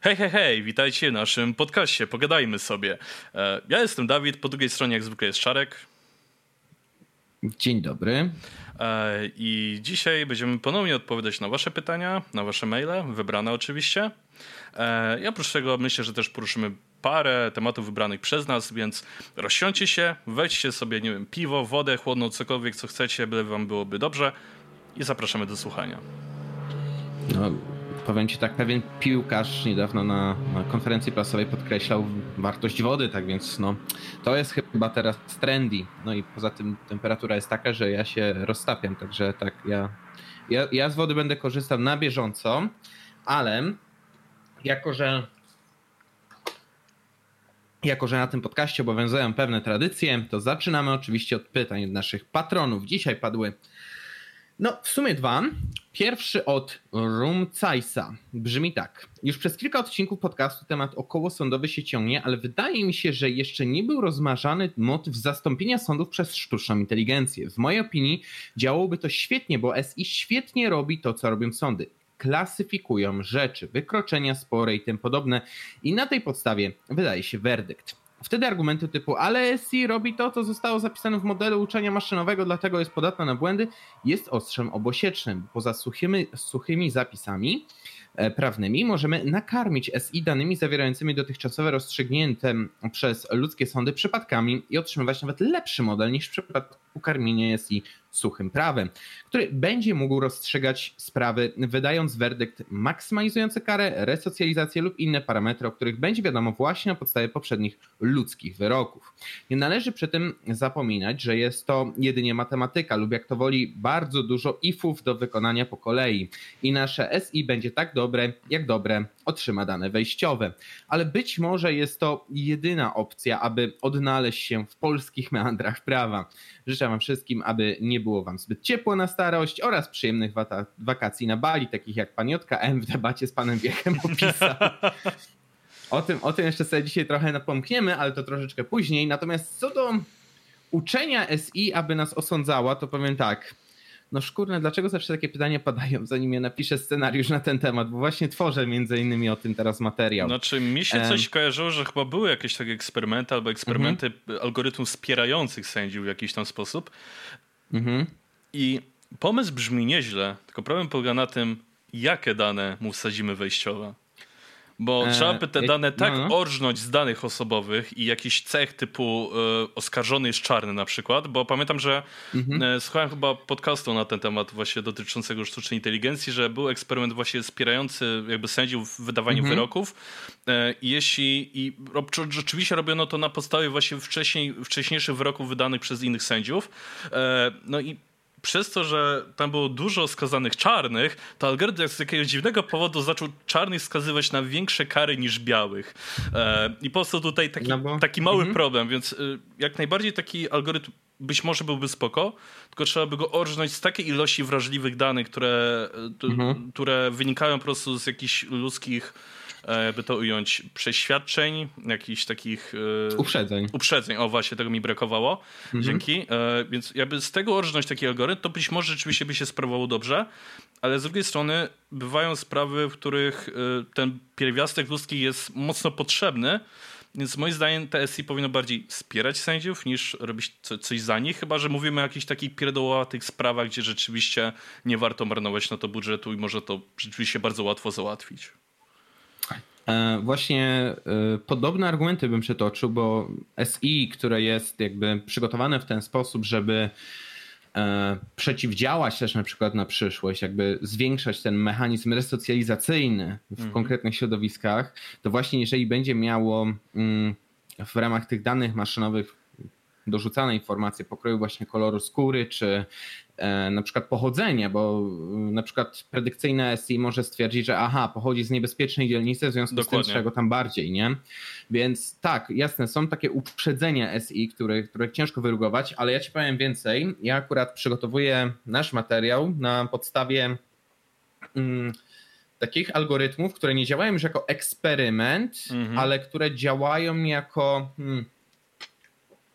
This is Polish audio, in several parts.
Hej, hej, hej, witajcie w naszym podcaście, pogadajmy sobie. E, ja jestem Dawid, po drugiej stronie jak zwykle jest Czarek. Dzień dobry. E, I dzisiaj będziemy ponownie odpowiadać na wasze pytania, na wasze maile, wybrane oczywiście. E, I oprócz tego myślę, że też poruszymy parę tematów wybranych przez nas, więc rozsiądźcie się, weźcie sobie, nie wiem, piwo, wodę chłodną, cokolwiek, co chcecie, byle wam byłoby dobrze i zapraszamy do słuchania. No, powiem ci tak, pewien piłkarz niedawno na, na, konferencji prasowej podkreślał wartość wody, tak więc no, to jest chyba teraz trendy. No i poza tym temperatura jest taka, że ja się roztapiam, także tak, ja, ja, ja z wody będę korzystał na bieżąco, ale jako, że jako, że na tym podcaście obowiązują pewne tradycje, to zaczynamy oczywiście od pytań naszych patronów. Dzisiaj padły no, w sumie dwa. Pierwszy od Rumcajsa. Brzmi tak. Już przez kilka odcinków podcastu temat okołosądowy się ciągnie, ale wydaje mi się, że jeszcze nie był rozmarzany motyw zastąpienia sądów przez sztuczną inteligencję. W mojej opinii działałoby to świetnie, bo SI świetnie robi to, co robią sądy. Klasyfikują rzeczy, wykroczenia, spory i tym podobne i na tej podstawie wydaje się werdykt. Wtedy argumenty typu, ale SI robi to, co zostało zapisane w modelu uczenia maszynowego, dlatego jest podatna na błędy, jest ostrzem obosiecznym. Poza suchymi, suchymi zapisami e, prawnymi możemy nakarmić SI danymi zawierającymi dotychczasowe rozstrzygnięte przez ludzkie sądy przypadkami i otrzymywać nawet lepszy model niż w przypadku karmienia SI suchym prawem, który będzie mógł rozstrzygać sprawy, wydając werdykt maksymalizujący karę, resocjalizację lub inne parametry, o których będzie wiadomo właśnie na podstawie poprzednich ludzkich wyroków. Nie należy przy tym zapominać, że jest to jedynie matematyka lub jak to woli bardzo dużo ifów do wykonania po kolei i nasze SI będzie tak dobre, jak dobre otrzyma dane wejściowe. Ale być może jest to jedyna opcja, aby odnaleźć się w polskich meandrach prawa. Życzę Wam wszystkim, aby nie było Wam zbyt ciepło na starość oraz przyjemnych wakacji na Bali, takich jak Paniotka M w debacie z Panem Wiechem opisał. O tym, o tym jeszcze sobie dzisiaj trochę napomkniemy, ale to troszeczkę później. Natomiast co do uczenia SI, aby nas osądzała, to powiem tak. No szkurne, dlaczego zawsze takie pytania padają, zanim ja napiszę scenariusz na ten temat? Bo właśnie tworzę między innymi o tym teraz materiał. Znaczy mi się coś um, kojarzyło, że chyba były jakieś takie eksperymenty albo eksperymenty mhm. algorytmów wspierających sędziów w jakiś tam sposób. Mhm. I pomysł brzmi nieźle, tylko problem polega na tym, jakie dane mu wsadzimy wejściowe. Bo e, trzeba by te dane tak no, no. orżnąć z danych osobowych i jakiś cech typu e, oskarżony jest czarny na przykład, bo pamiętam, że mhm. e, słuchałem chyba podcastu na ten temat właśnie dotyczącego sztucznej inteligencji, że był eksperyment właśnie wspierający jakby sędziów w wydawaniu mhm. wyroków i jeśli i rzeczywiście robiono to na podstawie właśnie wcześniej, wcześniejszych wyroków wydanych przez innych sędziów, no i przez to, że tam było dużo skazanych czarnych, to algorytm z jakiegoś dziwnego powodu zaczął czarnych skazywać na większe kary niż białych. E, I po prostu tutaj taki, no bo... taki mały mhm. problem, więc y, jak najbardziej taki algorytm być może byłby spoko, tylko trzeba by go orżnąć z takiej ilości wrażliwych danych, które, y, mhm. które wynikają po prostu z jakichś ludzkich jakby to ująć, przeświadczeń, jakichś takich... E, uprzedzeń. Uprzedzeń, o właśnie, tego mi brakowało. Mhm. Dzięki. E, więc jakby z tego orżnąć taki algorytm, to być może rzeczywiście by się sprawowało dobrze, ale z drugiej strony bywają sprawy, w których ten pierwiastek ludzki jest mocno potrzebny, więc moim zdaniem TSI powinno bardziej wspierać sędziów niż robić coś za nich, chyba że mówimy o jakichś takich pierdołowatych sprawach, gdzie rzeczywiście nie warto marnować na to budżetu i może to rzeczywiście bardzo łatwo załatwić. E, właśnie e, podobne argumenty bym przytoczył, bo SI, które jest jakby przygotowane w ten sposób, żeby e, przeciwdziałać też na przykład na przyszłość, jakby zwiększać ten mechanizm resocjalizacyjny w mhm. konkretnych środowiskach, to właśnie jeżeli będzie miało mm, w ramach tych danych maszynowych dorzucane informacje pokroju właśnie koloru skóry, czy E, na przykład pochodzenie, bo mm, na przykład predykcyjne SI może stwierdzić, że aha, pochodzi z niebezpiecznej dzielnicy, w związku Dokładnie. z tym czego tam bardziej, nie? Więc tak, jasne, są takie uprzedzenia SI, które, które ciężko wyrugować, ale ja ci powiem więcej. Ja akurat przygotowuję nasz materiał na podstawie mm, takich algorytmów, które nie działają już jako eksperyment, mhm. ale które działają jako, hmm,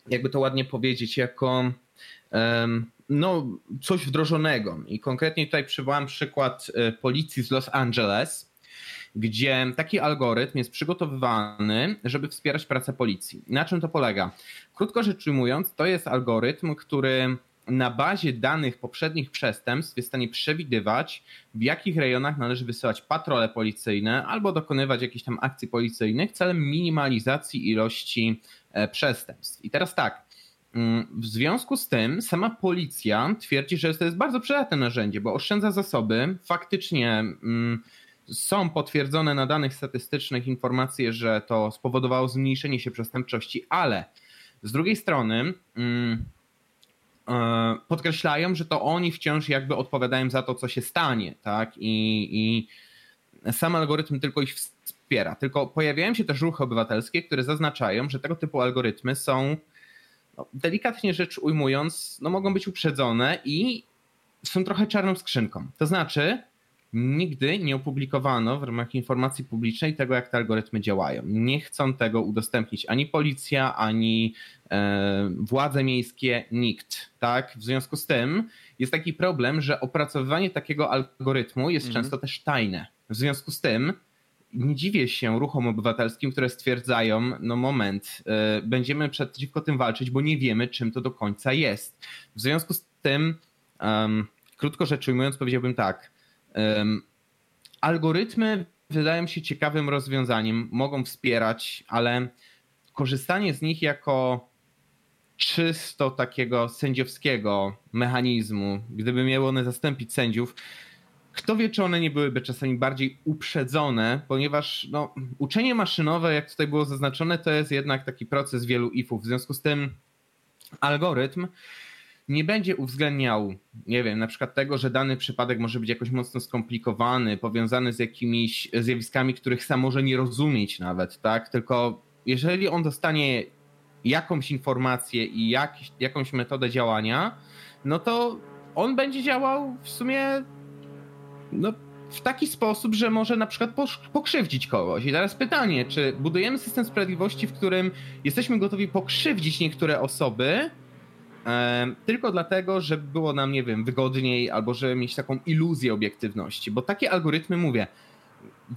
jakby to ładnie powiedzieć, jako no, coś wdrożonego. I konkretnie tutaj przywołam przykład e, policji z Los Angeles. gdzie taki algorytm jest przygotowywany, żeby wspierać pracę policji. Na czym to polega? Krótko rzecz ujmując, to jest algorytm, który na bazie danych poprzednich przestępstw jest w stanie przewidywać, w jakich rejonach należy wysyłać patrole policyjne albo dokonywać jakichś tam akcji policyjnych celem minimalizacji ilości e, przestępstw. I teraz tak, mm, w związku z tym sama policja twierdzi, że to jest bardzo przydatne narzędzie, bo oszczędza zasoby. Faktycznie mm, są potwierdzone na danych statystycznych informacje, że to spowodowało zmniejszenie się przestępczości, ale z drugiej strony mm, podkreślają, że to oni wciąż jakby odpowiadają za to, co się stanie, tak? I, i sam algorytm tylko ich wspiera. Tylko pojawiają się też ruchy obywatelskie, które zaznaczają, że tego typu algorytmy są, no, delikatnie rzecz ujmując, no, mogą być uprzedzone i są trochę czarną skrzynką. To znaczy, nigdy nie opublikowano w ramach informacji publicznej tego, jak te algorytmy działają. Nie chcą tego udostępnić ani policja, ani e, władze miejskie, nikt. Tak? W związku z tym jest taki problem, że opracowywanie takiego algorytmu jest mhm. często też tajne. W związku z tym nie dziwię się ruchom obywatelskim, które stwierdzają, no moment, e, będziemy przeciwko tym walczyć, bo nie wiemy, czym to do końca jest. W związku z tym, um, krótko rzecz ujmując, powiedziałbym tak, Algorytmy wydają się ciekawym rozwiązaniem, mogą wspierać, ale korzystanie z nich jako czysto takiego sędziowskiego mechanizmu, gdyby miały one zastąpić sędziów, kto wie, czy one nie byłyby czasami bardziej uprzedzone, ponieważ no, uczenie maszynowe, jak tutaj było zaznaczone, to jest jednak taki proces wielu ifów. W związku z tym algorytm nie będzie uwzględniał, nie wiem, na przykład tego, że dany przypadek może być jakoś mocno skomplikowany, powiązany z jakimiś zjawiskami, których sam może nie rozumieć nawet, tak? Tylko jeżeli on dostanie jakąś informację i jak, jakąś metodę działania, no to on będzie działał w sumie no, w taki sposób, że może na przykład pokrzywdzić kogoś. I teraz pytanie, czy budujemy system sprawiedliwości, w którym jesteśmy gotowi pokrzywdzić niektóre osoby, tylko dlatego, żeby było nam, nie wiem, wygodniej albo żeby mieć taką iluzję obiektywności, bo takie algorytmy, mówię,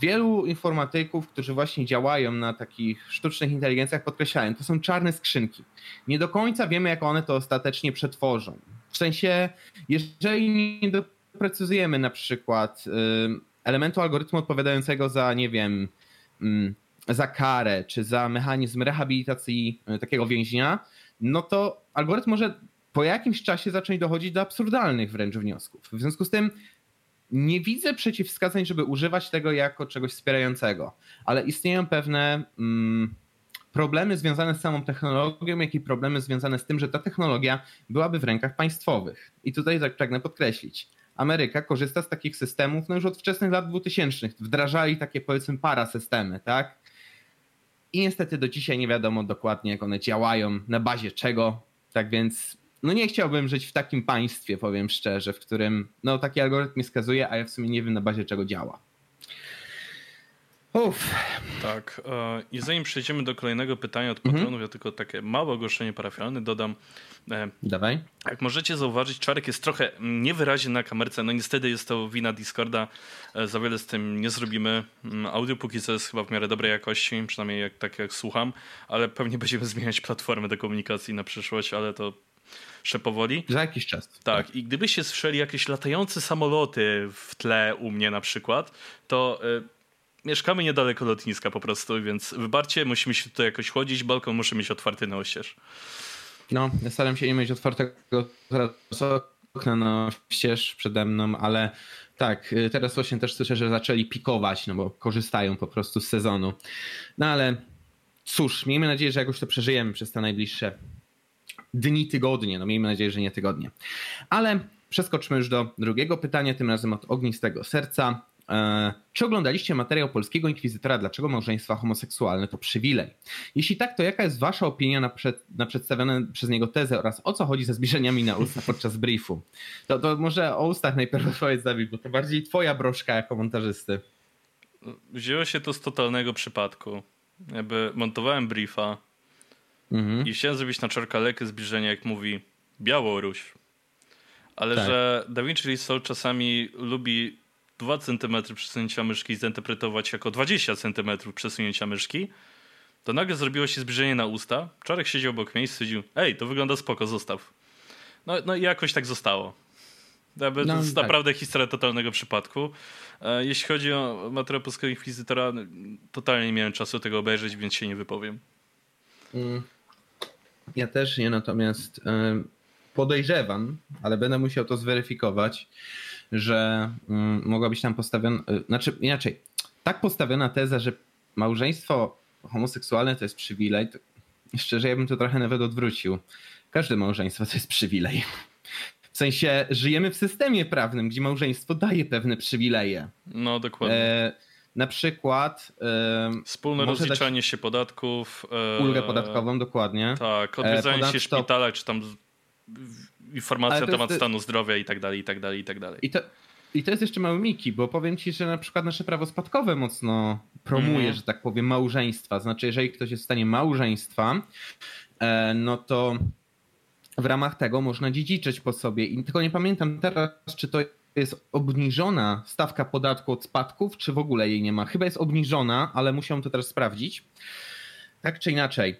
wielu informatyków, którzy właśnie działają na takich sztucznych inteligencjach, podkreślają, to są czarne skrzynki. Nie do końca wiemy, jak one to ostatecznie przetworzą. W sensie, jeżeli nie doprecyzujemy na przykład elementu algorytmu odpowiadającego za, nie wiem, za karę, czy za mechanizm rehabilitacji y, takiego więźnia, no to algorytm może po jakimś czasie zacząć dochodzić do absurdalnych wręcz wniosków. W związku z tym nie widzę przeciwwskazań, żeby używać tego jako czegoś wspierającego, ale istnieją pewne mm, problemy związane z samą technologią, jak i problemy związane z tym, że ta technologia byłaby w rękach państwowych. I tutaj tak pragnę podkreślić. Ameryka korzysta z takich systemów no już od wczesnych lat 2000. Wdrażali takie powiedzmy parasystemy, tak? I niestety do dzisiaj nie wiadomo dokładnie, jak one działają, na bazie czego. Tak więc no nie chciałbym żyć w takim państwie, powiem szczerze, w którym no taki algorytm mi skazuje, a ja w sumie nie wiem na bazie czego działa. Uff. Tak. E, I zanim przejdziemy do kolejnego pytania od patronów, mhm. ja tylko takie małe ogłoszenie parafialne dodam. E, Dawaj. Jak możecie zauważyć, Czarek jest trochę niewyraźny na kamerce. No niestety jest to wina Discorda. E, za wiele z tym nie zrobimy. Mm, audio póki co jest chyba w miarę dobrej jakości, przynajmniej jak, tak jak słucham, ale pewnie będziemy zmieniać platformę do komunikacji na przyszłość, ale to jeszcze powoli. Za jakiś czas. Tak, i gdybyście słyszeli jakieś latające samoloty w tle u mnie na przykład, to mieszkamy niedaleko lotniska po prostu, więc wybarcie, musimy się tutaj jakoś chodzić, balkon muszę mieć otwarty na oścież. No, ja staram się nie mieć otwartego okna na ścież przede mną, ale tak, y, teraz właśnie też słyszę, że zaczęli pikować, no bo korzystają po prostu z sezonu. No ale cóż, miejmy nadzieję, że jakoś to przeżyjemy przez te najbliższe dni, tygodnie. No miejmy nadzieję, że nie tygodnie. Ale przeskoczmy już do drugiego pytania, tym razem od ognistego serca. E, czy oglądaliście materiał polskiego inkwizytora, dlaczego małżeństwa homoseksualne to przywilej? Jeśli tak, to jaka jest wasza opinia na, przed, na przedstawione przez niego tezę oraz o co chodzi ze zbliżeniami na usta podczas briefu? To, to może o ustach najpierw odpowiedz Dawid, bo to bardziej twoja broszka jako montażysty. Wzięło się to z totalnego przypadku. Jakby montowałem briefa mhm. i chciałem zrobić na czarka lekkie zbliżenie, jak mówi Białoruś. Ale tak. że Da Vinci Resolve czasami lubi 2 cm przesunięcia myszki zinterpretować jako 20 cm przesunięcia myszki, to nagle zrobiło się zbliżenie na usta. Czarek siedział obok mnie i stwierdził, ej, to wygląda spoko, zostaw. No, no i jakoś tak zostało. To no, jest tak. naprawdę historia totalnego przypadku. E, jeśli chodzi o materiał polskiego inkwizytora, totalnie nie miałem czasu tego obejrzeć, więc się nie wypowiem. Mm. Ja też nie, natomiast podejrzewam, ale będę musiał to zweryfikować, że mm, mogła być tam postawiona, e, znaczy inaczej, tak postawiona teza, że małżeństwo homoseksualne to jest przywilej, to szczerze ja bym to trochę nawet odwrócił. Każde małżeństwo to jest przywilej. W sensie żyjemy w systemie prawnym, gdzie małżeństwo daje pewne przywileje. No, dokładnie. E, na przykład. E, Wspólne rozliczanie się podatków. E, ulgę podatkową, dokładnie. Tak, odwiedzanie e, się w szpitalach, czy tam informacje na temat jest... stanu zdrowia i tak dalej, i tak dalej, i tak dalej. I to, i to jest jeszcze mały miki, bo powiem ci, że na przykład nasze prawo spadkowe mocno promuje, mm. że tak powiem, małżeństwa. Znaczy, jeżeli ktoś jest w stanie małżeństwa, e, no to w ramach tego można dziedziczyć po sobie. I tylko nie pamiętam teraz, czy to jest obniżona stawka podatku od spadków, czy w ogóle jej nie ma. Chyba jest obniżona, ale musiałem to teraz sprawdzić. Tak czy inaczej,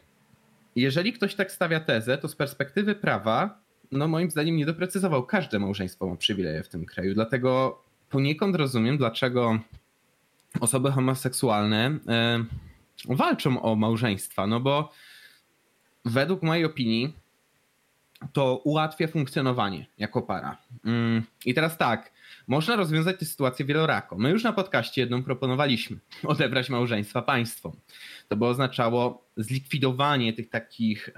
jeżeli ktoś tak stawia tezę, to z perspektywy prawa, no moim zdaniem nie doprecyzował. Każde małżeństwo ma przywileje w tym kraju, dlatego poniekąd rozumiem, dlaczego osoby homoseksualne yy, walczą o małżeństwa, no bo według mojej opinii to ułatwia funkcjonowanie jako para. Mm, I teraz tak, można rozwiązać tę sytuację wielorako. My już na podcaście jedną proponowaliśmy odebrać małżeństwa państwom. To by oznaczało zlikwidowanie tych takich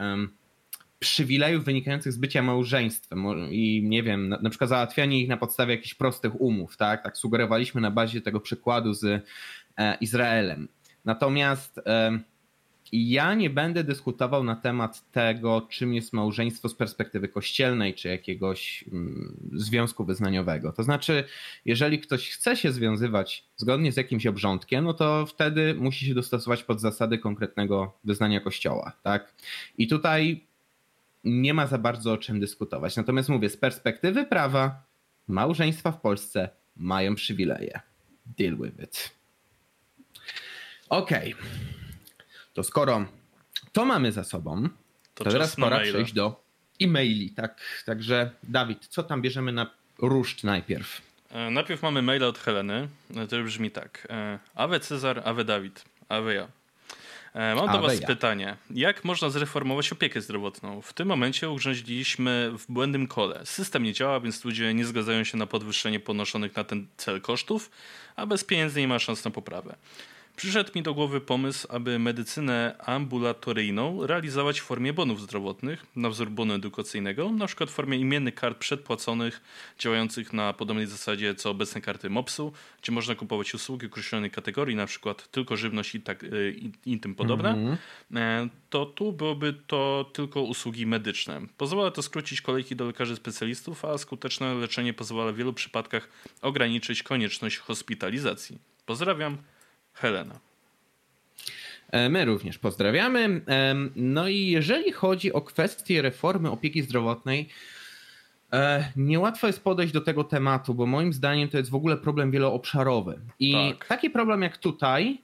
przywilejów wynikających z bycia małżeństwem i nie wiem, na, na, przykład załatwianie ich na podstawie jakichś prostych umów, tak? Tak sugerowaliśmy na bazie tego przykładu z e, Izraelem. Natomiast e, ja nie będę dyskutował na temat tego, czym jest małżeństwo z perspektywy kościelnej czy jakiegoś mm, związku wyznaniowego. To znaczy, jeżeli ktoś chce się związywać zgodnie z jakimś obrządkiem, no to wtedy musi się dostosować pod zasady konkretnego wyznania kościoła. Tak? I tutaj nie ma za bardzo o czym dyskutować. Natomiast mówię, z perspektywy prawa, małżeństwa w Polsce mają przywileje. Deal with it. Okej. Okay. To skoro to mamy za sobą, to, to teraz pora przejść do e-maili. Tak, także Dawid, co tam bierzemy na ruszt najpierw? E, najpierw mamy maila od Heleny. E, to brzmi tak. E, Awe Cezar, Awe Dawid, Awe ja. E, mam do Was ja. pytanie. Jak można zreformować opiekę zdrowotną? W tym momencie urządziliśmy w błędnym kole. System nie działa, więc ludzie nie zgadzają się na podwyższenie ponoszonych na ten cel kosztów, a bez pieniędzy nie ma szans na poprawę. Przyszedł mi do głowy pomysł, aby medycynę ambulatoryjną realizować w formie bonów zdrowotnych, na wzór bonu edukacyjnego, na przykład w formie imiennych kart przedpłaconych, działających na podobnej zasadzie co obecne karty MOPS-u, gdzie można kupować usługi określonej kategorii, na przykład tylko żywność i, tak, y, i, i tym podobne, mm -hmm. to tu byłoby to tylko usługi medyczne. Pozwala to skrócić kolejki do lekarzy specjalistów, a skuteczne leczenie pozwala w wielu przypadkach ograniczyć konieczność hospitalizacji. Pozdrawiam. Helena. E, my również pozdrawiamy. No i jeżeli chodzi o kwestię reformy opieki zdrowotnej, e, niełatwo jest podejść do tego tematu, bo moim zdaniem to jest w ogóle problem wieloobszarowy. I tak. taki problem jak tutaj,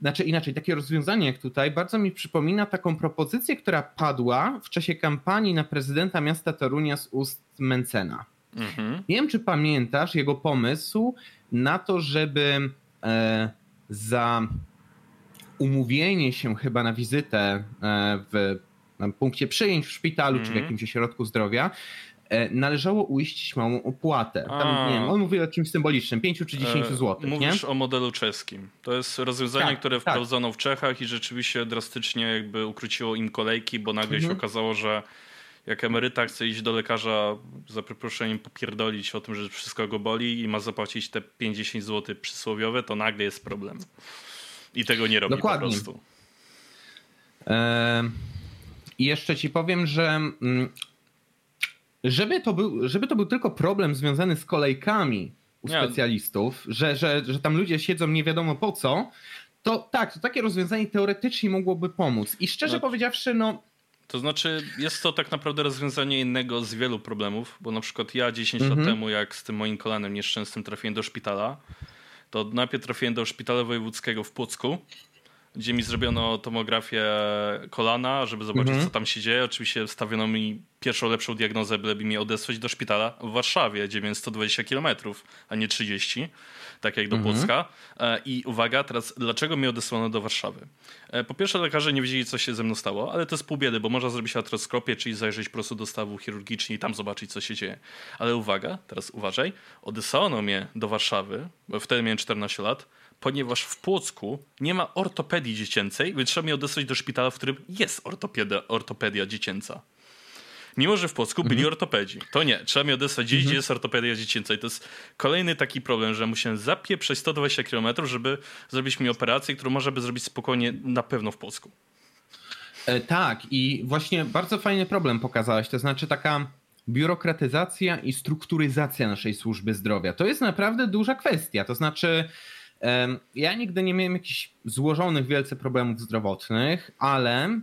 znaczy inaczej, takie rozwiązanie jak tutaj, bardzo mi przypomina taką propozycję, która padła w czasie kampanii na prezydenta miasta Torunia z ust Mencena. Mhm. Nie wiem, czy pamiętasz jego pomysł na to, żeby e, za umówienie się chyba na wizytę e, w punkcie przyjęć w szpitalu mm -hmm. czy w mhm. jakimś ośrodku zdrowia, e, należało uiścić małą opłatę. Tam, nie wiem, on mówi o czymś symbolicznym, 5 czy 10 e, zł. Mówisz nie? o modelu czeskim. To jest rozwiązanie, tak, które tak. wprowadzono w Czechach i rzeczywiście drastycznie jakby ukróciło im kolejki, bo nagle mhm. się okazało, że jak emeryta chce iść do lekarza za przeproszeniem popierdolić o tym, że wszystko go boli i ma zapłacić te 50 zł przysłowiowe, to nagle jest problem. I tego nie robi Dokładnie. po prostu. I jeszcze ci powiem, że mm, żeby to, był, żeby to był tylko problem związany z kolejkami u specjalistów, że, że, że tam ludzie siedzą nie wiadomo po co, to tak, to takie rozwiązanie teoretycznie mogłoby pomóc. I szczerze no. powiedziawszy, no To znaczy, jest to tak naprawdę rozwiązanie innego z wielu problemów, bo na przykład ja 10 mhm. lat temu, jak z tym moim kolanem nieszczęsnym trafiłem do szpitala, to najpierw trafiłem do szpitala wojewódzkiego w Płocku, gdzie mi zrobiono tomografię kolana, żeby zobaczyć, mhm. co tam się dzieje. Oczywiście stawiono mi pierwszą lepszą diagnozę, byleby mnie odesłać do szpitala w Warszawie, gdzie miałem 120 km, a nie 30 tak jak do mhm. Płocka. E, I uwaga, teraz dlaczego mnie odesłano do Warszawy? E, po pierwsze, lekarze nie wiedzieli, co się ze mną stało, ale to jest pół biedy, bo można zrobić artroskopię, czyli zajrzeć po prostu do stawu chirurgicznie i tam zobaczyć, co się dzieje. Ale uwaga, teraz uważaj, odesłano mnie do Warszawy, bo wtedy miałem 14 lat, ponieważ w Płocku nie ma ortopedii dziecięcej, więc trzeba mnie odesłać do szpitala, w którym jest ortopedia, ortopedia dziecięca. Mimo, że w Płocku byli mhm. ortopedzi. To nie, trzeba mi odesłać gdzieś, mhm. gdzie jest ortopedia dziecięca. I to jest kolejny taki problem, że musiałem zapieprzeć 120 km, żeby zrobić mi operację, którą można by zrobić spokojnie na pewno w Płocku. E, tak, i właśnie bardzo fajny problem pokazałeś. To znaczy taka biurokratyzacja i strukturyzacja naszej służby zdrowia. To jest naprawdę duża kwestia. To znaczy, ja nigdy nie miałem jakichś złożonych wielce problemów zdrowotnych, ale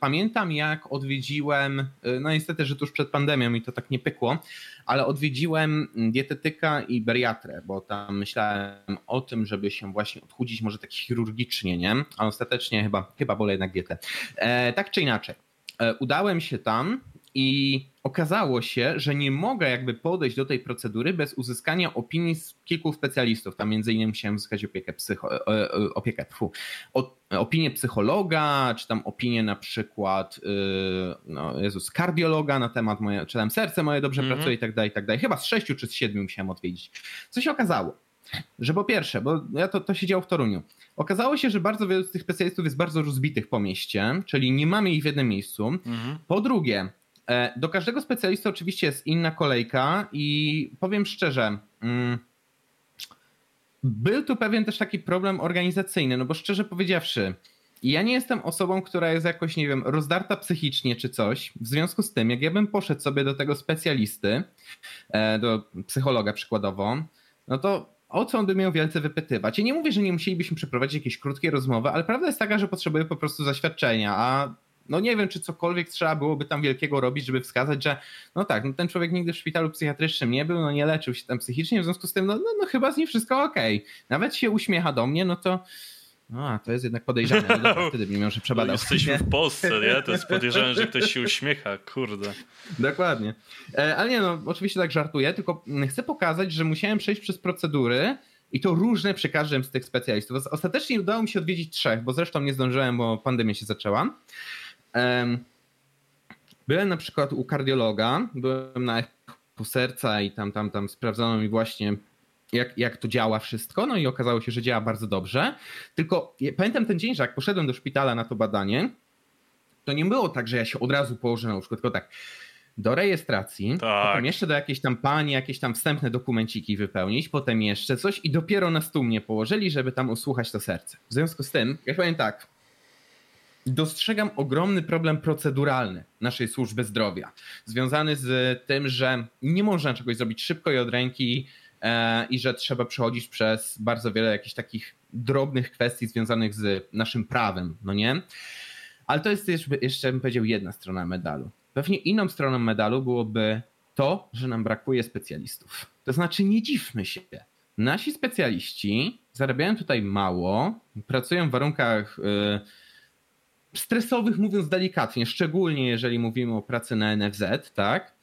Pamiętam, jak odwiedziłem, e, no niestety, że tuż przed pandemią mi to tak nie pykło, ale odwiedziłem dietetyka i bariatrę, bo tam myślałem o tym, żeby się właśnie odchudzić, może tak chirurgicznie, nie? A ostatecznie chyba, chyba wolę jednak dietę. E, tak czy inaczej, e, udałem się tam i okazało się, że nie mogę jakby podejść do tej procedury bez uzyskania opinii z kilku specjalistów. Tam między innymi musiałem uzyskać opiekę, psycho, e, e, opiekę tfu, opinię psychologa, czy tam opinię na przykład y, no Jezus, kardiologa na temat moje, czy tam serce moje dobrze mm -hmm. pracuje i tak dalej, i tak dalej. Chyba z sześciu czy z siedmiu musiałem odwiedzić. Co się okazało? Że po pierwsze, bo ja to, to się działo w Toruniu, okazało się, że bardzo wielu z tych specjalistów jest bardzo rozbitych po mieście, czyli nie mamy ich w jednym miejscu. Mm -hmm. Po drugie, E, do każdego specjalisty oczywiście jest inna kolejka i powiem szczerze, mm, był tu pewien też taki problem organizacyjny, no bo szczerze powiedziawszy, ja nie jestem osobą, która jest jakoś, nie wiem, rozdarta psychicznie czy coś. W związku z tym, jak ja bym poszedł sobie do tego specjalisty, e, do psychologa przykładowo, no to o co on by miał wielce wypytywać? Ja nie mówię, że nie musielibyśmy przeprowadzić jakiejś krótkiej rozmowy, ale prawda jest taka, że potrzebuję po prostu zaświadczenia, a no nie wiem, czy cokolwiek trzeba byłoby tam wielkiego robić, żeby wskazać, że no tak, no ten człowiek nigdy w szpitalu psychiatrycznym nie był, no nie leczył się tam psychicznie, w związku z tym, no, no, no chyba z nim wszystko okej. Okay. Nawet się uśmiecha do mnie, no to no, a to jest jednak podejrzane. No dobra, wtedy bym ją że przebadał. Jesteśmy w Polsce, nie? To jest podejrzane, że ktoś się uśmiecha, kurde. Dokładnie. E, ale nie, no oczywiście tak żartuję, tylko chcę pokazać, że musiałem przejść przez procedury i to różne przy każdym z tych specjalistów. Ostatecznie udało mi się odwiedzić trzech, bo zresztą nie zdążyłem, bo pandemia się zaczęła. Byłem na przykład u kardiologa, byłem na echo serca i tam, tam, tam sprawdzono mi właśnie jak, jak to działa wszystko, no i okazało się, że działa bardzo dobrze. Tylko pamiętam ten dzień, że jak poszedłem do szpitala na to badanie, to nie było tak, że ja się od razu położę na łóżko, tylko tak do rejestracji, tak. potem jeszcze do jakiejś tam pani, jakieś tam wstępne dokumenciki wypełnić, potem jeszcze coś i dopiero na stół mnie położyli, żeby tam usłuchać to serce. W związku z tym, ja powiem tak, dostrzegam ogromny problem proceduralny naszej służby zdrowia, związany z tym, że nie można czegoś zrobić szybko i od ręki e, i że trzeba przechodzić przez bardzo wiele jakichś takich drobnych kwestii związanych z naszym prawem, no nie? Ale to jest jeszcze, bym powiedział, jedna strona medalu. Pewnie inną stroną medalu byłoby to, że nam brakuje specjalistów. To znaczy, nie dziwmy się. Nasi specjaliści zarabiają tutaj mało, pracują w warunkach. Yy, stresowych, mówiąc delikatnie, szczególnie jeżeli mówimy o pracy na NFZ, tak?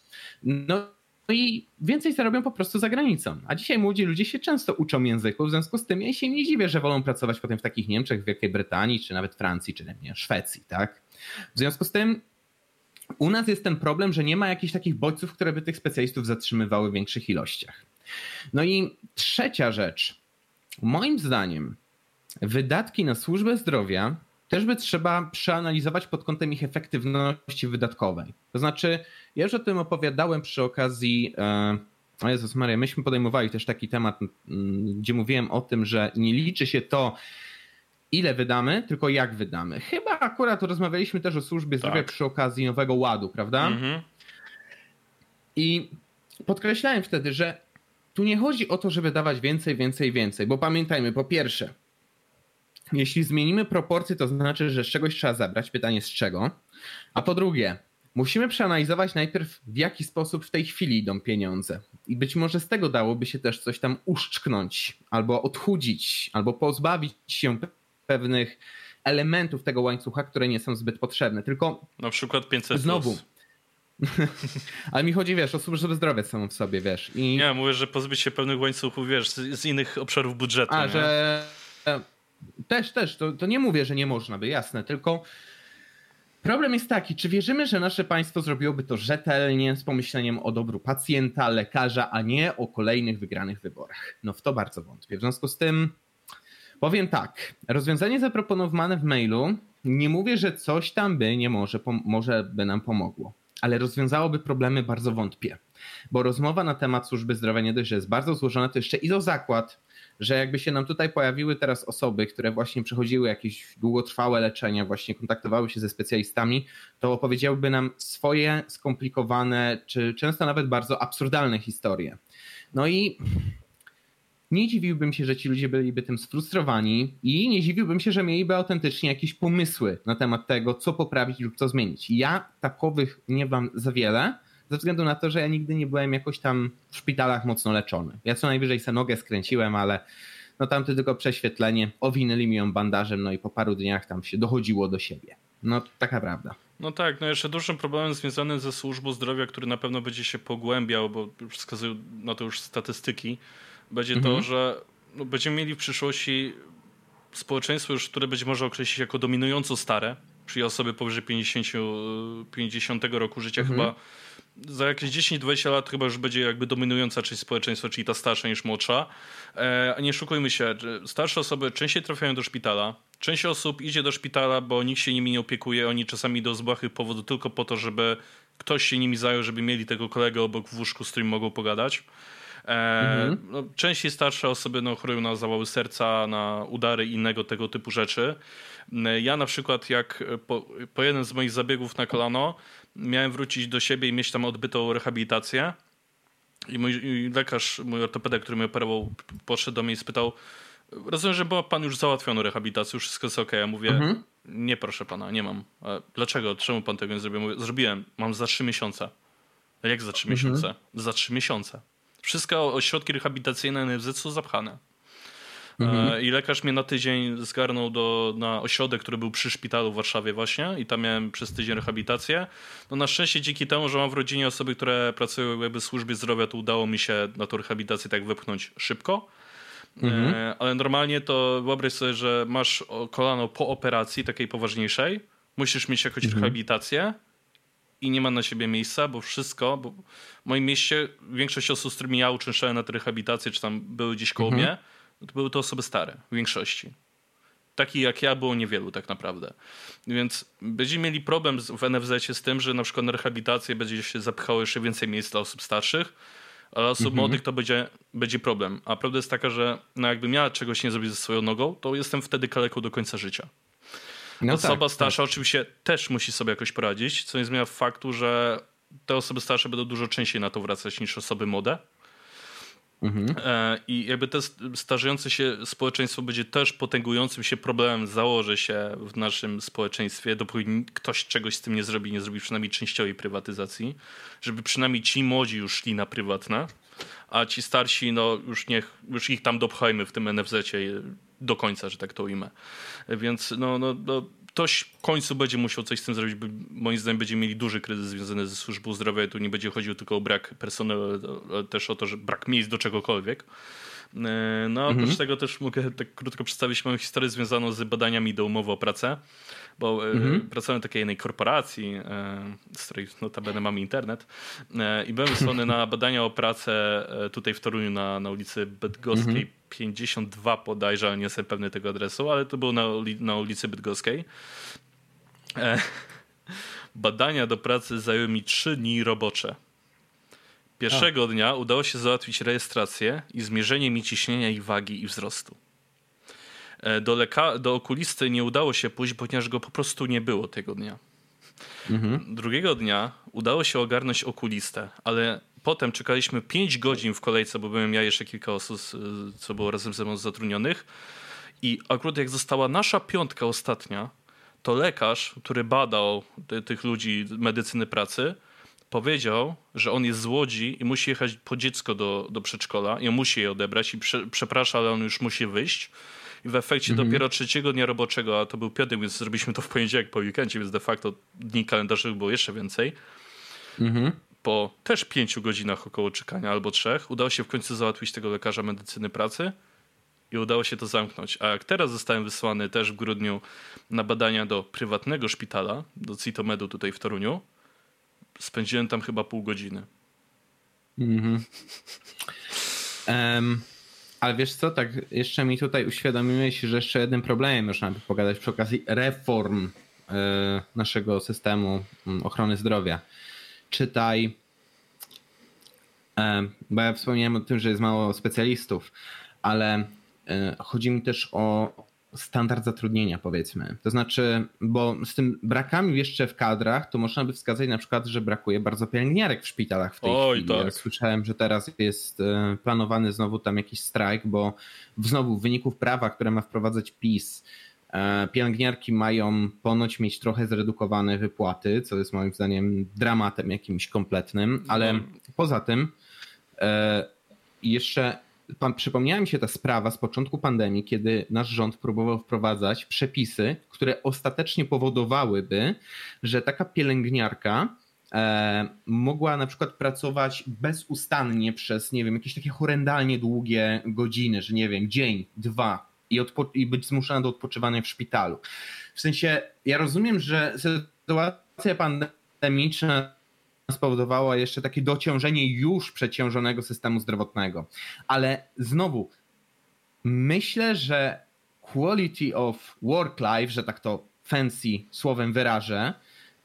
No i więcej zarobią po prostu za granicą. A dzisiaj młodzi ludzie się często uczą języku, w związku z tym ja się nie dziwię, że wolą pracować potem w takich Niemczech, Wielkiej Brytanii, czy nawet Francji, czy nie, Szwecji, tak? W związku z tym u nas jest ten problem, że nie ma jakichś takich bodźców, które by tych specjalistów zatrzymywały w większych ilościach. No i trzecia rzecz. Moim zdaniem wydatki na służbę zdrowia też by trzeba przeanalizować pod kątem ich efektywności wydatkowej. To znaczy, ja już o tym opowiadałem przy okazji. E, o Jezus Maria, myśmy podejmowali też taki temat, gdzie mówiłem o tym, że nie liczy się to, ile wydamy, tylko jak wydamy. Chyba akurat rozmawialiśmy też o służbie zdrowia tak. przy okazji Nowego Ładu, prawda? Mhm. I podkreślałem wtedy, że tu nie chodzi o to, żeby dawać więcej, więcej, więcej, bo pamiętajmy, po pierwsze, jeśli zmienimy proporcje, to znaczy, że z czegoś trzeba zabrać. Pytanie z czego? A po drugie, musimy przeanalizować najpierw, w jaki sposób w tej chwili idą pieniądze. I być może z tego dałoby się też coś tam uszczknąć, albo odchudzić, albo pozbawić się pewnych elementów tego łańcucha, które nie są zbyt potrzebne. Tylko. Na przykład 500. Znowu. Plus. Ale mi chodzi, wiesz, o służbę zdrowia samą w sobie, wiesz. I... Nie, mówię, że pozbyć się pewnych łańcuchów, wiesz, z, z innych obszarów budżetu. A, nie? że też, też, to, to nie mówię, że nie można by, jasne, tylko problem jest taki, czy wierzymy, że nasze państwo zrobiłoby to rzetelnie, z pomyśleniem o dobru pacjenta, lekarza, a nie o kolejnych wygranych wyborach? No w to bardzo wątpię. W związku z tym powiem tak, rozwiązanie zaproponowane w mailu, nie mówię, że coś tam by nie może, może by nam pomogło, ale rozwiązałoby problemy bardzo wątpię. Bo rozmowa na temat służby zdrowia nie dość, że jest bardzo złożona, to jeszcze i do zakład, że jakby się nam tutaj pojawiły teraz osoby, które właśnie przechodziły jakieś długotrwałe leczenia, właśnie kontaktowały się ze specjalistami, to opowiedziałyby nam swoje skomplikowane, czy często nawet bardzo absurdalne historie. No i nie dziwiłbym się, że ci ludzie byliby tym sfrustrowani i nie dziwiłbym się, że mieliby autentycznie jakieś pomysły na temat tego, co poprawić lub co zmienić. Ja takowych nie mam za wiele, ze względu na to, że ja nigdy nie byłem jakoś tam w szpitalach mocno leczony. Ja co najwyżej sobie nogę skręciłem, ale no tam to tylko prześwietlenie, owinęli mi ją bandażem, no i po paru dniach tam się dochodziło do siebie. No taka prawda. No tak, no jeszcze dużym problemem związanym ze służbą zdrowia, który na pewno będzie się pogłębiał, bo wskazują na to już statystyki, będzie mhm. to, że no, będziemy mieli w przyszłości społeczeństwo już, które będzie można określić jako dominująco stare, czyli osoby powyżej 50, 50 roku życia mhm. chyba za jakieś 10-20 lat chyba już będzie jakby dominująca część społeczeństwa, czyli ta starsza niż młodsza. E, a nie szukujmy się, starsze osoby częściej trafiają do szpitala. Część osób idzie do szpitala, bo nikt się nimi nie opiekuje. Oni czasami do z błahych powodów tylko po to, żeby ktoś się nimi zajął, żeby mieli tego kolegę obok w łóżku, z którym mogą pogadać. E, mhm. no, częściej starsze osoby no, chorują na zawały serca, na udary i innego tego typu rzeczy. E, ja na przykład jak po, po jednym z moich zabiegów na kolano miałem wrócić do siebie i mieć tam odbytą rehabilitację. I mój i lekarz, mój ortopeda, który mnie operował, podszedł do mnie i spytał, rozumiem, że była pan już załatwiony rehabilitację, już wszystko jest ok. Ja mówię, mhm. nie proszę pana, nie mam. A dlaczego? Czemu pan tego nie zrobił? Mówię, zrobiłem, mam za trzy miesiące. A jak za trzy mhm. miesiące? Za trzy miesiące. Wszystkie ośrodki rehabilitacyjne NFZ są zapchane. Mhm. E, I lekarz mnie na tydzień zgarnął do, na ośrodek, który był przy szpitalu w Warszawie właśnie i tam miałem przez tydzień rehabilitację. No na szczęście dzięki temu, że mam w rodzinie osoby, które pracują jakby w służbie zdrowia, to udało mi się na tą rehabilitację tak wepchnąć szybko. Mhm. E, ale normalnie to wyobraź sobie, że masz kolano po operacji takiej poważniejszej, musisz mieć jakąś mhm. rehabilitację i nie ma na siebie miejsca, bo wszystko, bo w moim mieście większość osób, z którymi ja uczęszczałem na tę rehabilitację, czy tam były gdzieś koło mhm. mnie, to były to osoby stare w większości. Takich jak ja było niewielu tak naprawdę. Więc będziemy mieli problem w NFZ z tym, że na przykład na rehabilitację będzie się zapychało jeszcze więcej miejsc dla osób starszych, a dla osób mhm. młodych to będzie, będzie problem. A prawda jest taka, że no jakbym ja czegoś nie zrobił ze swoją nogą, to jestem wtedy kaleką do końca życia. No Osoba tak, starsza tak. oczywiście też musi sobie jakoś poradzić, co nie zmienia faktu, że te osoby starsze będą dużo częściej na to wracać niż osoby młode. Mhm. E, I jakby to starzejące się społeczeństwo będzie też potęgującym się problemem, założy się w naszym społeczeństwie, dopóki ktoś czegoś z tym nie zrobi, nie zrobi przynajmniej częściowej prywatyzacji, żeby przynajmniej ci młodzi już szli na prywatne, a ci starsi, no już niech, już ich tam dopchajmy w tym NFZ-cie do końca, że tak to ujmę. Więc no, no, no ktoś w końcu będzie musiał coś z tym zrobić, bo moim zdaniem będziemy mieli duży kryzys związany ze służbą zdrowia. Tu nie będzie chodziło tylko o brak personelu, ale też o to, że brak miejsc do czegokolwiek. E, no, oprócz mhm. tego też mogę tak krótko przedstawić moją historię związaną z badaniami do umowy o pracę, bo e, mhm. pracowałem w takiej jednej korporacji, e, z której notabene mamy internet i byłem wysłany na badania o pracę tutaj w Toruniu na, na ulicy Bydgoskiej mhm. 52 podajże, ale nie jestem pewny tego adresu, ale to było na, na ulicy Bydgoskiej. Badania do pracy zajęły mi 3 dni robocze. Pierwszego A. dnia udało się załatwić rejestrację i zmierzenie mi ciśnienia i wagi i wzrostu. E, do, leka- do okulisty nie udało się pójść, ponieważ go po prostu nie było tego dnia. Mhm. Drugiego dnia udało się ogarnąć okulistę, ale potem czekaliśmy 5 godzin w kolejce, bo byłem ja jeszcze kilka osób, co było razem ze mną zatrudnionych I akurat jak została nasza piątka ostatnia, to lekarz, który badał ty, tych ludzi medycyny pracy, powiedział, że on jest z Łodzi i musi jechać po dziecko do, do przedszkola i on musi je odebrać i prze, przeprasza, ale on już musi wyjść. I w efekcie mhm. dopiero trzeciego dnia roboczego, a to był piątek, więc zrobiliśmy to w poniedziałek po weekendzie, więc de facto dni kalendarzowych było jeszcze więcej. Mhm. Po też pięciu godzinach około czekania albo trzech udało się w końcu załatwić tego lekarza medycyny pracy i udało się to zamknąć. A jak teraz zostałem wysłany też w grudniu na badania do prywatnego szpitala, do Citomedu tutaj w Toruniu, spędziłem tam chyba pół godziny. Mhm. um, ale wiesz co, tak jeszcze mi tutaj uświadomiłeś, że jeszcze jednym problemem można by pogadać przy okazji reform y, naszego systemu mm, ochrony zdrowia. Czytaj, y, bo ja wspomniałem o tym, że jest mało specjalistów, ale y, chodzi mi też o standard zatrudnienia, powiedzmy. To znaczy, bo z tym brakami jeszcze w kadrach, to można by wskazać na przykład, że brakuje bardzo pielęgniarek w szpitalach w tej Oj, chwili. Tak. Ja słyszałem, że teraz jest e, planowany znowu tam jakiś strajk, bo znowu w wyników prawa, które ma wprowadzać PiS, e, pielęgniarki mają ponoć mieć trochę zredukowane wypłaty, co jest moim zdaniem dramatem jakimś kompletnym, ale no. poza tym e, jeszcze przypomniała mi się ta sprawa z początku pandemii, kiedy nasz rząd próbował wprowadzać przepisy, które ostatecznie powodowałyby, że taka pielęgniarka e, mogła na przykład pracować bezustannie przez, nie wiem, jakieś takie horrendalnie długie godziny, że nie wiem, dzień, dwa i, i być zmuszona do odpoczywania w szpitalu. W sensie, ja rozumiem, że sytuacja pandemiczna spowodowała jeszcze takie dociążenie już przeciążonego systemu zdrowotnego. Ale znowu, myślę, że quality of work life, że tak to fancy słowem wyrażę,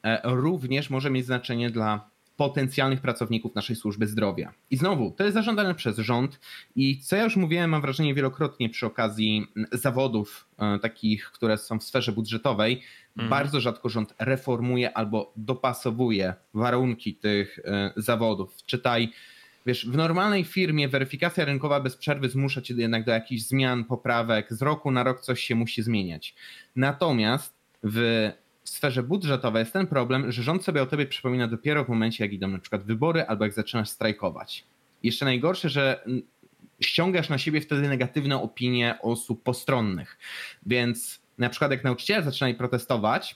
e, również może mieć znaczenie dla potencjalnych pracowników naszej służby zdrowia. I znowu, to jest zażądane przez rząd i co ja już mówiłem, mam wrażenie wielokrotnie przy okazji zawodów e, takich, które są w sferze budżetowej, mhm. bardzo rzadko rząd reformuje albo dopasowuje warunki tych e, zawodów. Czytaj, wiesz, w normalnej firmie weryfikacja rynkowa bez przerwy zmusza cię jednak do jakichś zmian, poprawek, z roku na rok coś się musi zmieniać. Natomiast w w sferze budżetowej jest ten problem, że rząd sobie o tobie przypomina dopiero w momencie, jak idą na przykład wybory albo jak zaczynasz strajkować. Jeszcze najgorsze, że ściągasz na siebie wtedy negatywne opinie osób postronnych. Więc na przykład jak nauczyciele zaczynali protestować,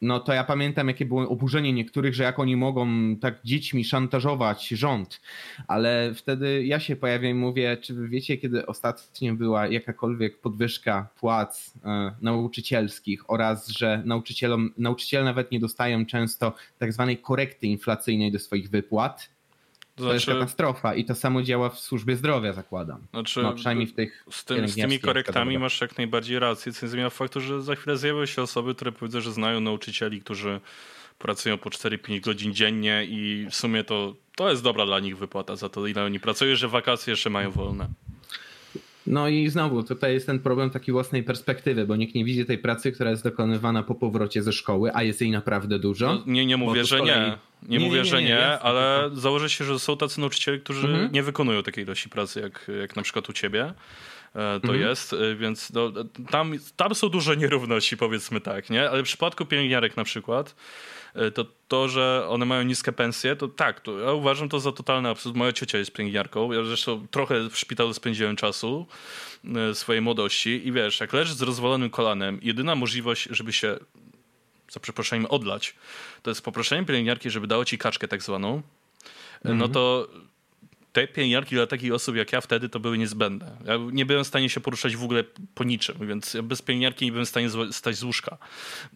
no to ja pamiętam, jakie było oburzenie niektórych, że jak oni mogą tak dziećmi szantażować rząd. Ale wtedy ja się pojawiam i mówię, czy wy wiecie, kiedy ostatnio była jakakolwiek podwyżka płac e, nauczycielskich oraz, że nauczycielom, nauczyciele nawet nie dostają często tak zwanej korekty inflacyjnej do swoich wypłat to, to jest znaczy- katastrofa i to samo działa w służbie zdrowia, zakładam. Znaczy, no, przynajmniej w tych z, tym, z tymi korektami masz jak najbardziej rację, co nie zmienia faktu, że za chwilę zjawią się osoby, które powiedzą, że znają nauczycieli, którzy pracują po 4-5 godzin dziennie i w sumie to, to jest dobra dla nich wypłata za to, ile oni pracują, że wakacje jeszcze mają wolne. No i znowu tutaj jest ten problem takiej własnej perspektywy, bo nikt nie widzi tej pracy, która jest dokonywana po powrocie ze szkoły, a jest jej naprawdę dużo. No, nie, nie mówię, że kolei... nie. Nie, nie mówię, nie, nie, że nie, ale założę się, że są tacy nauczyciele, którzy mhm. nie wykonują takiej ilości pracy, jak, jak na przykład u ciebie e, to mhm. jest, e, więc no, tam, tam są duże nierówności, powiedzmy tak, nie? Ale w przypadku pielęgniarek na przykład, E, to to, że one mają niskie pensje, to tak, to ja uważam to za totalny absurd. Moja ciocia jest pielęgniarką, ja zresztą trochę w szpitalu spędziłem czasu e, swojej młodości i wiesz, jak leżysz z rozwalonym kolanem, jedyna możliwość, żeby się za przeproszeniem odlać, to jest poproszenie pielęgniarki, żeby dało ci kaczkę tak zwaną, mm -hmm. no mhm. to te pielęgniarki dla takich osób jak ja wtedy to były niezbędne. Ja nie byłem w stanie się poruszać w ogóle po niczym, więc bez pielęgniarki nie byłem w stanie stać z łóżka.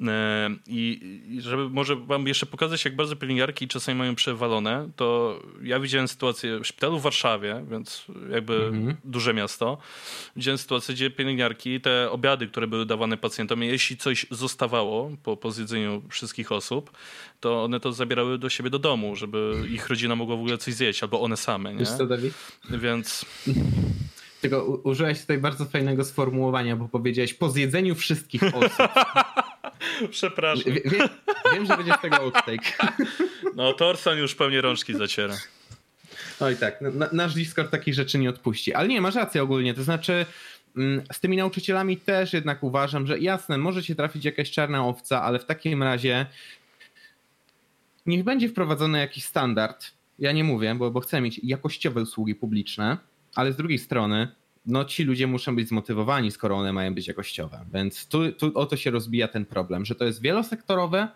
E, I żeby może wam jeszcze pokazać, jak bardzo pielęgniarki czasami mają przewalone, to ja widziałem sytuację w szpitalu w Warszawie, więc jakby mhm. duże miasto. Widziałem sytuację, gdzie pielęgniarki, te obiady, które były dawane pacjentom, jeśli coś zostawało po, po zjedzeniu wszystkich osób, to one to zabierały do siebie do domu, żeby ich rodzina mogła w ogóle coś zjeść, albo one same, nie? Wiesz co, Dawid? Więc... Tylko użyłeś tutaj bardzo fajnego sformułowania, bo powiedziałeś po zjedzeniu wszystkich osób. Przepraszam. Wie, wie, wiem, że będzie z tego outtake. No, Torsan już pewnie rączki zaciera. Oj tak, nasz Discord takich rzeczy nie odpuści. Ale nie, masz rację ogólnie, to znaczy mm, z tymi nauczycielami też jednak uważam, że jasne, może się trafić jakaś czarna owca, ale w takim razie niech będzie wprowadzony jakiś standard. Ja nie mówię, bo, bo chcę mieć jakościowe usługi publiczne, ale z drugiej strony no ci ludzie muszą być zmotywowani, skoro one mają być jakościowe. Więc tu, tu o to się rozbija ten problem, że to jest wielosektorowe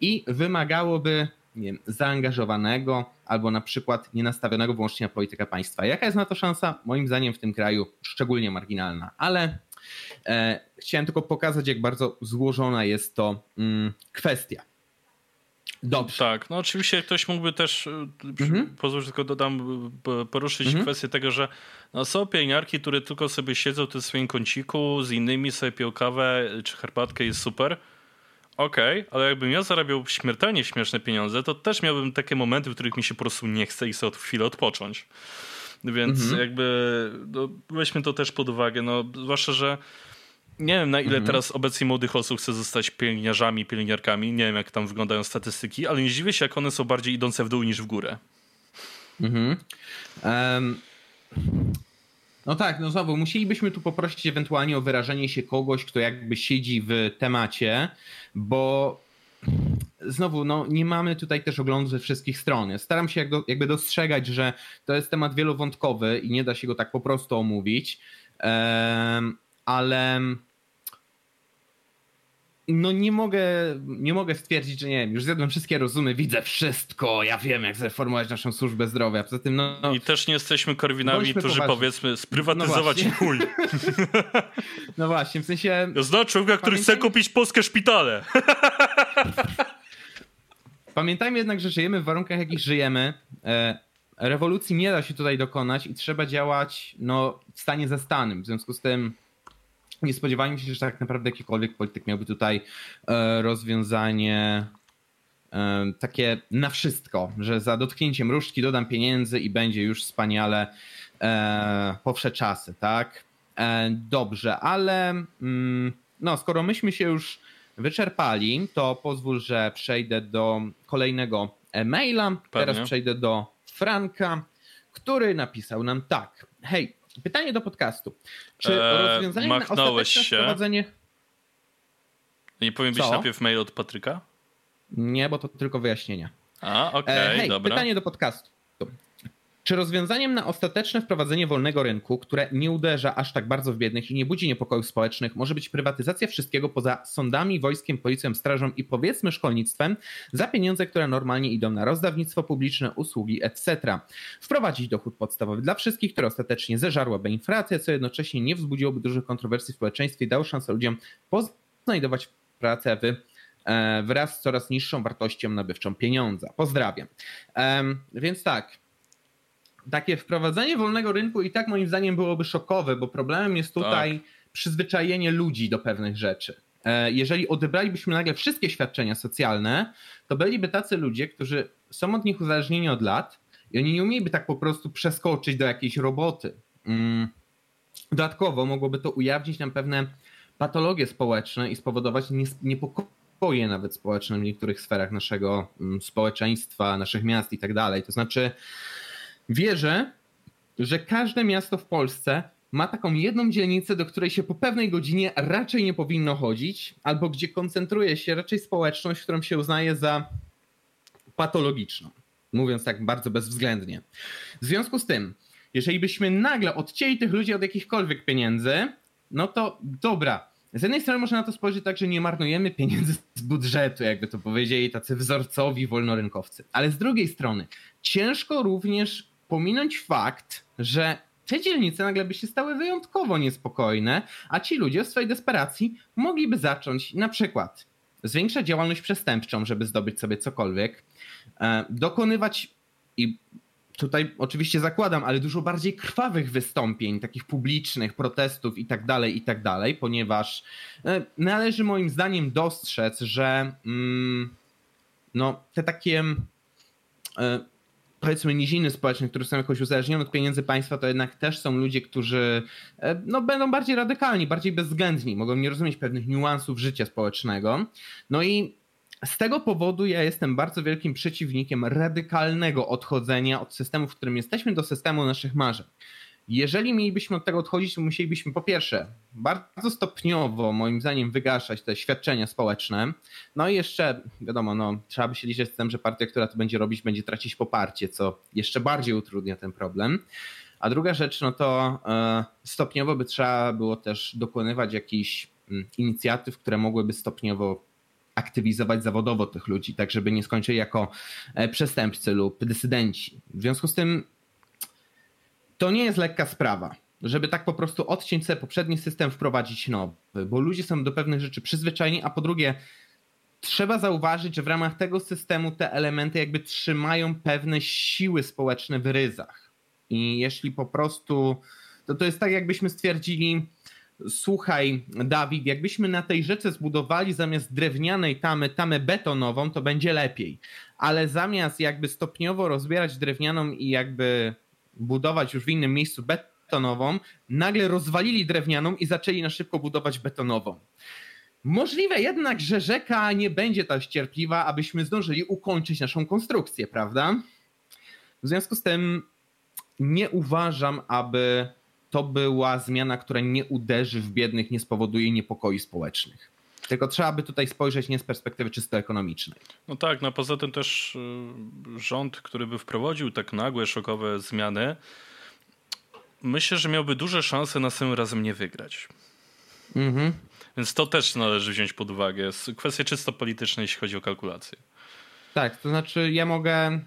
i wymagałoby nie wiem, zaangażowanego albo na przykład nienastawionego wyłącznie na politykę państwa. Jaka jest na to szansa? Moim zdaniem w tym kraju szczególnie marginalna, ale e, chciałem tylko pokazać, jak bardzo złożona jest to mm, kwestia. Dobrze. Tak, no oczywiście ktoś mógłby też, e, mhm. pozwól, tylko dodam, poruszyć mhm. kwestię tego, że no są pielęgniarki, które tylko sobie siedzą w swoim kąciku, z innymi sobie piją kawę czy herbatkę jest super. Okej, okay, ale jakbym ja zarabiał śmiertelnie śmieszne pieniądze, to też miałbym takie momenty, w których mi się po prostu nie chce i chcę od chwilę odpocząć. Więc mhm. jakby no, weźmy to też pod uwagę, no zwłaszcza, że nie wiem na ile mhm. teraz obecnie młodych osób chce zostać pielęgniarzami, pielęgniarkami, nie wiem jak tam wyglądają statystyki, ale nie dziwię się jak one są bardziej idące w dół niż w górę. Mhm. Um, no tak, no znowu, musielibyśmy tu poprosić ewentualnie o wyrażenie się kogoś, kto jakby siedzi w temacie, bo znowu, no, nie mamy tutaj też oglądu ze wszystkich stron. Staram się jakby dostrzegać, że to jest temat wielowątkowy i nie da się go tak po prostu omówić, ale no nie mogę, nie mogę stwierdzić, że nie wiem, już zjadłem wszystkie rozumy, widzę wszystko, ja wiem jak zreformować naszą służbę zdrowia. Poza tym, no, no I też nie jesteśmy korwinami, którzy poważni. powiedzmy sprywatyzować no chuj. no właśnie, w sensie... Ja znam człowieka, który chce kupić polskie szpitale. Pamiętajmy jednak, że żyjemy w warunkach, jakich żyjemy. E, rewolucji nie da się tutaj dokonać i trzeba działać no, w stanie zastanym. W związku z tym nie spodziewajmy się, że tak naprawdę jakikolwiek polityk miałby tutaj e, rozwiązanie e, takie na wszystko, że za dotknięciem różdżki dodam pieniędzy i będzie już wspaniale e, powsze czasy, tak? Dobrze, ale mm, no, skoro myśmy się już wyczerpali, to pozwól, że przejdę do kolejnego maila. Teraz przejdę do Franka, który napisał nam tak. Hej, Pytanie do podcastu. Czy eee, rozwiązanie na ostateczne się. wprowadzenie... Nie powiem być najpierw mail od Patryka? Nie, bo to tylko wyjaśnienia. A, okej, okay, e, hej, dobra. Pytanie do podcastu. Czy rozwiązaniem na ostateczne wprowadzenie wolnego rynku, które nie uderza aż tak bardzo w biednych i nie budzi niepokojów społecznych, może być prywatyzacja wszystkiego poza sądami, wojskiem, policją, strażą i powiedzmy szkolnictwem za pieniądze, które normalnie idą na rozdawnictwo publiczne, usługi, etc. Wprowadzić dochód podstawowy dla wszystkich, który ostatecznie zeżarłaby inflację, co jednocześnie nie wzbudziłoby dużych kontrowersji w społeczeństwie i dało szansę ludziom poznajdować pracę w e, wraz z coraz niższą wartością nabywczą pieniądza. Pozdrawiam. Więc tak, takie wprowadzenie wolnego rynku i tak moim zdaniem byłoby szokowe, bo problemem jest tutaj tak. przyzwyczajenie ludzi do pewnych rzeczy. E, jeżeli odebralibyśmy nagle wszystkie świadczenia socjalne, to byliby tacy ludzie, którzy są od nich uzależnieni od lat i oni nie umieliby tak po prostu przeskoczyć do jakiejś roboty. Mm. Dodatkowo mogłoby to ujawnić nam pewne patologie społeczne i spowodować niepokoje nawet społeczne w niektórych sferach naszego mm, społeczeństwa, naszych miast i tak dalej. To znaczy, Wierzę, że każde miasto w Polsce ma taką jedną dzielnicę, do której się po pewnej godzinie raczej nie powinno chodzić, albo gdzie koncentruje się raczej społeczność, którą się uznaje za patologiczną. Mówiąc tak bardzo bezwzględnie. W związku z tym, jeżeli byśmy nagle odcięli tych ludzi od jakichkolwiek pieniędzy, no to dobra. Z jednej strony można na to spojrzeć tak, że nie marnujemy pieniędzy z budżetu, jakby to powiedzieli tacy wzorcowi wolnorynkowcy. Ale z drugiej strony, ciężko również pominąć fakt, że te dzielnice nagle by się stały wyjątkowo niespokojne, a ci ludzie w swojej desperacji mogliby zacząć na przykład zwiększać działalność przestępczą, żeby zdobyć sobie cokolwiek, e, dokonywać i tutaj oczywiście zakładam, ale dużo bardziej krwawych wystąpień, takich publicznych, protestów i tak dalej, i tak dalej, ponieważ e, należy moim zdaniem dostrzec, że mm, no, te takie e, powiedzmy niziny społeczne, które są jakoś uzależnione od pieniędzy państwa, to jednak też są ludzie, którzy e, no, będą bardziej radykalni, bardziej bezwzględni, mogą nie rozumieć pewnych niuansów życia społecznego. No i z tego powodu ja jestem bardzo wielkim przeciwnikiem radykalnego odchodzenia od systemu, w którym jesteśmy, do systemu naszych marzeń. Jeżeli mielibyśmy od tego odchodzić, to musielibyśmy po pierwsze bardzo stopniowo, moim zdaniem, wygaszać te świadczenia społeczne. No i jeszcze, wiadomo, no, trzeba by się liczyć z tym, że partia, która to będzie robić, będzie tracić poparcie, co jeszcze bardziej utrudnia ten problem. A druga rzecz, no to e, stopniowo by trzeba było też dokonywać jakichś mm, inicjatyw, które mogłyby stopniowo aktywizować zawodowo tych ludzi, tak żeby nie skończyli jako e, przestępcy lub dysydenci. W związku z tym to nie jest lekka sprawa, żeby tak po prostu odciąć sobie poprzedni system, wprowadzić nowy, bo ludzie są do pewnych rzeczy przyzwyczajeni, a po drugie trzeba zauważyć, że w ramach tego systemu te elementy jakby trzymają pewne siły społeczne w ryzach. I jeśli po prostu, to to jest tak jakbyśmy stwierdzili, słuchaj Dawid, jakbyśmy na tej rzece zbudowali zamiast drewnianej tamy, tamę betonową, to będzie lepiej. Ale zamiast jakby stopniowo rozbierać drewnianą i jakby budować już w innym miejscu betonową, nagle rozwalili drewnianą i zaczęli na szybko budować betonową. Możliwe jednak, że rzeka nie będzie tak cierpliwa, abyśmy zdążyli ukończyć naszą konstrukcję, prawda? W związku z tym nie uważam, aby to była zmiana, która nie uderzy w biednych, nie spowoduje niepokoi społecznych. Tylko trzeba by tutaj spojrzeć nie z perspektywy czysto ekonomicznej. No tak, no poza tym też y, rząd, który by wprowadził tak nagłe, szokowe zmiany, myślę, że miałby duże szanse na samym razem nie wygrać. Mhm. Więc to też należy wziąć pod uwagę. Jest kwestia czysto polityczna, jeśli chodzi o kalkulację. Tak, to znaczy ja mogę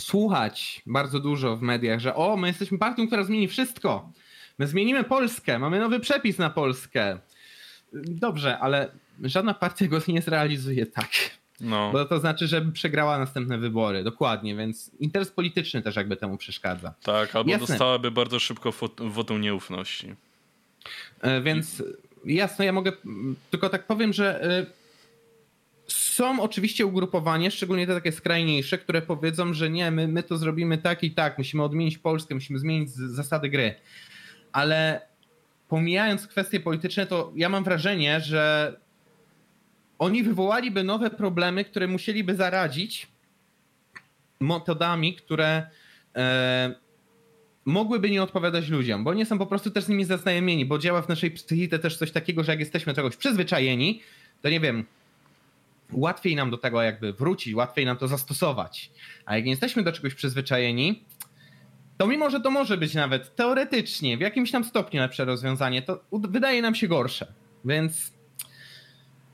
słuchać bardzo dużo w mediach, że o, my jesteśmy partią, która zmieni wszystko. My zmienimy Polskę, mamy nowy przepis na Polskę. Dobrze, ale żadna partia go nie zrealizuje tak. No. Bo to znaczy, że przegrała następne wybory. Dokładnie, więc interes polityczny też jakby temu przeszkadza. Tak, albo jasne. dostałaby bardzo szybko wotum nieufności. E, więc jasno, ja mogę tylko tak powiem, że e, są oczywiście ugrupowania, szczególnie te takie skrajniejsze, które powiedzą, że nie, my, my to zrobimy tak i tak, musimy odmienić Polskę, musimy zmienić zasady gry. Ale pomijając kwestie polityczne, to ja mam wrażenie, że oni wywołaliby nowe problemy, które musieliby zaradzić metodami, które e, mogłyby nie odpowiadać ludziom, bo nie są po prostu też z nimi zaznajomieni, bo działa w naszej psychice też coś takiego, że jak jesteśmy czegoś przyzwyczajeni, to nie wiem, łatwiej nam do tego jakby wrócić, łatwiej nam to zastosować. A jak nie jesteśmy do czegoś przyzwyczajeni, to mimo, że to może być nawet teoretycznie w jakimś tam stopniu lepsze rozwiązanie, to wydaje nam się gorsze. Więc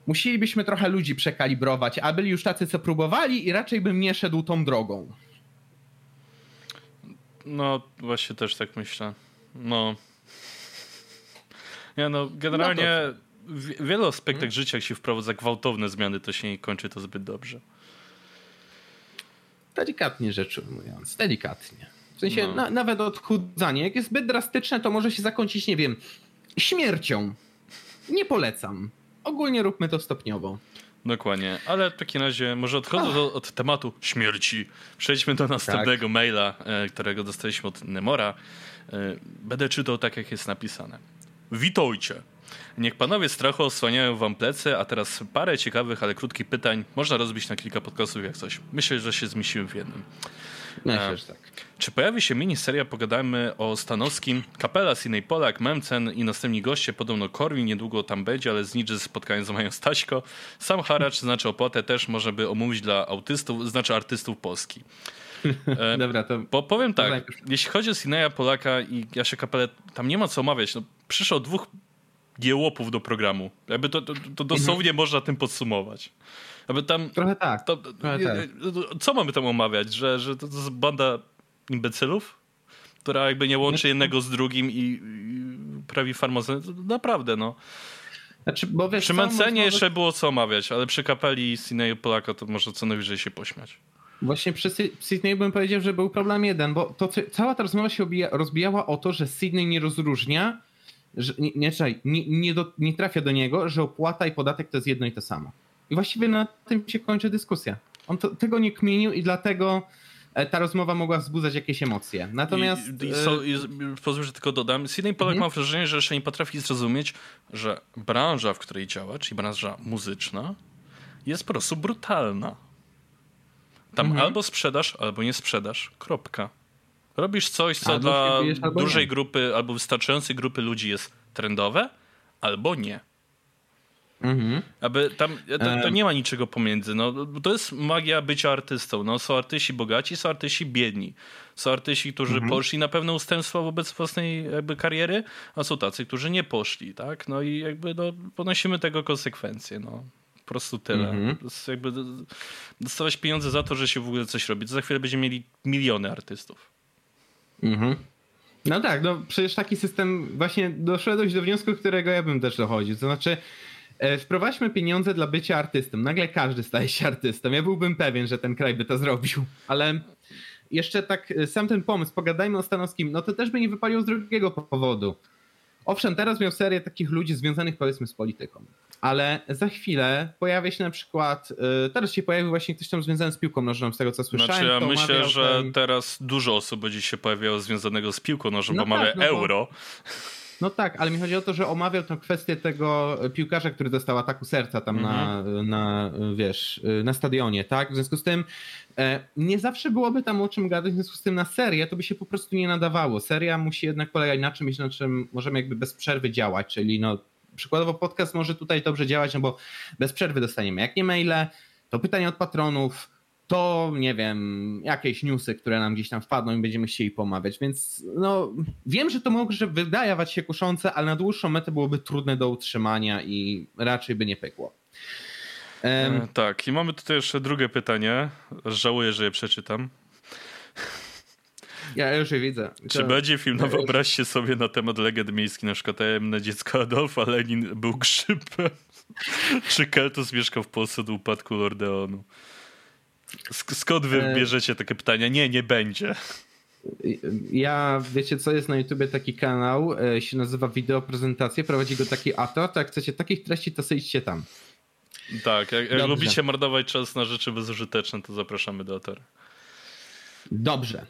musielibyśmy trochę ludzi przekalibrować, a byli już tacy, co próbowali i raczej bym nie szedł tą drogą. No, właśnie też tak myślę. No. Ja no, generalnie no w wielu aspektach hmm. życia, jak się wprowadza gwałtowne zmiany, to się nie kończy to zbyt dobrze. Delikatnie rzecz ujmując, delikatnie. W sensie no. na, nawet odchudzanie, jak jest zbyt drastyczne, to może się zakończyć, nie wiem, śmiercią. Nie polecam. Ogólnie róbmy to stopniowo. Dokładnie, ale w takim razie może odchodząc od, od, tematu śmierci, przejdźmy do następnego tak. maila, e, którego dostaliśmy od Nemora. E, będę czytał tak, jak jest napisane. Witajcie. Niech panowie strachu osłaniają wam plecy, a teraz parę ciekawych, ale krótkich pytań można rozbić na kilka podcastów jak coś. Myślę, że się zmieścimy w jednym. Myślę, że tak. Czy pojawi się miniseria, pogadamy o Stanowskim, Kapela, Sinej Polak, Memcen i następni goście, podobno Korwin niedługo tam będzie, ale z Nidży spotkanie z mają Staśko. Sam haracz, znaczy opłatę też może by omówić dla autystów, znaczy artystów Polski. E, Dobra, to... Bo powiem tak, jeśli chodzi o Sineja Polaka i Jasia Kapelę, tam nie ma co omawiać. No, przyszło dwóch jełopów do programu. Jakby to, to, to dosłownie mhm. można tym podsumować. Jakby tam, Trochę tak. To, Trochę tak. Co mamy tam omawiać? Że, że to, to jest banda imbecylów? Która jakby nie łączy jednego z drugim i, i prawi farmazon. Naprawdę, no. Znaczy, bo wiesz, przy Mencenie jeszcze było co omawiać, ale przy kapeli Sydney Polaka to może co najwyżej się pośmiać. Właśnie przy Sydney bym powiedział, że był problem jeden, bo to, cała ta rozmowa się rozbijała o to, że Sydney nie rozróżnia że, nie, nie, nie, do, nie trafia do niego, że opłata i podatek to jest jedno i to samo. I właściwie na tym się kończy dyskusja. On to, tego nie kmienił i dlatego e, ta rozmowa mogła wzbudzać jakieś emocje. Natomiast. I, i, so, i, pozwól, że tylko dodam. Z jednej Polak mhm. mam wrażenie, że jeszcze nie potrafi zrozumieć, że branża, w której działa, czyli branża muzyczna, jest po prostu brutalna. Tam mhm. albo sprzedaż, albo nie sprzedaż. Kropka. Robisz coś, co albo dla dużej nie. grupy albo wystarczającej grupy ludzi jest trendowe, albo nie. Mhm. Aby tam, to, to, nie ma niczego pomiędzy. No, to jest magia bycia artystą. No, są artyści bogaci, są artyści biedni. Są artyści, którzy mhm. poszli na pewne ustępstwa wobec własnej jakby kariery, a są tacy, którzy nie poszli. Tak? No i jakby no, ponosimy tego konsekwencje. No. Po prostu tyle. Mhm. Jakby dostawać pieniądze za to, że się w ogóle coś robi. To za chwilę będziemy mieli miliony artystów. Mhm. No tak, no przecież taki system właśnie doszedłeś do wniosku, którego ja bym też dochodził. To znaczy, e, wprowadźmy pieniądze dla bycia artystą. Nagle każdy staje się artystą. Ja byłbym pewien, że ten kraj by to zrobił, ale jeszcze tak e, sam ten pomysł, pogadajmy o Stanowskim, no to też by nie wypalił z drugiego powodu. Owszem, teraz miał serię takich ludzi związanych powiedzmy z polityką ale za chwilę pojawia się na przykład, y, teraz się pojawił właśnie ktoś tam związany z piłką nożną, z tego co słyszałem. Znaczy ja myślę, że ten... teraz dużo osób będzie się pojawiało związanego z piłką nożną, no bo tak, mamy no euro. Bo... No tak, ale mi chodzi o to, że omawiał tę kwestię tego piłkarza, który dostał ataku serca tam na, mhm. na, wiesz, na stadionie, tak? W związku z tym e, nie zawsze byłoby tam o czym gadać, w związku z tym na serię to by się po prostu nie nadawało. Seria musi jednak polegać na czymś, na czym możemy jakby bez przerwy działać, czyli no Przykładowo podcast może tutaj dobrze działać, no bo bez przerwy dostaniemy jak nie maile, to pytania od patronów, to nie wiem, jakieś newsy, które nam gdzieś tam wpadną i będziemy chcieli pomawiać, więc no wiem, że to może wydawać się kuszące, ale na dłuższą metę byłoby trudne do utrzymania i raczej by nie pykło. Um, tak, i mamy tutaj jeszcze drugie pytanie. Żałuję, że je przeczytam. Ja już je widzę. Czy to... będzie film, no wyobraźcie sobie na temat legend miejski, na przykład na dziecko Adolfa Lenin był grzybem. Czy Keltus mieszkał w Polsce do upadku Lordeonu? Skąd wy e, bierzecie takie pytania? Nie, nie będzie. Ja, wiecie co, jest na YouTubie taki kanał, e, się nazywa Wideo Prezentacje, prowadzi go taki ator, to jak chcecie takich treści, to sejdźcie tam. Tak, jak, jak lubicie marnować czas na rzeczy bezużyteczne, to zapraszamy do Atora. Dobrze.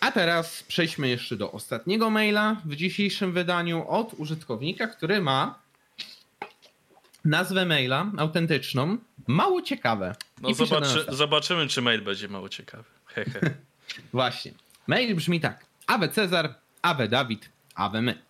A teraz przejdźmy jeszcze do ostatniego maila w dzisiejszym wydaniu od użytkownika, który ma nazwę maila autentyczną, mało ciekawe. No zobaczy, zobaczymy, czy mail będzie mało ciekawy. Hehe. Właśnie. Mail brzmi tak. Awe Cezar, Awe Dawid, Awe my.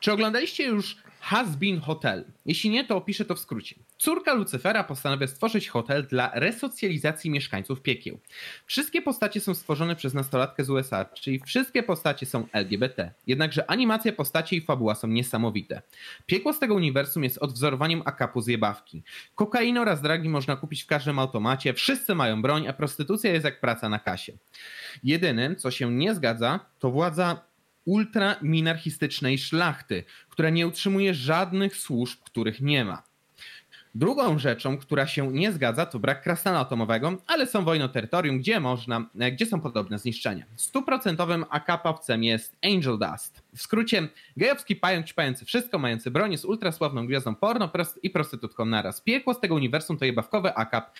Czy oglądaliście już Has Been Hotel. Jeśli nie, to opiszę to w skrócie. Córka Lucyfera postanawia stworzyć hotel dla resocjalizacji mieszkańców piekieł. Wszystkie postacie są stworzone przez nastolatkę z USA, czyli wszystkie postacie są LGBT. Jednakże animacja postaci i fabuła są niesamowite. Piekło z tego uniwersum jest odwzorowaniem akapu z jebawki. Kokainę oraz dragi można kupić w każdym automacie, wszyscy mają broń, a prostytucja jest jak praca na kasie. Jedynym, co się nie zgadza, to władza ultraminarchistycznej szlachty, która nie utrzymuje żadnych służb, których nie ma. Drugą rzeczą, która się nie zgadza, to brak krasnala atomowego, ale są wojny o terytorium, gdzie można, e, gdzie są podobne zniszczenia. Stuprocentowym akapawcem jest Angel Dust. W skrócie, gejowski pająk ćpający wszystko, mający broń, jest ultrasławną gwiazdą porno i prostytutką naraz. Piekło z tego uniwersum to jebawkowy akap,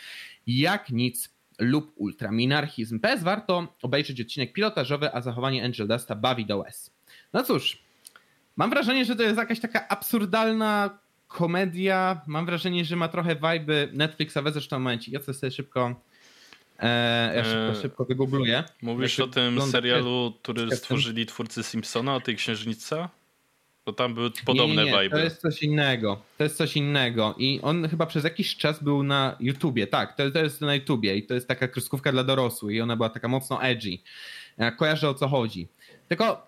jak nic lub ultraminarchizm. PS warto obejrzeć odcinek pilotażowy, a zachowanie Angel Dusta bawi do łez. No cóż, mam wrażenie, że to jest jakaś taka absurdalna komedia. Mam wrażenie, że ma trochę vibe Netflixowe. Zresztą momencie, ja sobie szybko e, ja szybko, e, szybko wygoogluję. Mówisz o tym serialu, który stworzyli twórcy Simpsona, o tej księżniczce? To tam były podobne nie, nie, nie. To jest coś innego. To jest coś innego. I on chyba przez jakiś czas był na YouTubie. Tak, to, to jest na YouTubie i to jest taka kreskówka dla dorosłych i ona była taka mocno edgy. Ja kojarzę o co chodzi. Tylko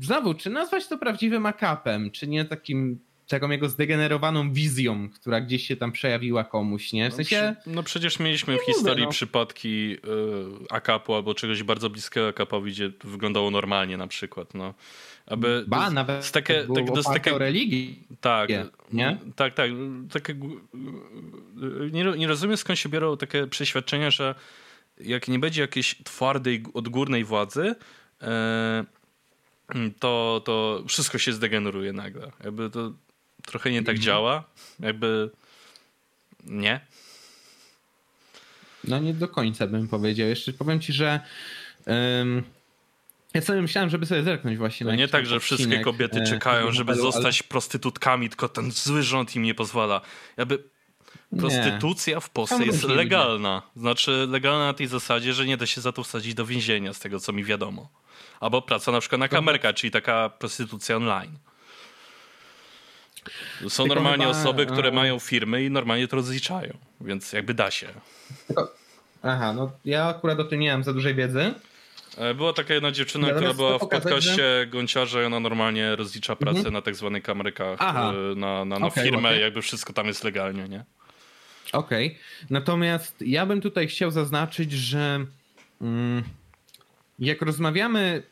znowu, czy nazwać to prawdziwym akapem, czy nie takim taką jego zdegenerowaną wizją, która gdzieś się tam przejawiła komuś, nie? W sensie... No, no przecież mieliśmy w historii no. przypadki y, akapu albo czegoś bardzo bliskiego akapowi, gdzie wyglądało normalnie na przykład, no. Aby ba, nawet z takie, tak, to jest takie, religii. Tak, nie? tak, tak. Takie, nie, nie rozumiem skąd się biorą takie przeświadczenia, że jak nie będzie jakiejś twardej, odgórnej władzy, e, to, to wszystko się zdegeneruje nagle. Jakby to trochę nie tak mhm. działa. Jakby nie. No nie do końca bym powiedział. Jeszcze powiem ci, że ja sobie myślałem, żeby sobie zerknąć właśnie no na Nie tak, że wszystkie kobiety e, czekają, żeby zostać ale... prostytutkami, tylko ten zły rząd im nie pozwala. Jakby prostytucja nie. w Polsce jest legalna. Znaczy legalna na tej zasadzie, że nie da się za to wsadzić do więzienia, z tego co mi wiadomo. Albo praca na przykład na kamerkę, czyli taka prostytucja online. Są Tylko normalnie chyba... osoby, które mają firmy i normalnie to rozliczają, więc jakby da się. Aha, no ja akurat o tym nie mam za dużej wiedzy. E, była taka jedna dziewczyna, Natomiast która była w podcaście że... Gąciarza i ona normalnie rozlicza pracę mhm. na tak zwanych kamerkach, Aha. E, na, na, na okay, firmę, okay. jakby wszystko tam jest legalnie, nie? Okej. Okay. Natomiast ja bym tutaj chciał zaznaczyć, że mm, jak rozmawiamy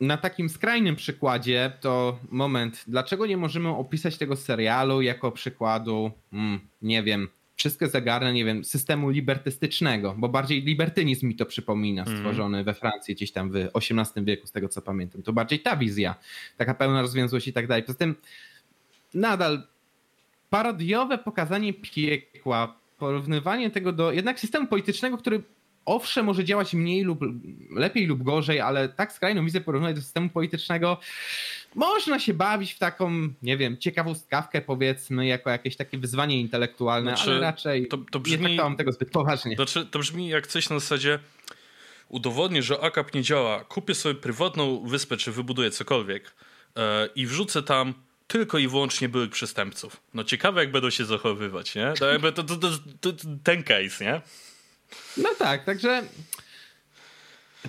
na takim skrajnym przykładzie, to moment, dlaczego nie możemy opisać tego serialu jako przykładu, mm, nie wiem, wszystkie zagarne, nie wiem, systemu libertystycznego, bo bardziej libertynizm mi to przypomina, mhm. stworzony mm. we Francji gdzieś tam w XVIII wieku, z tego co pamiętam. To bardziej ta wizja, taka pełna rozwiązłość i tak dalej. Poza tym nadal parodiowe pokazanie piekła, porównywanie tego do jednak systemu politycznego, który owszem może działać mniej lub lepiej lub gorzej, ale tak skrajną wizję porównać do systemu politycznego można się bawić w taką, nie wiem, ciekawostkawkę powiedzmy, jako jakieś takie wyzwanie intelektualne, znaczy, ale raczej to, to brzmi, nie traktowałem tego zbyt poważnie. Znaczy, to brzmi jak coś na zasadzie udowodnię, że AKAP nie działa, kupię sobie prywatną wyspę, czy wybuduję cokolwiek yy, i wrzucę tam tylko i wyłącznie byłych przestępców. No ciekawe, jak będą się zachowywać, nie? To, to, to, to ten case, nie? No tak, także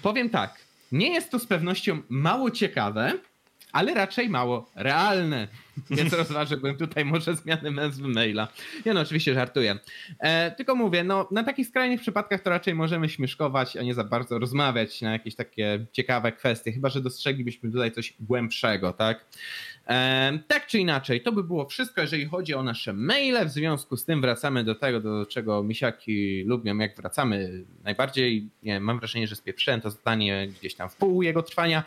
powiem tak. Nie jest to z pewnością mało ciekawe, ale raczej mało realne. Więc rozważyłbym tutaj może zmianę nazwy maila. Ja no oczywiście żartuję. E, tylko mówię, no na takich skrajnych przypadkach to raczej możemy śmieszkować, a nie za bardzo rozmawiać na jakieś takie ciekawe kwestie, chyba że dostrzeglibyśmy tutaj coś głębszego, tak? Tak czy inaczej, to by było wszystko, jeżeli chodzi o nasze maile. W związku z tym wracamy do tego, do czego misiaki lubią, jak wracamy najbardziej. Nie, mam wrażenie, że spieprzyłem to zdanie gdzieś tam w pół jego trwania.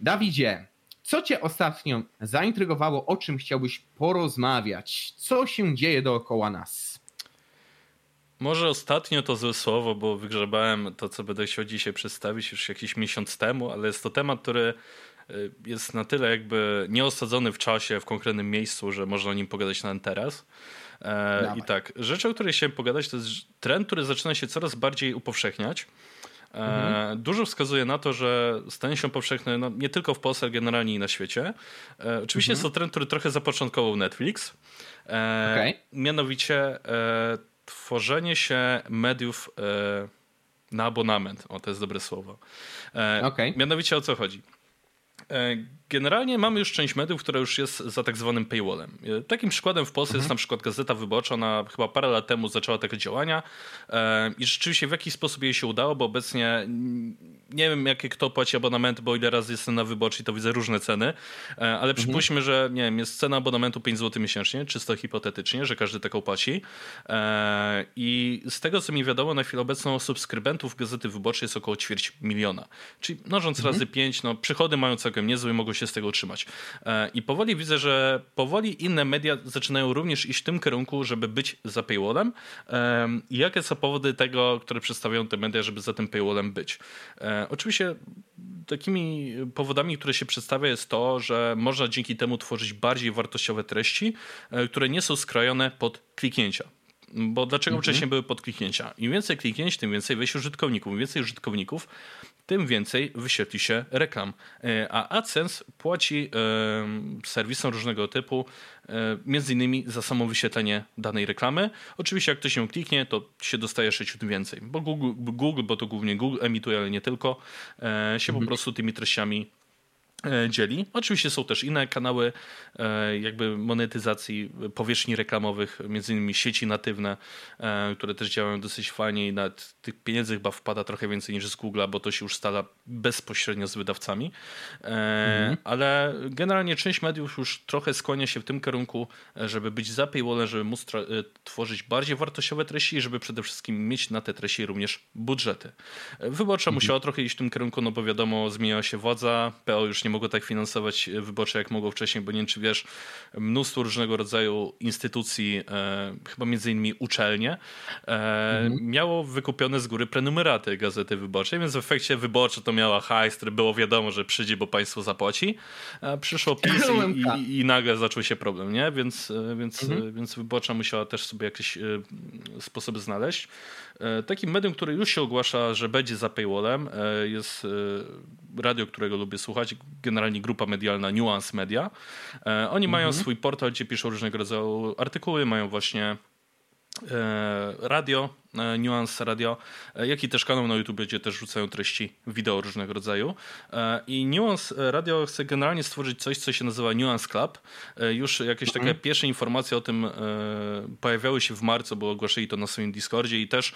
Dawidzie, co cię ostatnio zaintrygowało, o czym chciałbyś porozmawiać? Co się dzieje dookoła nas? Może ostatnio to złe słowo, bo wygrzebałem to, co będę chciał dzisiaj przedstawić już jakiś miesiąc temu, ale jest to temat, który jest na tyle jakby nieosadzony w czasie, w konkretnym miejscu, że można o nim pogadać na teraz. E, I tak, rzecz, o której chciałem pogadać, to jest trend, który zaczyna się coraz bardziej upowszechniać. Mhm. Dużo wskazuje na to, że stanie się powszechny no, nie tylko w Polsce, ale generalnie i na świecie. E, oczywiście mhm. jest to trend, który trochę zapoczątkował Netflix. E, okay. Mianowicie tworzenie się mediów na abonament. O, to jest dobre słowo. Okay. Mianowicie o co chodzi? uh, Generalnie mamy już część mediów, która już jest za tak zwanym paywallem. Takim przykładem w Polsce mhm. jest na przykład Gazeta Wyborcza. Ona chyba parę lat temu zaczęła takie działania i rzeczywiście w jakiś sposób jej się udało, bo obecnie nie wiem, jakie kto płaci abonament, bo ile razy jestem na wyborczy, to widzę różne ceny, e, ale mhm. przypuśćmy, że nie wiem, jest cena abonamentu 5 zł miesięcznie, czysto hipotetycznie, że każdy taką płaci. E, I z tego, co mi wiadomo, na chwilę obecną subskrybentów Gazety Wyborczej jest około ćwierć miliona. Czyli mnożąc mhm. razy 5, no przychody mają całkiem niezłe mogą się z tego utrzymać. E, I powoli widzę, że powoli inne media zaczynają również iść w tym kierunku, żeby być za paywallem. I jakie są powody tego, które przedstawiają te media, żeby za tym paywallem być? Oczywiście takimi powodami, które się przedstawia jest to, że można dzięki temu tworzyć bardziej wartościowe treści, e, które nie są skrojone pod kliknięcia. Bo dlaczego mhm. wcześniej były pod kliknięcia? Im więcej kliknięć, tym więcej wejść użytkowników. Im więcej użytkowników, tym więcej wyświetli się reklam. E, a AdSense płaci e, serwisom różnego typu, e, między innymi za samo wyświetlenie danej reklamy. Oczywiście jak ktoś się kliknie, to się dostaje 6 więcej, bo Google, Google, bo to głównie Google emituje, ale nie tylko, się mhm. po prostu tymi treściami dzieli. Oczywiście są też inne kanały e, jakby monetyzacji powierzchni reklamowych, między innymi sieci natywne, e, które też działają dosyć fajnie i nawet tych pieniędzy chyba wpada trochę więcej niż z Google'a, bo to się już stala bezpośrednio z wydawcami. Mhm. Ale generalnie część mediów już trochę skłania się w tym kierunku, żeby być za paywallem, żeby móc tworzyć bardziej wartościowe treści i żeby przede wszystkim mieć na te treści również budżety. Wyborcza mhm. musiała trochę iść w tym kierunku, no bo wiadomo, zmieniała się władza, PO już nie mogło tak finansować wyborcze, jak mogło wcześniej, bo nie wiem, czy wiesz, mnóstwo różnego rodzaju instytucji, e, chyba między innymi uczelnie, e, mhm. miało wykupione z góry prenumeraty Gazety Wyborczej, więc w efekcie wyborcze to miała hajs, który było wiadomo, że przyjdzie, bo państwo zapłaci. A przyszło PiS i, i, i, nagle zaczął się problem, nie? Więc, e, więc, mhm. więc wyborcza musiała też sobie jakieś e, sposoby znaleźć. E, takim medium, które już się ogłasza, że będzie za paywallem, jest radio, którego lubię słuchać, generalnie grupa medialna Nuance Media. E, oni mhm. mają swój portal, gdzie piszą różnego rodzaju artykuły, mają właśnie radio, e, Nuance Radio, e, jak i też kanał na YouTube, gdzie też rzucają treści wideo różnego rodzaju. I Nuance Radio chce generalnie stworzyć coś, co się nazywa Nuance Club. Już jakieś takie mhm. pierwsze informacje o tym pojawiały się w marcu, bo ogłosili to na swoim Discordzie i też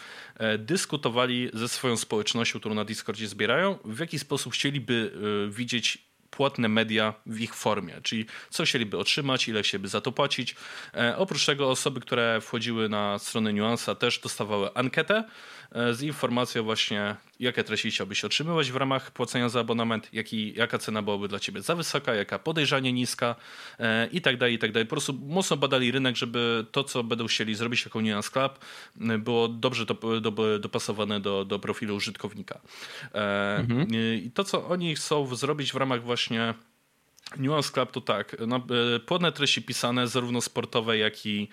dyskutowali ze swoją społecznością, którą na Discordzie zbierają, w jaki sposób chcieliby widzieć płatne media w ich formie, czyli co chcieliby otrzymać, ile chcieliby za to płacić. E, oprócz tego osoby, które wchodziły na stronę Nuansa też dostawały ankietę, E, z informacją właśnie, jakie treści chciałbyś otrzymywać w ramach płacenia za abonament, jaki, jaka cena byłaby dla ciebie za wysoka, jaka podejrzanie niska e, i tak dalej, i tak dalej. Po prostu mocno badali rynek, żeby to, co będą chcieli zrobić jako Nuance Club, e, było dobrze do, do, dopasowane do, do profilu użytkownika. Mhm. I to, co oni chcą zrobić w ramach właśnie Nuance Club to tak, no, płodne treści pisane zarówno sportowe, jak i,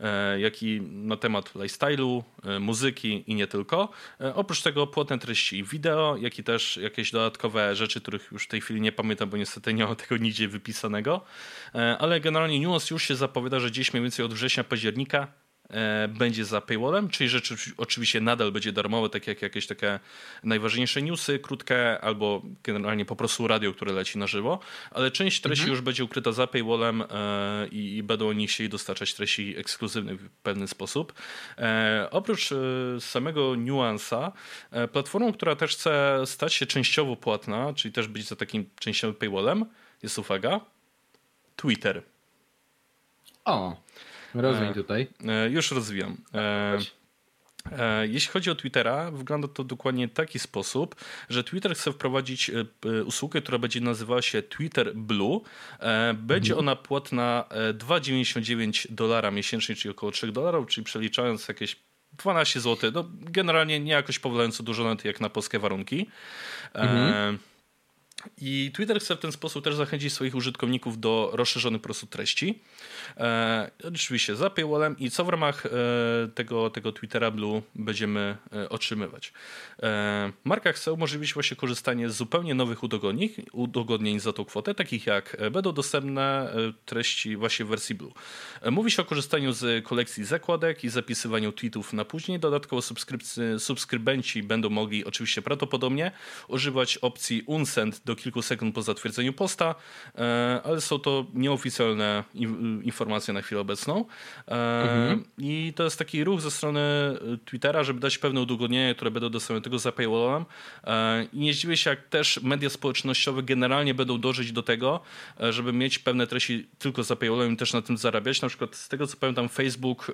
e, jak i na temat lifestyle'u, e, muzyki i nie tylko. Oprócz tego płodne treści wideo, jak i też jakieś dodatkowe rzeczy, których już w tej chwili nie pamiętam, bo niestety nie mam tego nigdzie wypisanego. Ale generalnie Nuance już się zapowiada, że gdzieś mniej więcej od września, października E, będzie za paywallem, czyli rzeczy oczywiście nadal będzie darmowe, tak jak jakieś takie najważniejsze newsy, krótkie, albo generalnie po prostu radio, które leci na żywo, ale część treści mhm. już będzie ukryta za paywallem e, i, i będą oni chcieli dostarczać treści ekskluzywnych w pewien sposób. E, oprócz samego Nuance'a, platformą, która też chce stać się częściowo płatna, czyli też być za takim częściowym paywallem, jest uwaga, Twitter. O, Rozwiń e, tutaj. E, już rozwijam. E, jeśli chodzi o Twittera, wygląda to dokładnie w taki sposób, że Twitter chce wprowadzić usługę, która będzie nazywała się Twitter Blue. Będzie mhm. ona płatna 2,99 dolara miesięcznie, czyli około 3 dolarów, czyli przeliczając jakieś 12 zł. No, generalnie nie jakoś powalająco dużo, nawet jak na polskie warunki. Mhm. I Twitter chce w ten sposób też zachęcić swoich użytkowników do rozszerzonych po prostu treści. E, oczywiście za paywallem i co w ramach e, tego, tego Twittera Blue będziemy e, otrzymywać. E, marka chce umożliwić właśnie korzystanie z zupełnie nowych udogodnień, udogodnień za tą kwotę, takich jak e, będą dostępne e, treści właśnie w wersji Blue. mówi się o korzystaniu z kolekcji zakładek i zapisywaniu tweetów na później. Dodatkowo subskrybenci będą mogli oczywiście prawdopodobnie używać opcji unsend do kilku sekund po zatwierdzeniu posta, ale są to nieoficjalne informacje na chwilę obecną. E, mhm. I to jest taki ruch ze strony Twittera, żeby dać pewne udogodnienia, które będą dostępne tylko za paywallem. E, I nie zdziwię się, jak też media społecznościowe generalnie będą dążyć do tego, e, żeby mieć pewne treści tylko za paywallem i też na tym zarabiać. Na przykład z tego, co pamiętam, Facebook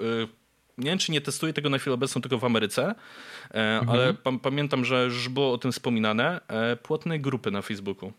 nie wiem, czy nie testuje tego na chwilę obecną tylko w Ameryce, mhm. ale pa pamiętam, że już było o tym wspominane, płatne grupy na Facebooku.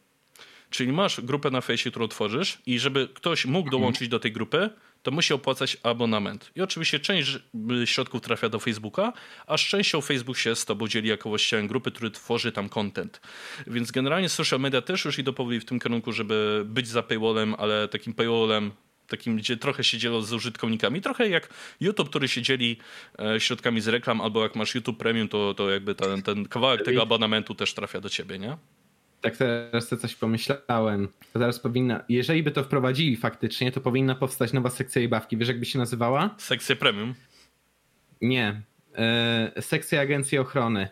Czyli masz grupę na fejsie, którą tworzysz i żeby ktoś mógł mhm. dołączyć do tej grupy, to musi opłacać abonament. I oczywiście część środków trafia do Facebooka, a z częścią Facebook się z tobą dzieli jako właścicielem grupy, który tworzy tam content. Więc generalnie social media też już idą powoli w tym kierunku, żeby być za paywallem, ale takim paywallem takim, gdzie trochę się dzielą z użytkownikami. Trochę jak YouTube, który się dzieli e, środkami z reklam, albo jak masz YouTube Premium, to, to jakby ten, ten kawałek tego abonamentu też trafia do ciebie, nie? tak teraz to coś pomyślałem. To teraz powinna, jeżeli by to wprowadzili faktycznie, to powinna powstać nowa sekcja jej bawki. Wiesz, jakby się nazywała? Sekcja premium. Nie. Yy, sekcja agencji ochrony.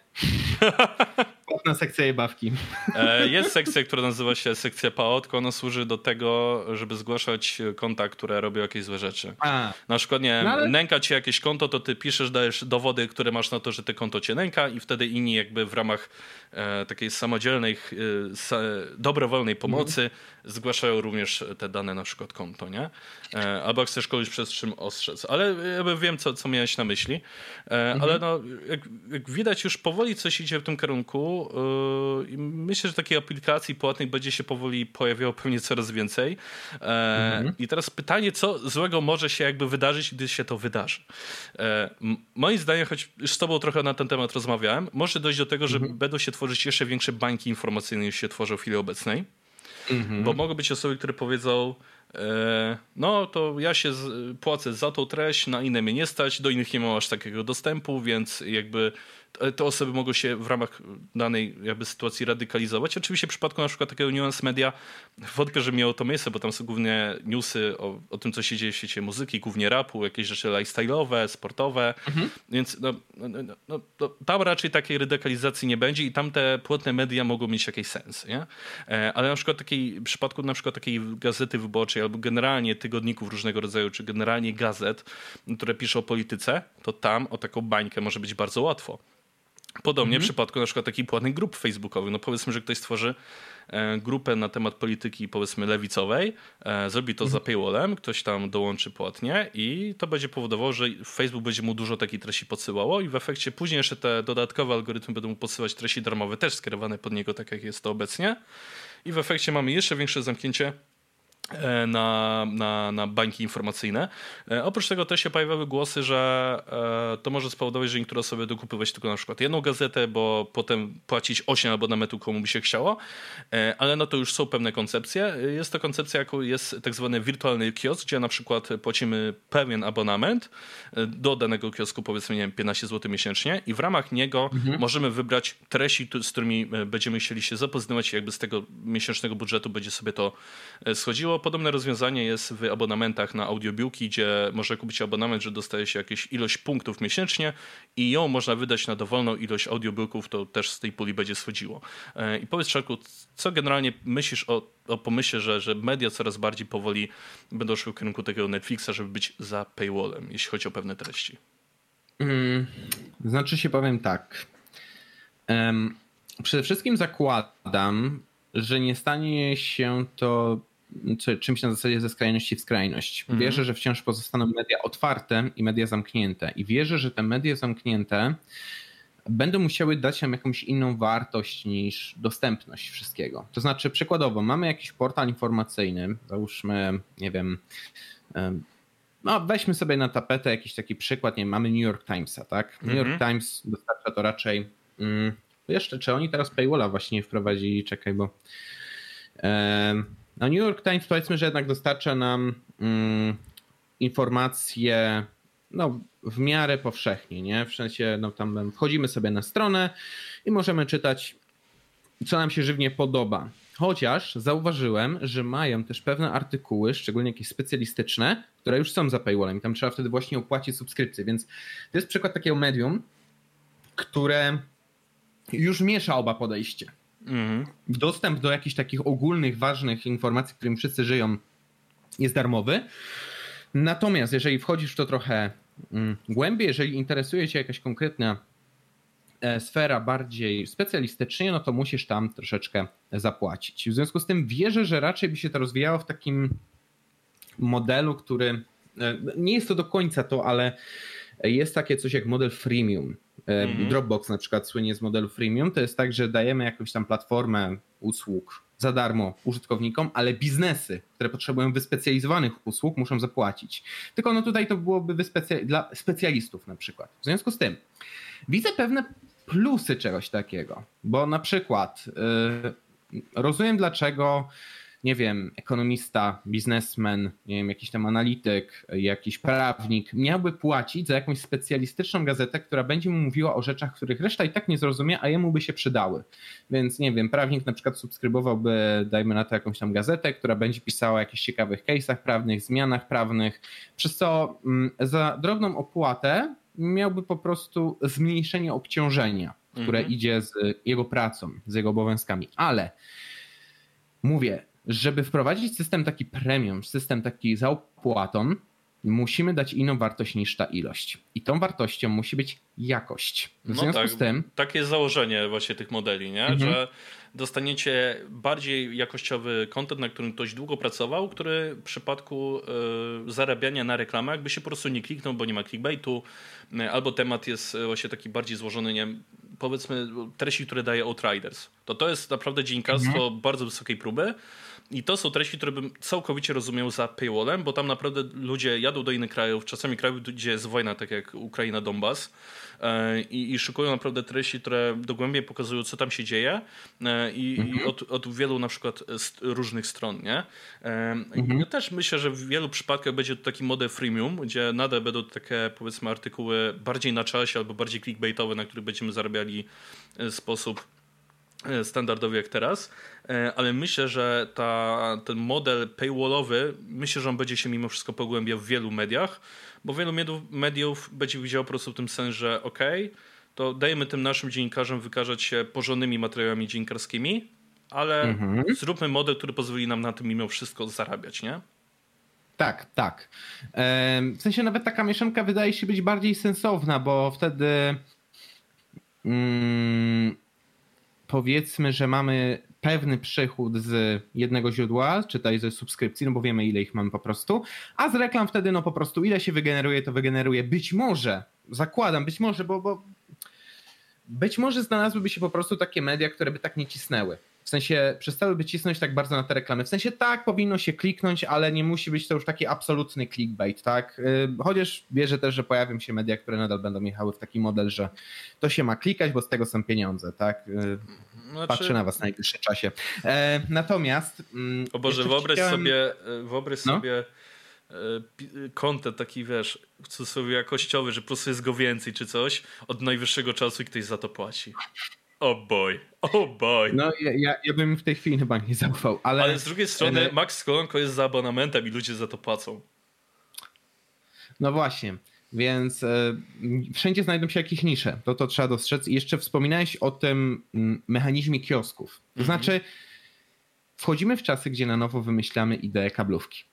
Sekcja jej bawki. E, jest sekcja, która nazywa się sekcja PAO, tylko ona służy do tego, żeby zgłaszać konta, które robią jakieś złe rzeczy. A. Na przykład, nie no ale... nęka ci jakieś konto, to ty piszesz, dajesz dowody, które masz na to, że te konto cię nęka i wtedy inni jakby w ramach e, takiej samodzielnej, e, dobrowolnej pomocy mhm zgłaszają również te dane na przykład konto, nie? E, albo chcesz kogoś przez czym ostrzec. Ale ja wiem, co, co miałeś na myśli. E, mhm. Ale no, jak, jak, widać, już powoli coś idzie w tym kierunku. E, I myślę, że takich aplikacji płatnych będzie się powoli pojawiało pewnie coraz więcej. Mhm. I teraz pytanie, co złego może się jakby wydarzyć, gdy się to wydarzy. Moim zdaniem, choć już z tobą trochę na ten temat rozmawiałem, może dojść do tego, że mhm. będą się tworzyć jeszcze większe bańki informacyjne niż się tworzą w chwili obecnej. Mhm. Bo mogą być osoby, które powiedzą, e, no to ja się płacę za tą treść, na inne mnie nie stać, do innych nie mam aż takiego dostępu, więc jakby te osoby mogą się w ramach danej jakby sytuacji radykalizować. Oczywiście w przypadku na przykład takiego Nuance Media wątpię, że miało to miejsce, bo tam są głównie newsy o, o tym, co się dzieje w świecie muzyki, głównie rapu, jakieś rzeczy lifestyle'owe, sportowe, mhm. więc no, no, no, no, no, tam raczej takiej radykalizacji nie będzie i tam te płatne media mogą mieć jakiś sens, nie? E, ale na przykład takiej, w przypadku na przykład takiej gazety wyborczej albo generalnie tygodników różnego rodzaju, czy generalnie gazet, które piszą o polityce, to tam o taką bańkę może być bardzo łatwo. Podobnie mhm. w przypadku na przykład takich płatnych grup facebookowych. No powiedzmy, że ktoś stworzy e, grupę na temat polityki powiedzmy lewicowej, e, zrobi to mhm. za paywallem, ktoś tam dołączy płatnie i to będzie powodowało, że Facebook będzie mu dużo takiej treści podsyłało i w efekcie później jeszcze te dodatkowe algorytmy będą mu podsyłać treści darmowe też skierowane pod niego, tak jak jest to obecnie. I w efekcie mamy jeszcze większe zamknięcie na, na, na bańki informacyjne. E, oprócz tego też się pojawiały głosy, że e, to może spowodować, że niektóre osoby dokupywać tylko na przykład jedną gazetę, bo potem płacić 8 abonamentów komu by się chciało, ale no to już są pewne koncepcje. Jest to koncepcja, jaką jest tak zwany wirtualny kiosk, gdzie na przykład płacimy pewien abonament do danego kiosku, powiedzmy nie wiem, 15 zł miesięcznie i w ramach niego mhm. możemy wybrać treści, z którymi będziemy chcieli się zapoznawać i jakby z tego miesięcznego budżetu będzie sobie to schodziło podobne rozwiązanie jest w abonamentach na audiobiłki, gdzie można kupić abonament, że dostaje się jakieś ilość punktów miesięcznie i ją można wydać na dowolną ilość audiobiłków, to też z tej puli będzie schodziło. E, I powiedz Czarku, co generalnie myślisz o, o pomyśle, że, że media coraz bardziej powoli będą szły w kierunku takiego Netflixa, żeby być za paywallem, jeśli chodzi o pewne treści? Hmm, znaczy się powiem tak. Um, przede wszystkim zakładam, że nie stanie się to czymś na zasadzie ze skrajności w skrajność. Mhm. Wierzę, że wciąż pozostaną media otwarte i media zamknięte. I wierzę, że te media zamknięte będą musiały dać nam jakąś inną wartość niż dostępność wszystkiego. To znaczy, przykładowo, mamy jakiś portal informacyjny, załóżmy, nie wiem, no weźmy sobie na tapetę jakiś taki przykład, nie wiem, mamy New York Timesa, tak? New York mhm. Times dostarcza to raczej. Mm, jeszcze, czy oni teraz paywalla właśnie wprowadzili? Czekaj, bo. No New York Times powiedzmy, że jednak dostarcza nam mm, informacje no, w miarę powszechnie, nie? W sensie, no tam wchodzimy sobie na stronę i możemy czytać, co nam się żywnie podoba. Chociaż zauważyłem, że mają też pewne artykuły, szczególnie jakieś specjalistyczne, które już są za paywallem. Tam trzeba wtedy właśnie opłacić subskrypcję, więc to jest przykład takiego medium, które już miesza oba podejście. Mhm. Dostęp do jakichś takich ogólnych, ważnych informacji, którymi wszyscy żyją, jest darmowy. Natomiast jeżeli wchodzisz w to trochę mm, głębiej, jeżeli interesuje Cię jakaś konkretna e, sfera bardziej specjalistycznie, no to musisz tam troszeczkę zapłacić. W związku z tym wierzę, że raczej by się to rozwijało w takim modelu, który e, nie jest to do końca to, ale jest takie coś jak model freemium. Mm. Dropbox na przykład słynie z modelu freemium. To jest tak, że dajemy jakąś tam platformę usług za darmo użytkownikom, ale biznesy, które potrzebują wyspecjalizowanych usług, muszą zapłacić. Tylko no tutaj to byłoby wyspecja- dla specjalistów na przykład. W związku z tym widzę pewne plusy czegoś takiego, bo na przykład yy, rozumiem dlaczego nie wiem, ekonomista, biznesmen, nie wiem, jakiś tam analityk, jakiś prawnik miałby płacić za jakąś specjalistyczną gazetę, która będzie mu mówiła o rzeczach, których reszta i tak nie zrozumie, a jemu by się przydały. Więc nie wiem, prawnik na przykład subskrybowałby, dajmy na to jakąś tam gazetę, która będzie pisała o jakichś ciekawych case'ach prawnych, zmianach prawnych, przez co mm, za drobną opłatę miałby po prostu zmniejszenie obciążenia, które mhm. idzie z jego pracą, z jego obowiązkami. Ale mówię, żeby wprowadzić system taki premium, system taki za opłatą, musimy dać inną wartość niż ta ilość. I tą wartością musi być jakość. W no związku tak, z tym. Takie jest założenie właśnie tych modeli, nie? Mhm. że dostaniecie bardziej jakościowy kontent, na którym ktoś długo pracował, który w przypadku y, zarabiania na reklamach jakby się po prostu nie kliknął, bo nie ma clickbaitu, y, albo temat jest właśnie taki bardziej złożony, nie powiedzmy treści, które daje Outriders. To to jest naprawdę dziennikarstwo mhm. bardzo wysokiej próby, I to są treści, które bym całkowicie rozumiał za paywallem, bo tam naprawdę ludzie jadą do innych krajów, czasami krajów, gdzie jest wojna, tak jak Ukraina, Donbas, e, i, i szykują naprawdę treści, które dogłębnie pokazują, co tam się dzieje e, i, mhm. i od, od, wielu na przykład różnych stron, nie? Mhm. Ja też myślę, że w wielu przypadkach będzie to taki model freemium, gdzie nadal będą takie, powiedzmy, artykuły bardziej na czasie albo bardziej clickbaitowe, na których będziemy zarabiali sposób E, standardowy jak teraz, e, ale myślę, że ta, ten model paywallowy, myślę, że on będzie się mimo wszystko pogłębiał w wielu mediach, bo wielu mediów, mediów będzie widziało po prostu w tym sens, że ok, to dajemy tym naszym dziennikarzom wykażać się porządnymi materiałami dziennikarskimi, ale mhm. zróbmy model, który pozwoli nam na tym mimo wszystko zarabiać, nie? Tak, tak. W sensie nawet taka mieszanka wydaje się być bardziej sensowna, bo wtedy mm, powiedzmy, że mamy pewny przychód z jednego źródła, czytaj ze subskrypcji, no bo wiemy ile ich mamy po prostu, a z reklam wtedy no po prostu ile się wygeneruje, to wygeneruje być może, zakładam, być może, bo, bo być może znalazłyby się po prostu takie media, które by tak nie cisnęły. W sensie przestałyby cisnąć tak bardzo na te reklamy. W sensie tak, powinno się kliknąć, ale nie musi być to już taki absolutny clickbait, tak? Y, chociaż wierzę też, że pojawią się media, które nadal będą jechały w taki model, że to się ma klikać, bo z tego są pieniądze, tak? Y, znaczy... Patrzę na was w najbliższym czasie. E, natomiast... Mm, o Boże, wyobraź chciałem... sobie, e, wyobraź no? sobie kontent e, taki, wiesz, w cudzysłowie jakościowy, że po prostu jest go więcej czy coś od najwyższego czasu i ktoś za to płaci. Oh boy, oh boy. No ja, ja, ja bym w tej chwili chyba nie zaufał, ale... Ale z drugiej strony Max Kolonko jest za abonamentem i ludzie za to płacą. No właśnie, więc e, wszędzie znajdą się jakieś nisze, to to trzeba dostrzec. I jeszcze wspominałeś o tym mm, mechanizmie kiosków. To mhm. znaczy wchodzimy w czasy, gdzie na nowo wymyślamy ideę kablówki.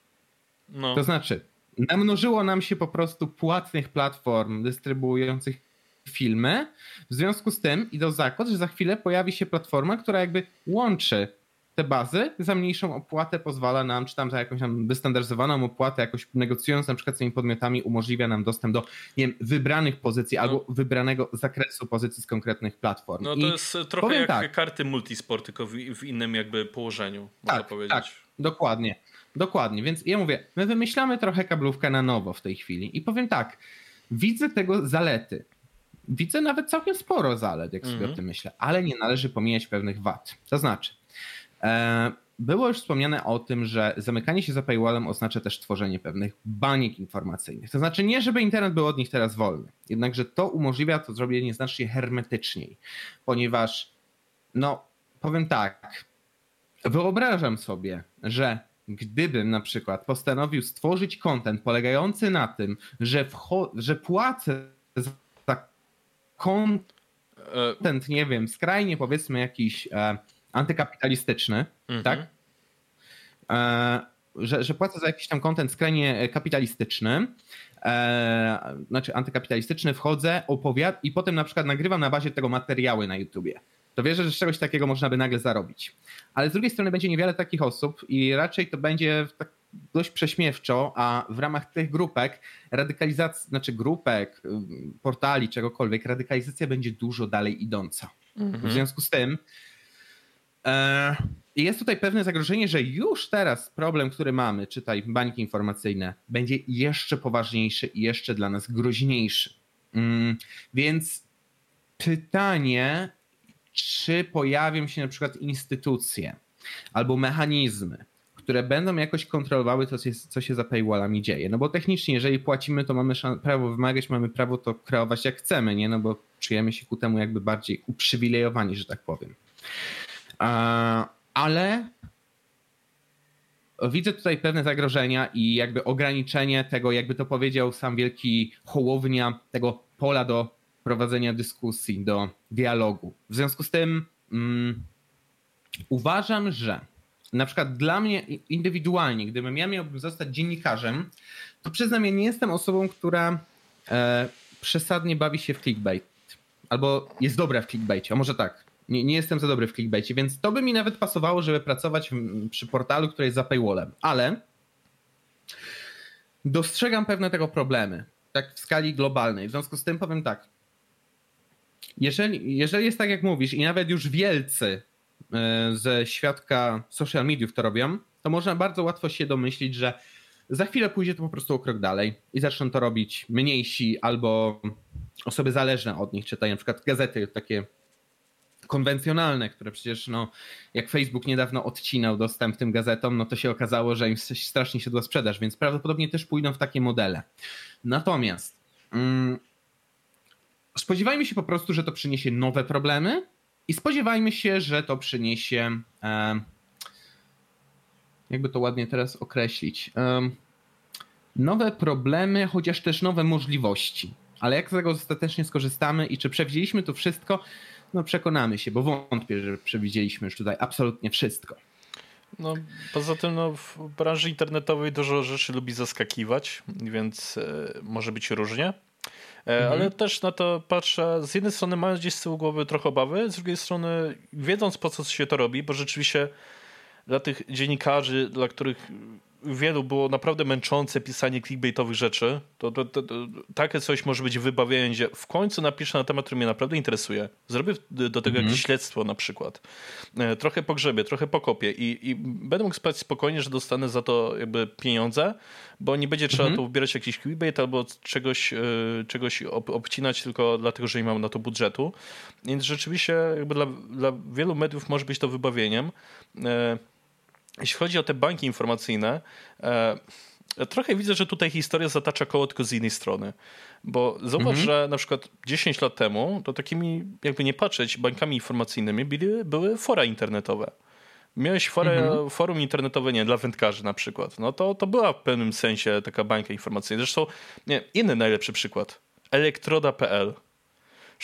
No. To znaczy namnożyło nam się po prostu płatnych platform dystrybuujących filmy. W związku z tym idą zakład, że za chwilę pojawi się platforma, która jakby łączy te bazy za mniejszą opłatę pozwala nam, czy tam za jakąś tam wystandaryzowaną opłatę, jakoś negocjując na przykład z tymi podmiotami, umożliwia nam dostęp do nie wiem, wybranych pozycji no. albo wybranego zakresu pozycji z konkretnych platform. No to I jest trochę jak tak, karty multisport, tylko w, w, innym jakby położeniu, tak, można powiedzieć. Tak, dokładnie. Dokładnie, więc ja mówię, my wymyślamy trochę kablówkę na nowo w tej chwili i powiem tak, widzę tego zalety widzę nawet całkiem sporo zalet, jak sobie o mhm. tym myślę, ale nie należy pomijać pewnych wad. To znaczy, e, było już wspomniane o tym, że zamykanie się za paywallem oznacza też tworzenie pewnych baniek informacyjnych. To znaczy nie, żeby internet był od nich teraz wolny, jednakże to umożliwia to zrobienie znacznie hermetyczniej, ponieważ, no, powiem tak, wyobrażam sobie, że gdybym na przykład postanowił stworzyć kontent polegający na tym, że, że płacę content, nie wiem, skrajnie powiedzmy jakiś e, antykapitalistyczny, mhm. tak? E, że, że płacę za jakiś tam content skrajnie kapitalistyczny, e, znaczy antykapitalistyczny, wchodzę, opowiadam i potem na przykład nagrywam na bazie tego materiały na YouTubie. To wierzę, że z czegoś takiego można by nagle zarobić. Ale z drugiej strony będzie niewiele takich osób i raczej to będzie tak dość prześmiewczo, a w ramach tych grupek radykalizacja, znaczy grupek, portali, czegokolwiek, radykalizacja będzie dużo dalej idąca. Mhm. W związku z tym e, jest tutaj pewne zagrożenie, że już teraz problem, który mamy, czytaj bańki informacyjne, będzie jeszcze poważniejszy i jeszcze dla nas groźniejszy. Mm, więc pytanie, czy pojawią się na przykład instytucje albo mechanizmy, które będą jakoś kontrolowały to, co się za paywallami dzieje. No bo technicznie, jeżeli płacimy, to mamy prawo wymagać, mamy prawo to kreować jak chcemy, nie? No bo czujemy się ku temu jakby bardziej uprzywilejowani, że tak powiem. Ale widzę tutaj pewne zagrożenia i jakby ograniczenie tego, jakby to powiedział sam wielki Hołownia, tego pola do prowadzenia dyskusji, do dialogu. W związku z tym um, uważam, że na przykład dla mnie indywidualnie, gdybym ja miałbym zostać dziennikarzem, to przyznam, ja nie jestem osobą, która e, przesadnie bawi się w clickbait. Albo jest dobra w clickbaitie, a może tak. Nie, nie jestem za dobry w clickbaitie, więc to by mi nawet pasowało, żeby pracować w, przy portalu, który jest za paywallem. Ale dostrzegam pewne tego problemy, tak w skali globalnej. W związku z tym powiem tak. Jeżeli, jeżeli jest tak, jak mówisz, i nawet już wielcy ze świadka social mediów to robią, to można bardzo łatwo się domyślić, że za chwilę pójdzie to po prostu o krok dalej i zaczną to robić mniejsi albo osoby zależne od nich, czytają na przykład gazety takie konwencjonalne, które przecież no, jak Facebook niedawno odcinał dostęp tym gazetom, no to się okazało, że im strasznie siadła sprzedaż, więc prawdopodobnie też pójdą w takie modele. Natomiast mm, spodziewajmy się po prostu, że to przyniesie nowe problemy i spodziewajmy się, że to przyniesie jakby to ładnie teraz określić nowe problemy, chociaż też nowe możliwości. Ale jak z tego ostatecznie skorzystamy i czy przewidzieliśmy to wszystko, no przekonamy się, bo wątpię, że przewidzieliśmy już tutaj absolutnie wszystko. No, poza tym no, w branży internetowej dużo rzeczy lubi zaskakiwać, więc e, może być różnie. E, mhm. Ale też na to patrzę, z jednej strony mając gdzieś z tyłu głowy trochę obawy, z drugiej strony wiedząc po co się to robi, bo rzeczywiście dla tych dziennikarzy, dla których wielu było naprawdę męczące pisanie clickbaitowych rzeczy, to, to, to, to, takie coś może być gdzie w końcu napiszę na temat, który mnie naprawdę interesuje. Zrobię do tego mm -hmm. jakieś śledztwo na przykład. E, trochę pogrzebie, trochę pokopię i, i będę mógł spać spokojnie, że dostanę za to jakby pieniądze, bo nie będzie trzeba mm -hmm. tu wybierać jakiś clickbait albo czegoś, e, czegoś ob, obcinać tylko dlatego, że nie mam na to budżetu. Więc rzeczywiście jakby dla, dla wielu mediów może być to wybawieniem. Jeśli chodzi o te banki informacyjne, e, trochę widzę, że tutaj historia zatacza koło tylko z innej strony. Bo zauważ, mhm. że na przykład 10 lat temu to takimi, jakby nie patrzeć, bankami informacyjnymi były, były fora internetowe. Miałeś forę, mhm. forum internetowe, nie dla wędkarzy na przykład. No to, to była w pewnym sensie taka bańka informacyjna. Zresztą, nie, inny najlepszy przykład. Elektroda.pl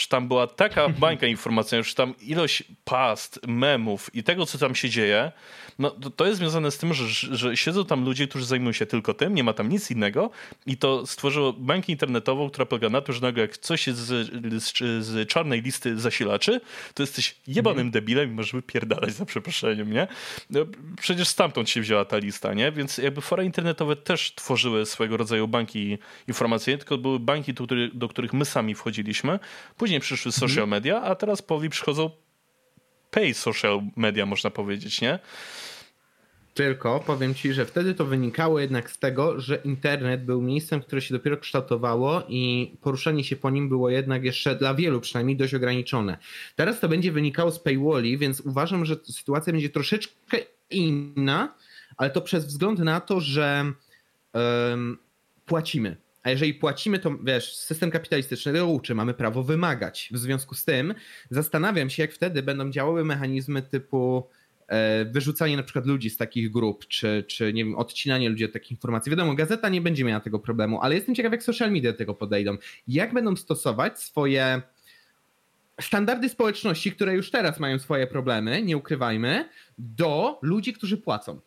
że tam była taka bańka informacyjna, że tam ilość past, memów i tego, co tam się dzieje, no to, jest związane z tym, że, że siedzą tam ludzie, którzy zajmują się tylko tym, nie ma tam nic innego i to stworzyło bańkę internetową, która polega na tym, że nagle jak coś jest z, z, z czarnej listy zasilaczy, to jesteś jebanym mm. debilem i możesz wypierdalać za przeproszeniem, nie? No, przecież stamtąd się wzięła ta lista, nie? Więc jakby fora internetowe też tworzyły swego rodzaju banki informacyjne, tylko były banki, do, do których my sami wchodziliśmy. Później przyszły social mhm. media, a teraz powi przychodzą pay social media, można powiedzieć, nie? Tylko powiem ci, że wtedy to wynikało jednak z tego, że internet był miejscem, które się dopiero kształtowało i poruszanie się po nim było jednak jeszcze dla wielu przynajmniej dość ograniczone. Teraz to będzie wynikało z paywalli, więc uważam, że sytuacja będzie troszeczkę inna, ale to przez wzgląd na to, że um, płacimy. A jeżeli płacimy, to wiesz, system kapitalistyczny tego uczy, mamy prawo wymagać. W związku z tym zastanawiam się, jak wtedy będą działały mechanizmy typu e, wyrzucanie na przykład ludzi z takich grup, czy, czy nie wiem, odcinanie ludzi od takich informacji. Wiadomo, gazeta nie będzie miała tego problemu, ale jestem ciekaw, jak social media do tego podejdą. Jak będą stosować swoje standardy społeczności, które już teraz mają swoje problemy, nie ukrywajmy, do ludzi, którzy płacą.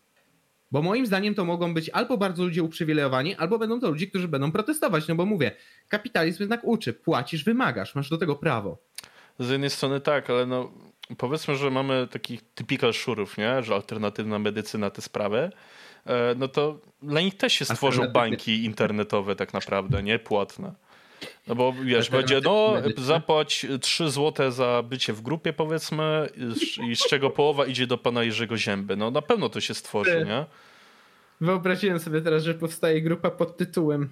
Bo moim zdaniem to mogą być albo bardzo ludzie uprzywilejowani, albo będą to ludzie, którzy będą protestować. No bo mówię, kapitalizm jednak uczy, płacisz, wymagasz, masz do tego prawo. Z jednej strony tak, ale no powiedzmy, że mamy takich typical szurów, nie? że alternatywna medycyna te sprawy, e, no to dla nich też się stworzą bańki internetowe tak naprawdę, nie? Płatne. No bo wiesz, będzie, no zapłać 3 zł za bycie w grupie powiedzmy i z czego połowa idzie do pana Jerzego Zięby. No na pewno to się stworzy, nie? Wyobraziłem sobie teraz, że powstaje grupa pod tytułem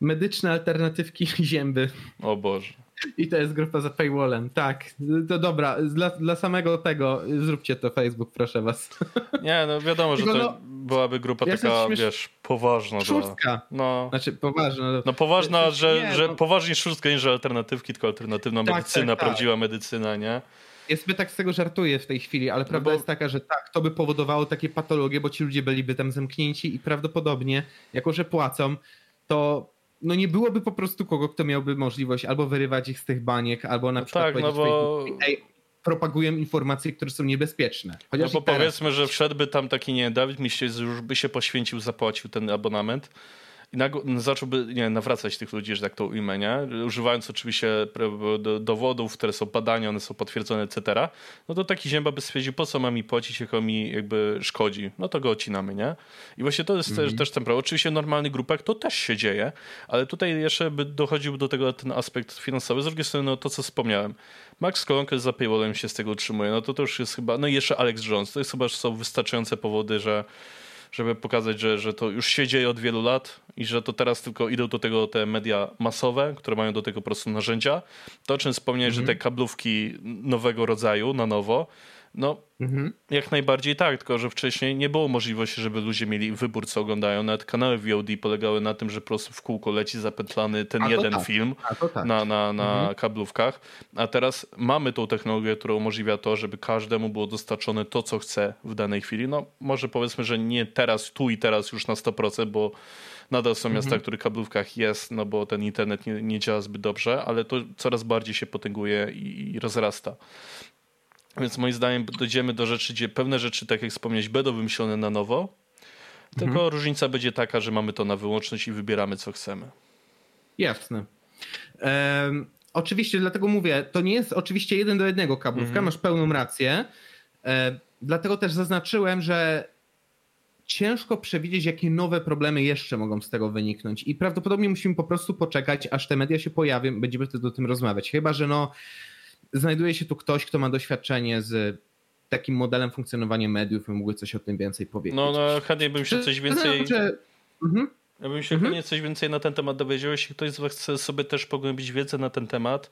Medyczne alternatywki Zięby. O Boże. I to jest grupa za paywallem. Tak, to dobra. Dla, dla samego tego zróbcie to Facebook, proszę was. Nie, no wiadomo, że to no, byłaby grupa taka, wiesz, poważna. Szóstka. No. Znaczy poważna. No poważna, że, nie, że no... poważnie szóstka, nie że alternatywki, tylko alternatywna tak, medycyna, tak, tak. prawdziwa medycyna, nie? Ja sobie tak z tego żartuję w tej chwili, ale prawda no bo... jest taka, że tak, to by powodowało takie patologie, bo ci ludzie byliby tam zamknięci i prawdopodobnie, jako że płacą, to no nie byłoby po prostu kogo, kto miałby możliwość albo wyrywać ich z tych baniek, albo na no przykład tak, no bo... Ej, propagują informacje, które są niebezpieczne. Chociaż no bo teraz... powiedzmy, że wszedłby tam taki, nie, Dawid Miściec już by się poświęcił, zapłacił ten abonament i zacząłby nie, nawracać tych ludzi, że tak to ujmę, nie? używając oczywiście dowodów, które są badania, one są potwierdzone, etc., no to taki zięba by stwierdził, po co ma mi płacić, jak on mi jakby szkodzi. No to go odcinamy, nie? I właśnie to jest mhm. też, też ten problem. Oczywiście normalny grupek to też się dzieje, ale tutaj jeszcze by dochodził do tego ten aspekt finansowy. Z drugiej strony, no to co wspomniałem, Max Kolonkę za paywallem się z tego utrzymuje, no to to już jest chyba, no i jeszcze Alex Jones, to jest chyba, że są wystarczające powody, że żeby pokazać, że, że to już się dzieje od wielu lat i że to teraz tylko idą do tego te media masowe, które mają do tego po prostu narzędzia. To, o czym wspomniałeś, mhm. że te kablówki nowego rodzaju, na nowo, no, mhm. jak najbardziej tak, tylko że wcześniej nie było możliwości, żeby ludzie mieli wybór, co oglądają. Nawet kanały VOD polegały na tym, że po prostu w kółko leci zapętlany ten jeden tak. film tak. na, na, na mhm. kablówkach. A teraz mamy tą technologię, która umożliwia to, żeby każdemu było dostarczone to, co chce w danej chwili. No, może powiedzmy, że nie teraz, tu i teraz już na 100%, bo nadal są miasta, mhm. w których kablówkach jest, no bo ten internet nie, nie działa zbyt dobrze, ale to coraz bardziej się potęguje i, i rozrasta. Więc moim zdaniem dojdziemy do rzeczy, gdzie pewne rzeczy, tak jak wspomnieć, będą wymyślone na nowo, tylko mhm. różnica będzie taka, że mamy to na wyłączność i wybieramy, co chcemy. Jasne. Um, oczywiście, dlatego mówię, to nie jest oczywiście jeden do jednego kablówka, mhm. masz pełną rację. E, dlatego też zaznaczyłem, że ciężko przewidzieć, jakie nowe problemy jeszcze mogą z tego wyniknąć. I prawdopodobnie musimy po prostu poczekać, aż te media się pojawią, będziemy wtedy o tym rozmawiać. Chyba, że no znajduje się tu ktoś, kto ma doświadczenie z takim modelem funkcjonowania mediów i mógłby coś o tym więcej powiedzieć. No, no chętnie bym się coś więcej... Mhm. Ja bym się mhm. chętnie coś więcej na ten temat dowiedział. Jeśli ktoś z Was chce sobie też pogłębić wiedzę na ten temat,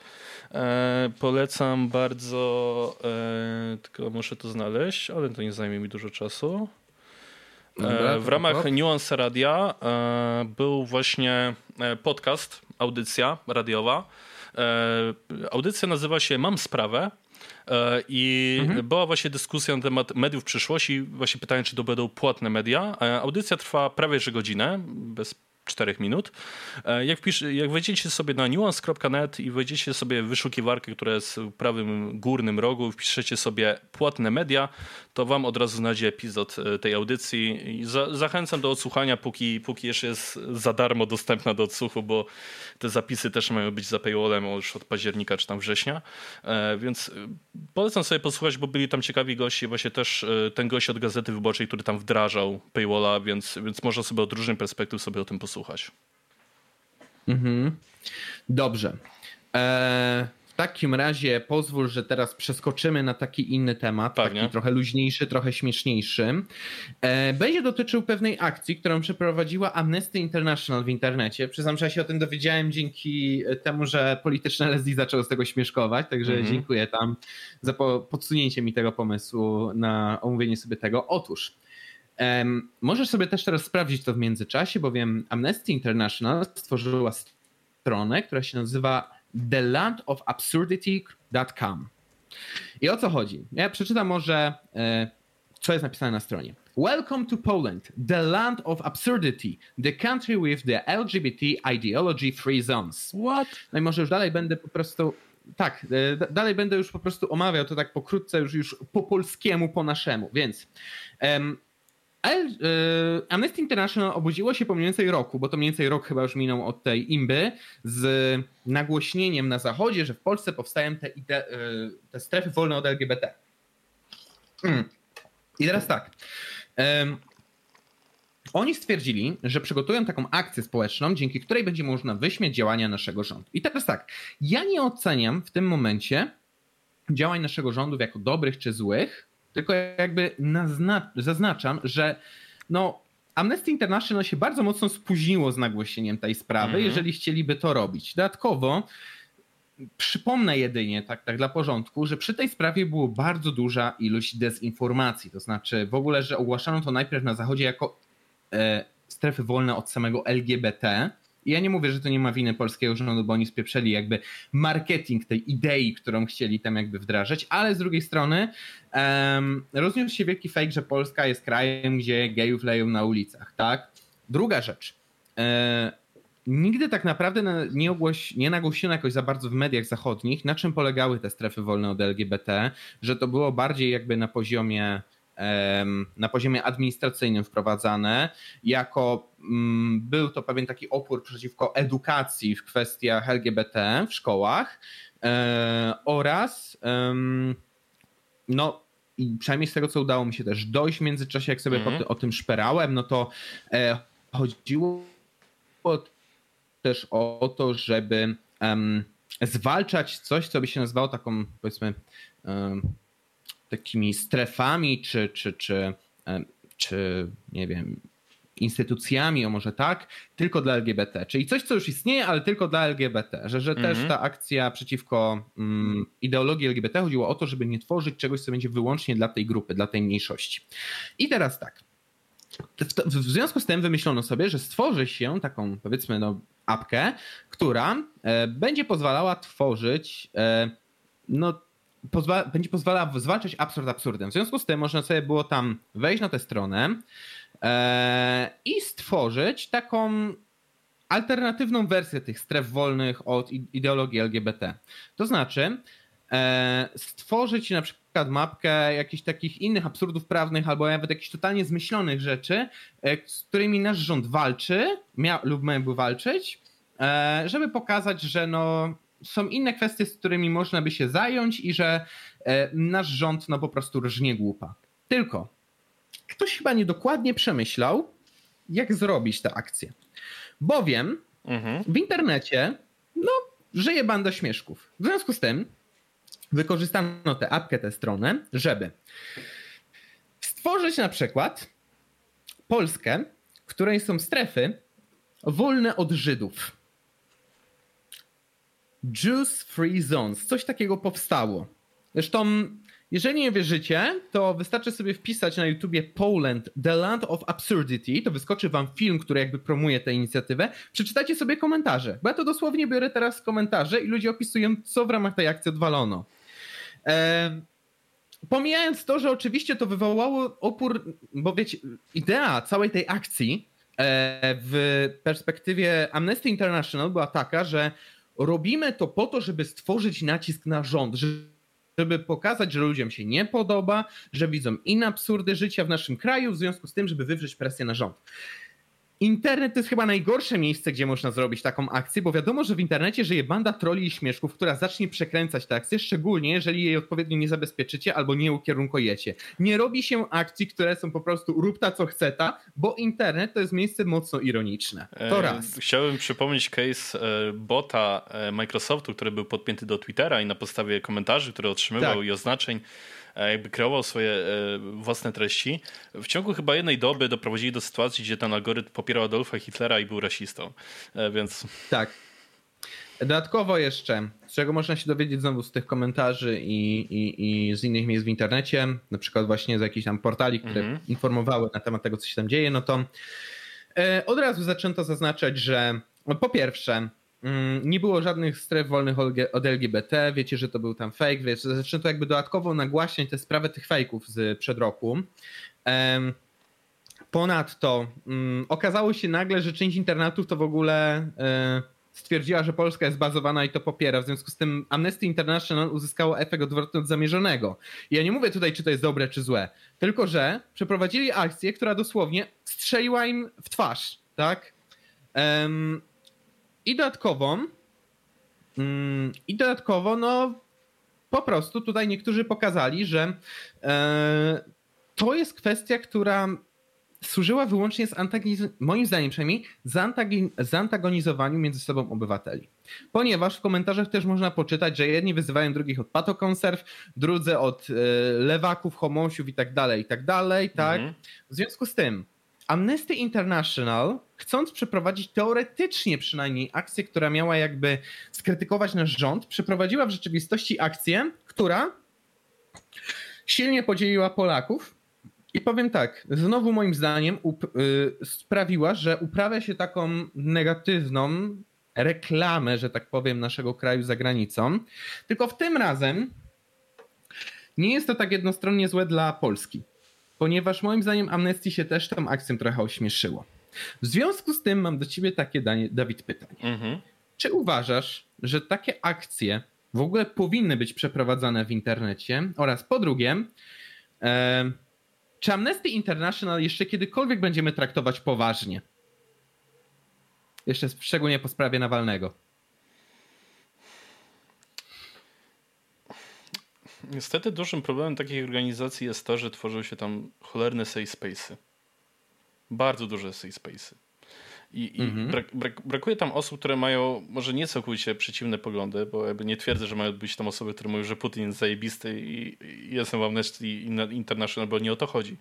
e, polecam bardzo, e, tylko muszę to znaleźć, ale to nie zajmie mi dużo czasu. E, w ramach Nuance Radia e, był właśnie e, podcast, audycja radiowa, audycja nazywa się Mam sprawę. E, I mhm. była właśnie dyskusja na temat mediów przyszłości, właśnie pytanie, czy to będą płatne media. E, audycja trwa prawie że godzinę, bez 4 minut. E, jak, wpisz, jak wejdziecie sobie na nuance.net i wejdziecie sobie w wyszukiwarkę, która jest w prawym górnym rogu, wpiszecie sobie płatne media, to wam od razu znajdzie epizod e, tej audycji. I za, zachęcam do odsłuchania, póki, póki jeszcze jest za darmo dostępna do odsłuchu, bo te zapisy też mają być za paywallem już od października czy tam września. E, więc polecam sobie posłuchać, bo byli tam ciekawi goście. Właśnie też ten gość od Gazety Wyborczej, który tam wdrażał paywalla, więc, więc można sobie od różnych perspektyw sobie o tym posłuchać. Mhm. Dobrze. E, w takim razie pozwól, że teraz przeskoczymy na taki inny temat, Pewnie. taki trochę luźniejszy, trochę śmieszniejszy. E, będzie dotyczył pewnej akcji, którą przeprowadziła Amnesty International w internecie. Przyznam, że ja się o tym dowiedziałem dzięki temu, że polityczne Leslie zaczęło z tego śmieszkować, także mhm. dziękuję tam za podsunięcie mi tego pomysłu na omówienie sobie tego. Otóż Um, możesz sobie też teraz sprawdzić to w międzyczasie, bowiem Amnesty International stworzyła stronę, która się nazywa thelandofabsurdity.com. I o co chodzi? Ja przeczytam może, e, co jest napisane na stronie. Welcome to Poland, the land of absurdity, the country with the LGBT ideology free zones. What? No i może już dalej będę po prostu tak, e, dalej będę już po prostu omawiał to tak pokrótce, już, już po polskiemu, po naszemu. Więc um, y, Amnesty International obudziło się po mniej więcej roku, bo to mniej więcej rok chyba już minął od tej imby, z nagłośnieniem na zachodzie, że w Polsce powstają te, y, te strefy wolne od LGBT. Hmm. I teraz tak. Oni stwierdzili, że przygotują taką akcję społeczną, dzięki której będzie można wyśmieć działania naszego rządu. I teraz tak, ja nie oceniam w tym momencie działań naszego rządu jako dobrych czy złych, tylko jakby zaznaczam, że no, Amnesty International się bardzo mocno spóźniło z nagłośnieniem tej sprawy, -hmm. jeżeli chcieliby to robić. Dodatkowo przypomnę jedynie, tak, tak dla porządku, że przy tej sprawie było bardzo duża ilość dezinformacji. To znaczy w ogóle, że ogłaszano to najpierw na Zachodzie jako e, strefy wolne od samego LGBT, ja nie mówię, że to nie ma winy polskiego rządu, bo oni spieprzeli jakby marketing tej idei, którą chcieli tam jakby wdrażać, ale z drugiej strony um, rozniósł się wielki fake, że Polska jest krajem, gdzie gejów leją na ulicach, tak? Druga rzecz. E, nigdy tak naprawdę nie, ogłoś, nie nagłośniono jakoś za bardzo w mediach zachodnich, na czym polegały te strefy wolne od LGBT, że to było bardziej jakby na poziomie na poziomie administracyjnym wprowadzane, jako mm, był to pewien taki opór przeciwko edukacji w kwestiach LGBT w szkołach e, oraz no i przynajmniej z tego, co udało mi się też dojść w międzyczasie, jak sobie mm o tym szperałem, no to e, chodziło też o to, żeby zwalczać coś, co by się nazywało taką, powiedzmy, takimi strefami, czy, czy, czy, czy nie wiem, instytucjami, o może tak, tylko dla LGBT. Czyli coś, co już istnieje, ale tylko dla LGBT. Że, że też mhm. ta akcja przeciwko um, ideologii LGBT chodziło o to, żeby nie tworzyć czegoś, co będzie wyłącznie dla tej grupy, dla tej mniejszości. I teraz tak. W, w związku z tym wymyślono sobie, że stworzy się taką, powiedzmy, no, apkę, która e, będzie pozwalała tworzyć, e, no, będzie pozwalała zwalczać absurd absurdem. W związku z tym można sobie było tam wejść na tę stronę e, i stworzyć taką alternatywną wersję tych stref wolnych od ideologii LGBT. To znaczy stworzyć na przykład mapkę jakichś takich innych absurdów prawnych albo nawet jakichś totalnie zmyślonych rzeczy, z którymi nasz rząd walczy miał, lub miałby walczyć, E, żeby pokazać, że no, są inne kwestie, z którymi można by się zająć i że e, nasz rząd no po prostu rżnie głupa. Tylko ktoś chyba niedokładnie przemyślał, jak zrobić tę akcję. Bowiem mhm. w internecie no, żyje banda śmieszków. W związku z tym wykorzystano tę apkę, tę stronę, żeby stworzyć na przykład Polskę, w której są strefy wolne od Żydów. Juice Free Zones. Coś takiego powstało. Zresztą, jeżeli nie wierzycie, to wystarczy sobie wpisać na YouTubie Poland, The Land of Absurdity, to wyskoczy wam film, który jakby promuje tę inicjatywę. Przeczytajcie sobie komentarze, bo ja to dosłownie biorę teraz komentarze i ludzie opisują, co w ramach tej akcji odwalono. Eee, pomijając to, że oczywiście to wywołało opór, bo wiecie, idea całej tej akcji e, w perspektywie Amnesty International była taka, że robimy to po to, żeby stworzyć nacisk na rząd, żeby pokazać, że ludziom się nie podoba, że widzą inne absurdy życia w naszym kraju, w związku z tym, żeby wywrzeć presję na rząd. Internet to jest chyba najgorsze miejsce, gdzie można zrobić taką akcję, bo wiadomo, że w internecie żyje banda troli i śmieszków, która zacznie przekręcać tę akcję, szczególnie jeżeli jej odpowiednio nie zabezpieczycie albo nie ukierunkujecie. Nie robi się akcji, które są po prostu rób ta co chce ta, bo internet to jest miejsce mocno ironiczne. To e, raz. Chciałbym przypomnieć case e, bota e, Microsoftu, który był podpięty do Twittera i na podstawie komentarzy, które otrzymywał tak. i oznaczeń jakby kreował swoje e, własne treści. W ciągu chyba jednej doby doprowadzili do sytuacji, gdzie ten algorytm popierał Adolfa Hitlera i był rasistą. E, więc. Tak. Dodatkowo jeszcze, z czego można się dowiedzieć znowu z tych komentarzy i, i, i z innych miejsc w internecie, na przykład właśnie z jakichś tam portali, które mm -hmm. informowały na temat tego, co się tam dzieje, no to e, od razu zaczęto zaznaczać, że no po pierwsze, nie było żadnych stref wolnych od LGBT, wiecie, że to był tam fake, wiesz, zaczęto jakby dodatkowo nagłaśniać tę sprawę tych fejków z przed roku. Ponadto um, okazało się nagle, że część internatów to w ogóle e, stwierdziła, że Polska jest bazowana i to popiera. W związku z tym Amnesty International uzyskało efekt odwrotny od zamierzonego. Ja nie mówię tutaj, czy to jest dobre, czy złe, tylko że przeprowadzili akcję, która dosłownie strzeliła im w twarz, tak? I dodatkowo, mm, i dodatkowo, no po prostu tutaj niektórzy pokazali, że e, to jest kwestia, która służyła wyłącznie z moim zdaniem przynajmniej, zantagonizowaniu między sobą obywateli. Ponieważ w komentarzach też można poczytać, że jedni wyzywają drugich od patokonserw, drudzy od e, lewaków, homosiów i tak dalej, i tak dalej, tak? Mhm. W związku z tym Amnesty International, chcąc przeprowadzić teoretycznie przynajmniej akcję, która miała jakby skrytykować nasz rząd, przeprowadziła w rzeczywistości akcję, która silnie podzieliła Polaków. I powiem tak, znowu moim zdaniem y, sprawiła, że uprawia się taką negatywną reklamę, że tak powiem, naszego kraju za granicą. Tylko w tym razem nie jest to tak jednostronnie złe dla Polski ponieważ moim zdaniem Amnesty się też tą akcją trochę ośmieszyło. W związku z tym mam do ciebie takie, Dawid, pytanie. Mhm. Czy uważasz, że takie akcje w ogóle powinny być przeprowadzane w internecie? Oraz po drugie, e, czy Amnesty International jeszcze kiedykolwiek będziemy traktować poważnie? Jeszcze szczególnie po sprawie Nawalnego. Niestety dużym problemem takiej organizacji jest to, że tworzą się tam cholerne safe space'y. Bardzo duże safe space'y. I, i mhm. brak, brak, brakuje tam osób, które mają może nie całkowicie przeciwne poglądy, bo jakby nie twierdzę, że mają być tam osoby, które mówią, że Putin jest zajebisty i, i jestem w Amnesty International, bo nie o to chodzi.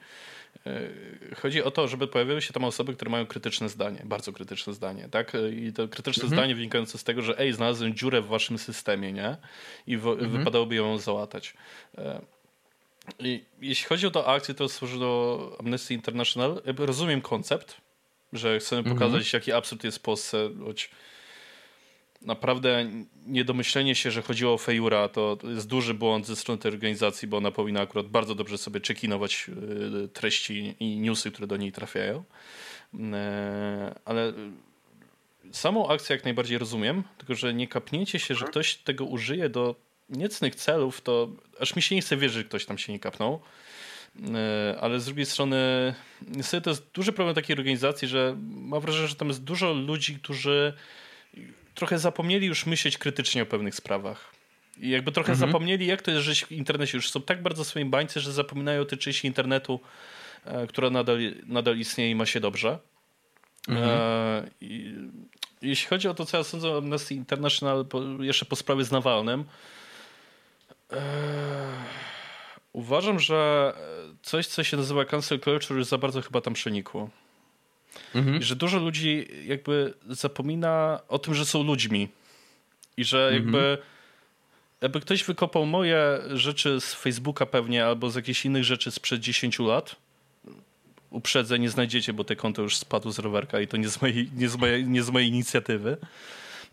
E, chodzi o to, żeby pojawiły się tam osoby, które mają krytyczne zdanie, bardzo krytyczne zdanie, tak? I to krytyczne mhm. zdanie wynikające z tego, że ej, znalazłem dziurę w waszym systemie, nie? I w, mhm. wypadałoby ją załatać. I jeśli chodzi o tę akcję, to służy do Amnesty International. Rozumiem koncept, że chcemy mhm. pokazać, jaki absurd jest w Polsce, choć naprawdę niedomyślenie się, że chodziło o Fejura, to jest duży błąd ze strony tej organizacji, bo ona powinna akurat bardzo dobrze sobie czekinować y, treści i newsy, które do niej trafiają. E, ale samą akcję jak najbardziej rozumiem, tylko że nie kapniecie się, że ktoś tego użyje do niecnych celów, to aż mi się nie chce wierzyć, że ktoś tam się nie kapnął. E, ale z drugiej strony, niestety to jest duży problem takiej organizacji, że mam wrażenie, że tam jest dużo ludzi, którzy trochę zapomnieli już myśleć krytycznie o pewnych sprawach. I jakby trochę mhm. zapomnieli, jak to jest żyć w internecie. Już są tak bardzo w swoim bańce, że zapominają o tej części internetu, e, która nadal, nadal istnieje i ma się dobrze. Mhm. E, i, jeśli chodzi o to, co ja sądzę o Amnesty International, po, jeszcze po sprawie z Nawalnym, e, uważam, że coś, co się nazywa cancel culture, już za bardzo chyba tam przenikło. Mhm. I że dużo ludzi jakby zapomina o tym, że są ludźmi. I że mhm. jakby jakby ktoś wykopał moje rzeczy z Facebooka pewnie albo z jakichś innych rzeczy sprzed 10 lat, uprzedzę, nie znajdziecie, bo te konto już spadło z rowerka i to nie z mojej, nie z mojej, nie z mojej inicjatywy.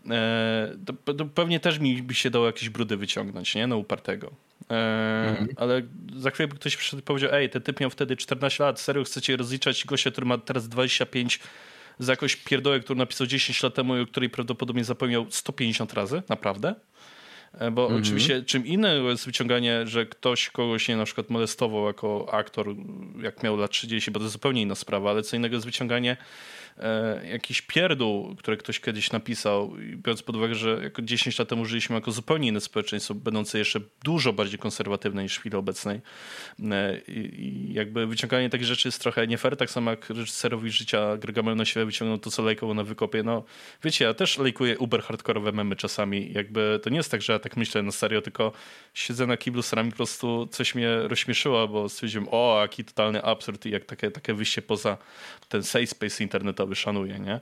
E, to, to pewnie też mi by się dało jakieś brudy wyciągnąć, nie? Na upartego. E, mhm. Ale za chwilę by ktoś przyszedł i powiedział, ej, ten typ miał wtedy 14 lat, serio chcecie rozliczać gościa, który ma teraz 25 za jakąś pierdołę, którą napisał 10 lat temu i o której prawdopodobnie zapomniał 150 razy, naprawdę? E, bo mhm. oczywiście czym innym jest wyciąganie, że ktoś kogoś nie na przykład molestował jako aktor, jak miał lat 30, bo to zupełnie inna sprawa, ale co innego jest wyciąganie jakiś pierdół, który ktoś kiedyś napisał, biorąc pod uwagę, że jako 10 lat temu żyliśmy jako zupełnie inne społeczeństwo, będące jeszcze dużo bardziej konserwatywne niż w chwili obecnej. E, I, jakby wyciąganie takich rzeczy jest trochę nie fair, tak samo jak reżyserowi życia Gregamel na siebie wyciągnął to, co lajkował na wykopie. No wiecie, ja też lajkuję uber hardkorowe memy czasami. Jakby to nie jest tak, że ja tak myślę na serio, tylko siedzę na kiblu starami po prostu coś mnie rozśmieszyło, bo stwierdziłem, o, jaki totalny absurd i jak takie, takie wyjście poza ten safe space internetowy szanuję, nie?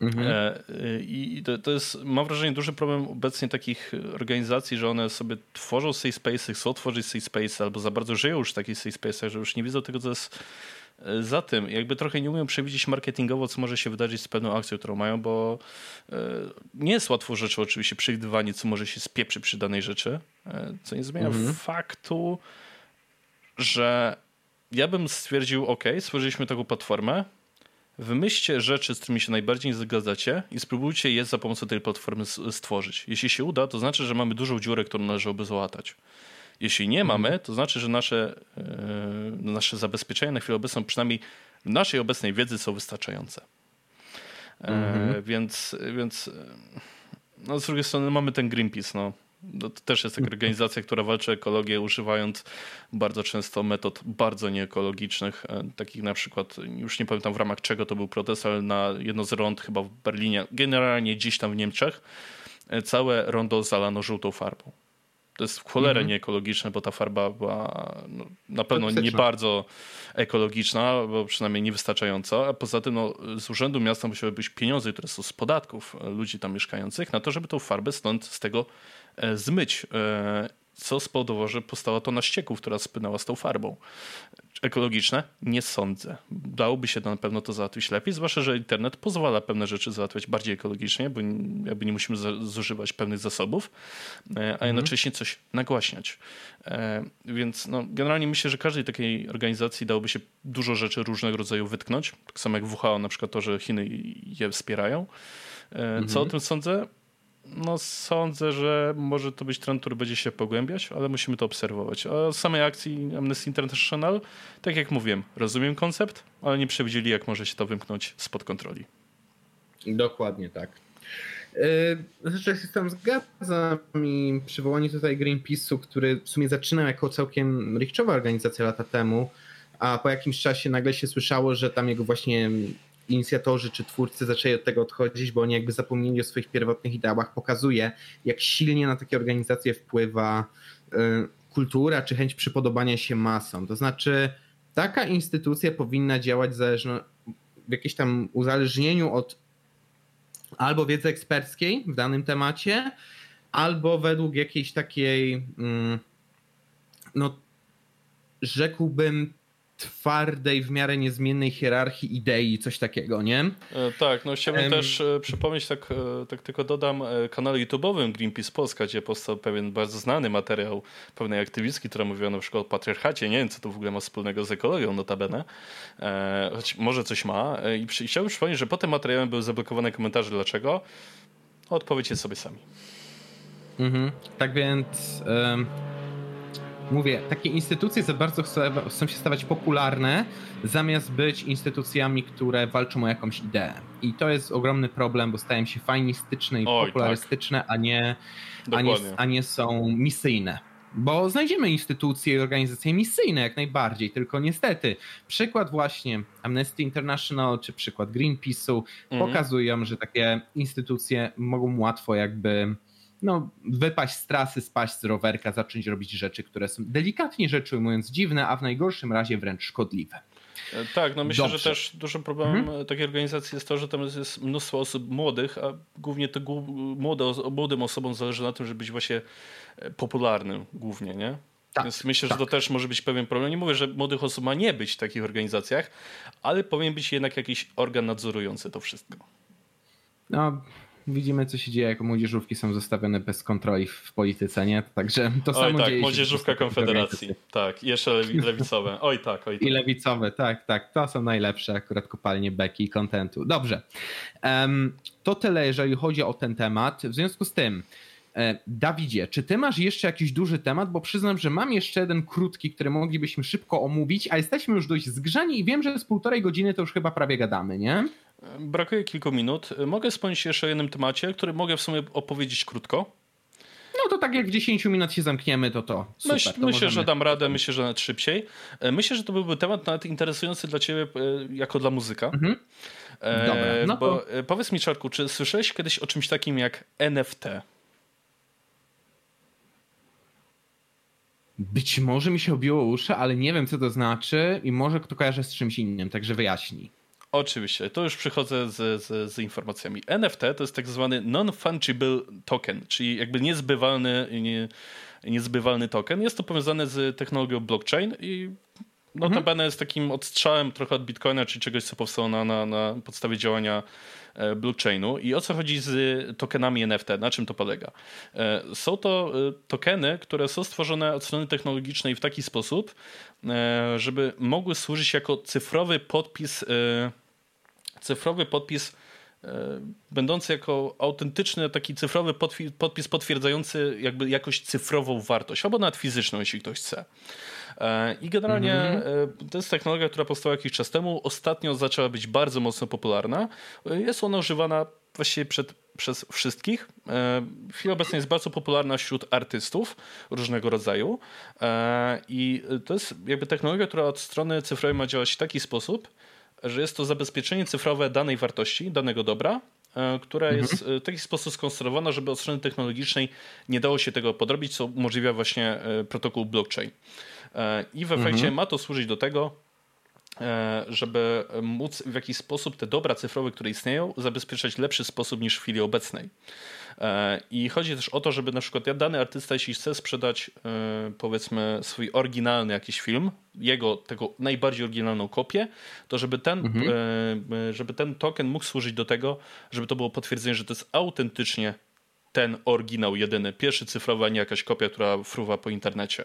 Mhm. E, I to, to, jest, mam wrażenie, duży problem obecnie takich organizacji, że one sobie tworzą safe space, chcą tworzyć safe space, albo za bardzo żyją już w takich safe że już nie widzą tego, co jest e, za tym. Jakby trochę nie umieją przewidzieć marketingowo, co może się wydarzyć z pewną akcją, którą mają, bo e, nie jest łatwo rzeczą oczywiście przewidywanie, co może się spieprzy przy danej rzeczy, co nie zmienia mhm. faktu, że ja bym stwierdził, ok, stworzyliśmy taką platformę, Wymyślcie rzeczy, z którymi się najbardziej nie zgadzacie i spróbujcie je za pomocą tej platformy stworzyć. Jeśli się uda, to znaczy, że mamy dużą dziurę, którą należałoby załatać. Jeśli nie mhm. mamy, to znaczy, że nasze, yy, nasze zabezpieczenia na chwilę obecną, przynajmniej w naszej obecnej wiedzy, są wystarczające. E, mhm. więc, więc no, z drugiej strony mamy ten Greenpeace. No no, to też jest taka organizacja, która walczy o ekologię, używając bardzo często metod bardzo nieekologicznych, e, takich na przykład, już nie pamiętam w ramach czego to był protest, ale na jedno z rond chyba w Berlinie, generalnie gdzieś tam w Niemczech, e, całe rondo zalano żółtą farbą. To jest w cholerę mhm. nieekologiczne, bo ta farba była no, na pewno nie bardzo ekologiczna, bo przynajmniej niewystarczająca. A poza tym no, z urzędu miasta musiały być pieniądze, które są z podatków e, ludzi tam mieszkających, na to, żeby tą farbę stąd z tego zmyć, e, co spowodowało, że powstała to na ścieków, która spłynęła z tą farbą. Ekologiczne? Nie sądzę. Dałoby się na pewno to załatwić lepiej, zwłaszcza, że internet pozwala pewne rzeczy załatwiać bardziej ekologicznie, bo jakby nie musimy zużywać pewnych zasobów, e, a mhm. jednocześnie coś nagłaśniać. Więc no, generalnie myślę, że każdej takiej organizacji dałoby się dużo rzeczy różnego rodzaju wytknąć. Tak samo jak WHO, na przykład to, że Chiny je wspierają. Co mhm. o tym sądzę? No sądzę, że może to być trend, który będzie się pogłębiać, ale musimy to obserwować. A samej akcji Amnesty International, tak jak mówiłem, rozumiem koncept, ale nie przewidzieli, jak może się to wymknąć spod kontroli. Dokładnie tak. Zresztą się z tym zgadzam i przywołanie tutaj Greenpeace'u, który w sumie zaczynał jako całkiem richczowa organizacja lata temu, a po jakimś czasie nagle się słyszało, że tam jego właśnie inicjatorzy czy twórcy zaczęli od tego odchodzić, bo oni jakby zapomnieli o swoich pierwotnych ideałach, pokazuje, jak silnie na takie organizacje wpływa y, kultura czy chęć przypodobania się masom. To znaczy, taka instytucja powinna działać zależno, w jakimś tam uzależnieniu od albo wiedzy eksperckiej w danym temacie, albo według jakiejś takiej, mm, no rzekłbym, twardej, w miarę niezmiennej hierarchii idei, coś takiego, nie? E, tak, no chciałbym um, też e, przypomnieć, tak, e, tak tylko dodam, kanale YouTube'owym Greenpeace Polska, gdzie powstał pewien bardzo znany materiał pewnej aktywistki, która mówiła na przykład o patriarchacie. Nie wiem, co to w ogóle ma wspólnego z ekologią, notabene, choć może coś ma. I przy, chciałbym przypomnieć, że po tym materiałem były zablokowane komentarze. Dlaczego? Odpowiedzcie sobie sami. Mhm. Tak więc... Um mówię, takie instytucje za bardzo chcą się stawać popularne, zamiast być instytucjami, które walczą o jakąś ideę. I to jest ogromny problem, bo stają się fajnistyczne i Oj, tak. popularystyczne, tak. a, nie, a, nie, a nie są misyjne. Bo znajdziemy instytucje i organizacje misyjne jak najbardziej, tylko niestety przykład właśnie Amnesty International czy przykład Greenpeace'u mhm. pokazują, że takie instytucje mogą łatwo jakby no, wypaść z trasy, spaść z rowerka, zacząć robić rzeczy, które są delikatnie rzecz ujmując dziwne, a w najgorszym razie wręcz szkodliwe. E, tak, no myślę, Dobrze. że też dużym problemem mhm. takiej organizacji jest to, że tam jest mnóstwo osób młodych, a głównie to młode, młodym osobom zależy na tym, żeby być właśnie e, popularnym głównie, nie? Tak, Więc myślę, tak. że to też może być pewien problem. Nie mówię, że młodych osób ma nie być w takich organizacjach, ale powinien być jednak jakiś organ nadzorujący to wszystko. No, widzimy, co się dzieje, jak młodzieżówki są zostawione bez kontroli w polityce, nie? Także to oj, samo tak, dzieje młodzieżówka Konfederacji. Tak, jeszcze lewicowe. Oj tak, oj tak. I lewicowe, tak, tak. To są najlepsze akurat kopalnie beki i kontentu. Dobrze. To tyle, jeżeli chodzi o ten temat. W związku z tym, e, Dawidzie, czy ty masz jeszcze jakiś duży temat? Bo przyznam, że mam jeszcze jeden krótki, który moglibyśmy szybko omówić, a jesteśmy już dość zgrzani i wiem, że z półtorej godziny to już chyba prawie gadamy, nie? Brakuje kilku minut. Mogę wspomnieć jeszcze o jednym temacie, który mogę w sumie opowiedzieć krótko. No to tak jak w 10 minut się zamkniemy, to to. Super, Myśl, to myślę, możemy... że dam radę, myślę, że nawet szybciej. E, myślę, że to byłby temat nawet interesujący dla ciebie e, jako dla muzyka. Mhm. E, Dobra, no Bo to... powiedz mi, Czarku, czy słyszałeś kiedyś o czymś takim jak NFT? Być może mi się obiło uszy, ale nie wiem, co to znaczy i może kto kojarzy z czymś innym, także wyjaśnij. Oczywiście, to już przychodzę z, z, z, informacjami. NFT to jest tak zwany non-fungible token, czyli jakby niezbywalny, nie, niezbywalny token. Jest to powiązane z technologią blockchain i notabene mhm. jest takim odstrzałem trochę od Bitcoina, czyli czegoś, co powstało na, na, na podstawie działania e, blockchainu. I o co chodzi z tokenami NFT? Na czym to polega? E, są to e, tokeny, które są stworzone od strony technologicznej w taki sposób, żeby mogły służyć jako cyfrowy podpis cyfrowy podpis e, będący jako autentyczny taki cyfrowy podpis potwierdzający jakby jakoś cyfrową wartość, albo nawet fizyczną, jeśli ktoś chce. E, I generalnie mm -hmm. to jest technologia, która powstała jakiś czas temu. Ostatnio zaczęła być bardzo mocno popularna. Jest ona używana właściwie przed, przez wszystkich. W chwili obecnej jest bardzo popularna wśród artystów różnego rodzaju. I to jest jakby technologia, która od strony cyfrowej ma działać w taki sposób, że jest to zabezpieczenie cyfrowe danej wartości, danego dobra, e, która mhm. jest e, w taki sposób skonstruowana, żeby od strony technologicznej nie dało się tego podrobić, co umożliwia właśnie e, protokół blockchain. I w efekcie mhm. ma to służyć do tego, żeby móc w jakiś sposób te dobra cyfrowe, które istnieją, zabezpieczać w lepszy sposób niż w chwili obecnej. E, I chodzi też o to, żeby na przykład dany artysta, jeśli chce sprzedać e, powiedzmy swój oryginalny jakiś film, jego tego najbardziej oryginalną kopię, to żeby ten, mhm. E, żeby ten token mógł służyć do tego, żeby to było potwierdzenie, że to jest autentycznie ten oryginał jedyny, pierwszy cyfrowy, a nie jakaś kopia, która fruwa po internecie.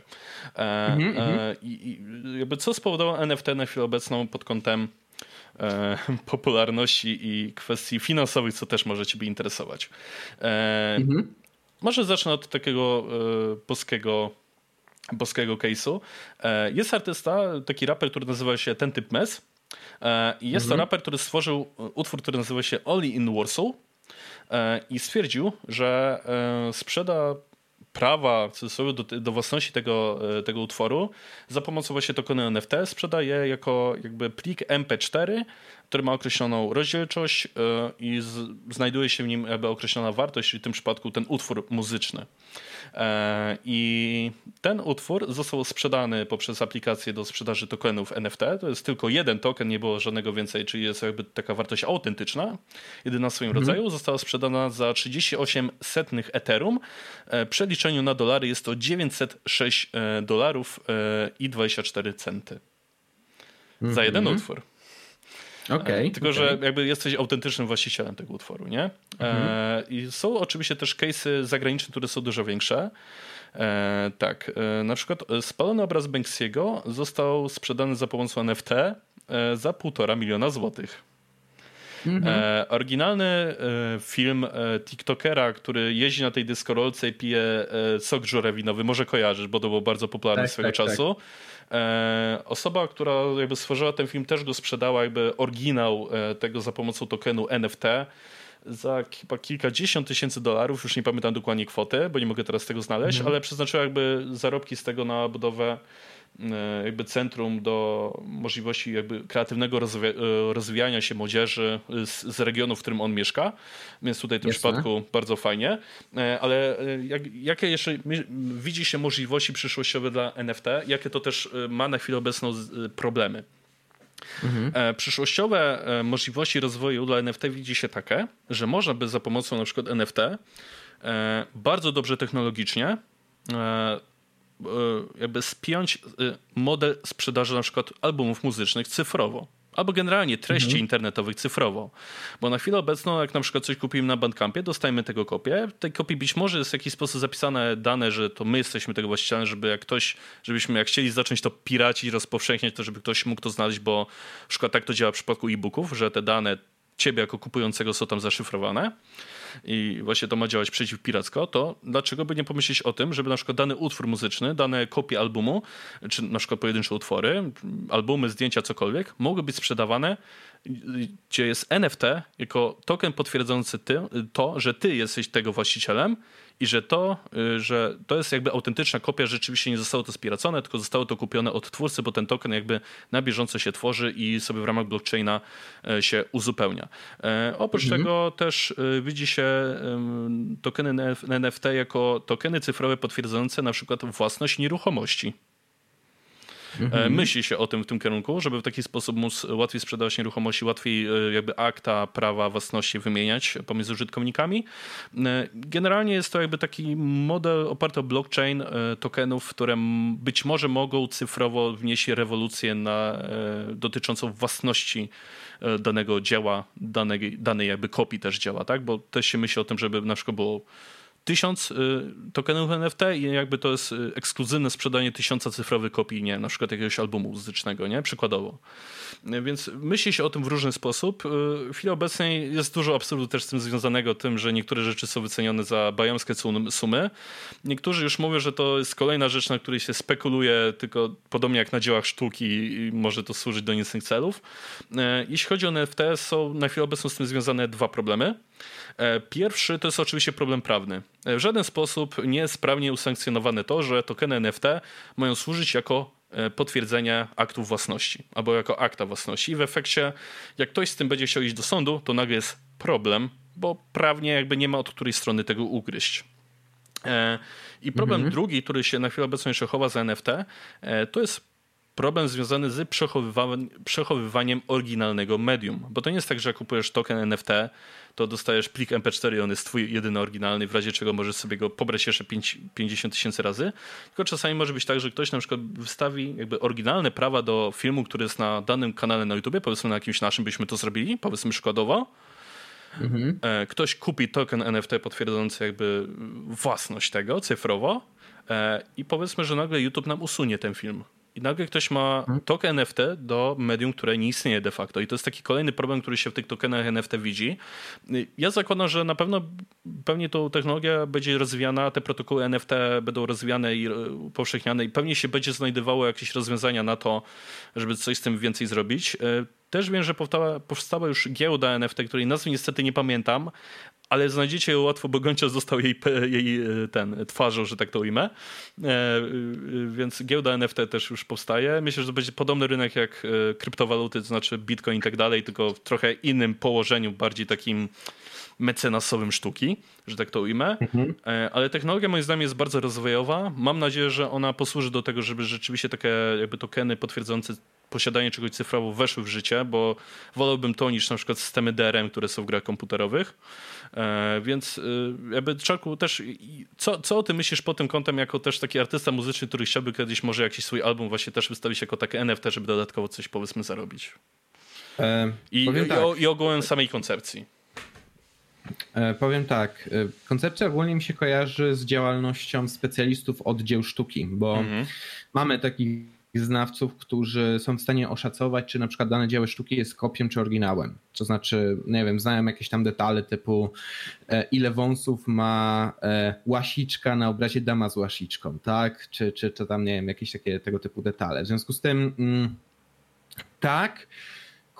Mhm, e, mhm. I, I, jakby co spowodowało NFT na chwilę obecną pod kątem e, popularności i kwestii finansowych, co też może Ciebie interesować. E, mhm. Może zacznę od takiego e, boskiego, boskiego case'u. E, jest artysta, taki raper, który nazywa się Ten Typ Mes. E, jest mhm. to raper, który stworzył utwór, który nazywa się Only in Warsaw i stwierdził, że sprzeda prawa w cudzysłowie do, do własności tego, e, tego utworu za pomocą właśnie tokenu NFT sprzedaje jako jakby plik MP4, który ma określoną rozdzielczość e, i z, znajduje się w nim jakby określona wartość, czyli w tym przypadku ten utwór muzyczny. E, I ten utwór został sprzedany poprzez aplikację do sprzedaży tokenów NFT. To jest tylko jeden token, nie było żadnego więcej, czyli jest jakby taka wartość autentyczna, jedyna w swoim mhm. rodzaju. Została sprzedana za 38 setnych Ethereum. W przeliczeniu na dolary jest to 906 dolarów i 24 centy. Za jeden mhm. utwór. Okay, Tylko, okay. że jakby jesteś autentycznym właścicielem tego utworu, nie? Mhm. E, I są oczywiście też case'y zagraniczne, które są dużo większe. E, tak, e, na przykład spalony obraz Banksy'ego został sprzedany za pomocą NFT e, za półtora miliona złotych. Mhm. E, oryginalny e, film e, TikTokera, który jeździ na tej dyskorolce i pije sok żurawinowy, może kojarzysz, bo to było bardzo popularne tak, swego tak, czasu. Tak. Osoba, która jakby stworzyła ten film, też go sprzedała, jakby oryginał tego za pomocą tokenu NFT za chyba kilkadziesiąt tysięcy dolarów, już nie pamiętam dokładnie kwoty, bo nie mogę teraz tego znaleźć, mhm. ale przeznaczyła jakby zarobki z tego na budowę E, jakby centrum do możliwości jakby kreatywnego rozwija e, rozwijania się młodzieży z, z, regionu, w którym on mieszka. Więc tutaj w tym Jasne. przypadku bardzo fajnie. E, ale jak, jakie jeszcze widzi się możliwości przyszłościowe dla NFT? Jakie to też ma na chwilę obecną problemy? Mhm. Przyszłościowe możliwości rozwoju dla NFT widzi się takie, że można by za pomocą na przykład NFT bardzo dobrze technologicznie E, jakby spiąć e, model sprzedaży na przykład albumów muzycznych cyfrowo. Albo generalnie treści mhm. internetowych cyfrowo. Bo na chwilę obecną, jak na przykład coś kupimy na Bandcampie, dostajemy tego kopię. W tej kopii być może jest w jakiś sposób zapisane dane, że to my jesteśmy tego właścicielem, żeby jak ktoś, żebyśmy jak chcieli zacząć to piracić, rozpowszechniać, to żeby ktoś mógł to znaleźć, bo na przykład tak to działa w przypadku e-booków, że te dane ciebie jako kupującego są tam zaszyfrowane i właśnie to ma działać przeciwpiracko, to dlaczego by nie pomyśleć o tym, żeby na przykład dany utwór muzyczny, dane kopie albumu, czy na przykład pojedyncze utwory, albumy, zdjęcia, cokolwiek, mogły być sprzedawane gdzie jest NFT jako token potwierdzający ty, to, że ty jesteś tego właścicielem i że to, y, że to jest jakby autentyczna kopia, rzeczywiście nie zostało to spiracone, tylko zostało to kupione od twórcy, bo ten token jakby na bieżąco się tworzy i sobie w ramach blockchaina e, się uzupełnia. E, oprócz mhm. tego też e, widzi się tokeny NFT jako tokeny cyfrowe potwierdzające na przykład własność nieruchomości. Mhm. Myśli się o tym w tym kierunku, żeby w taki sposób móc łatwiej sprzedawać nieruchomości, łatwiej e, jakby akta prawa własności wymieniać pomiędzy użytkownikami. E, generalnie jest to jakby taki model oparty o blockchain e, tokenów, które być może mogą cyfrowo wnieść rewolucję na, dotyczącą własności danego dzieła, danej, danej jakby kopii też dzieła, tak? Bo też się myśli o tym, żeby na przykład było tysiąc y, tokenów NFT i jakby to jest y, ekskluzywne sprzedanie tysiąca cyfrowych kopii, nie na przykład jakiegoś albumu muzycznego, nie? Przykładowo. Więc myśli się o tym w różny sposób. Y, w chwili obecnej jest dużo absurdu też z tym związanego, tym, że niektóre rzeczy są wycenione za bajamskie sumy. Niektórzy już mówią, że to jest kolejna rzecz, na której się spekuluje, tylko podobnie jak na dziełach sztuki może to służyć do niecnych celów. Jeśli chodzi o NFT, są na chwilę obecną z tym związane dwa problemy. E, pierwszy to jest oczywiście problem prawny. E, w żaden sposób nie jest sprawnie usankcjonowane to, że tokeny NFT mają służyć jako e, potwierdzenie aktów własności albo jako akta własności. I w efekcie, jak ktoś z tym będzie chciał iść do sądu, to nagle jest problem, bo prawnie jakby nie ma od której strony tego ugryźć. I problem mhm. drugi, który się na chwilę obecną jeszcze chowa za NFT, to jest problem związany z przechowywaniem oryginalnego medium. Bo to nie jest tak, że kupujesz token NFT, to dostajesz plik MP4 i on jest twój jedyny oryginalny, w razie czego możesz sobie go pobrać jeszcze 5, 50 tysięcy razy. Tylko czasami może być tak, że ktoś na przykład wstawi jakby oryginalne prawa do filmu, który jest na danym kanale na YouTube, powiedzmy na jakimś naszym byśmy to zrobili, powiedzmy przykładowo. Mhm. E, ktoś kupi token NFT potwierdzający jakby własność tego cyfrowo e, i powiedzmy, że nagle YouTube nam usunie ten film i nagle ktoś ma mhm. token NFT do medium, które nie istnieje de facto. I to jest taki kolejny problem, który się w tych tokenach NFT widzi. Ja zakładam, że na pewno pewnie tą technologia będzie rozwijana, te protokoły NFT będą rozwijane i upowszechniane i pewnie się będzie znajdowało jakieś rozwiązania na to, żeby coś z tym więcej zrobić. E, też wiem, że powstała, powstała już giełda NFT, której nazwy niestety nie pamiętam, ale znajdziecie ją łatwo, bo Goncia został jej, jej e, ten, twarzą, że tak to ujmę. E, e, więc giełda NFT też już powstaje. Myślę, że to będzie podobny rynek jak kryptowaluty, to znaczy Bitcoin i tak dalej, tylko w trochę innym położeniu, bardziej takim mecenasowym sztuki, że tak to ujmę. Mhm. Ale technologia moim zdaniem jest bardzo rozwojowa. Mam nadzieję, że ona posłuży do tego, żeby rzeczywiście takie jakby tokeny potwierdzające posiadanie czegoś cyfrowo weszły w życie, bo wolałbym to niż na przykład systemy DRM, które są w grach komputerowych. E, więc e, jakby Czaku też, co, co o tym myślisz pod tym kątem, jako też taki artysta muzyczny, który chciałby kiedyś może jakiś swój album właśnie też wystawić jako takie NFT, żeby dodatkowo coś powiedzmy zarobić? E, I, i, tak. i ogółem samej koncepcji. E, powiem tak, e, koncepcja ogólnie mi się kojarzy z działalnością specjalistów od dzieł sztuki, bo mhm. mamy takich znawców, którzy są w stanie oszacować, czy na przykład dane dzieło sztuki jest kopią czy oryginałem. To znaczy, nie wiem, znają jakieś tam detale typu e, ile wąsów ma łasiczka na obrazie dama z łasiczką, tak? Czy, czy, czy tam, nie wiem, jakieś takie tego typu detale. W związku z tym mm, tak,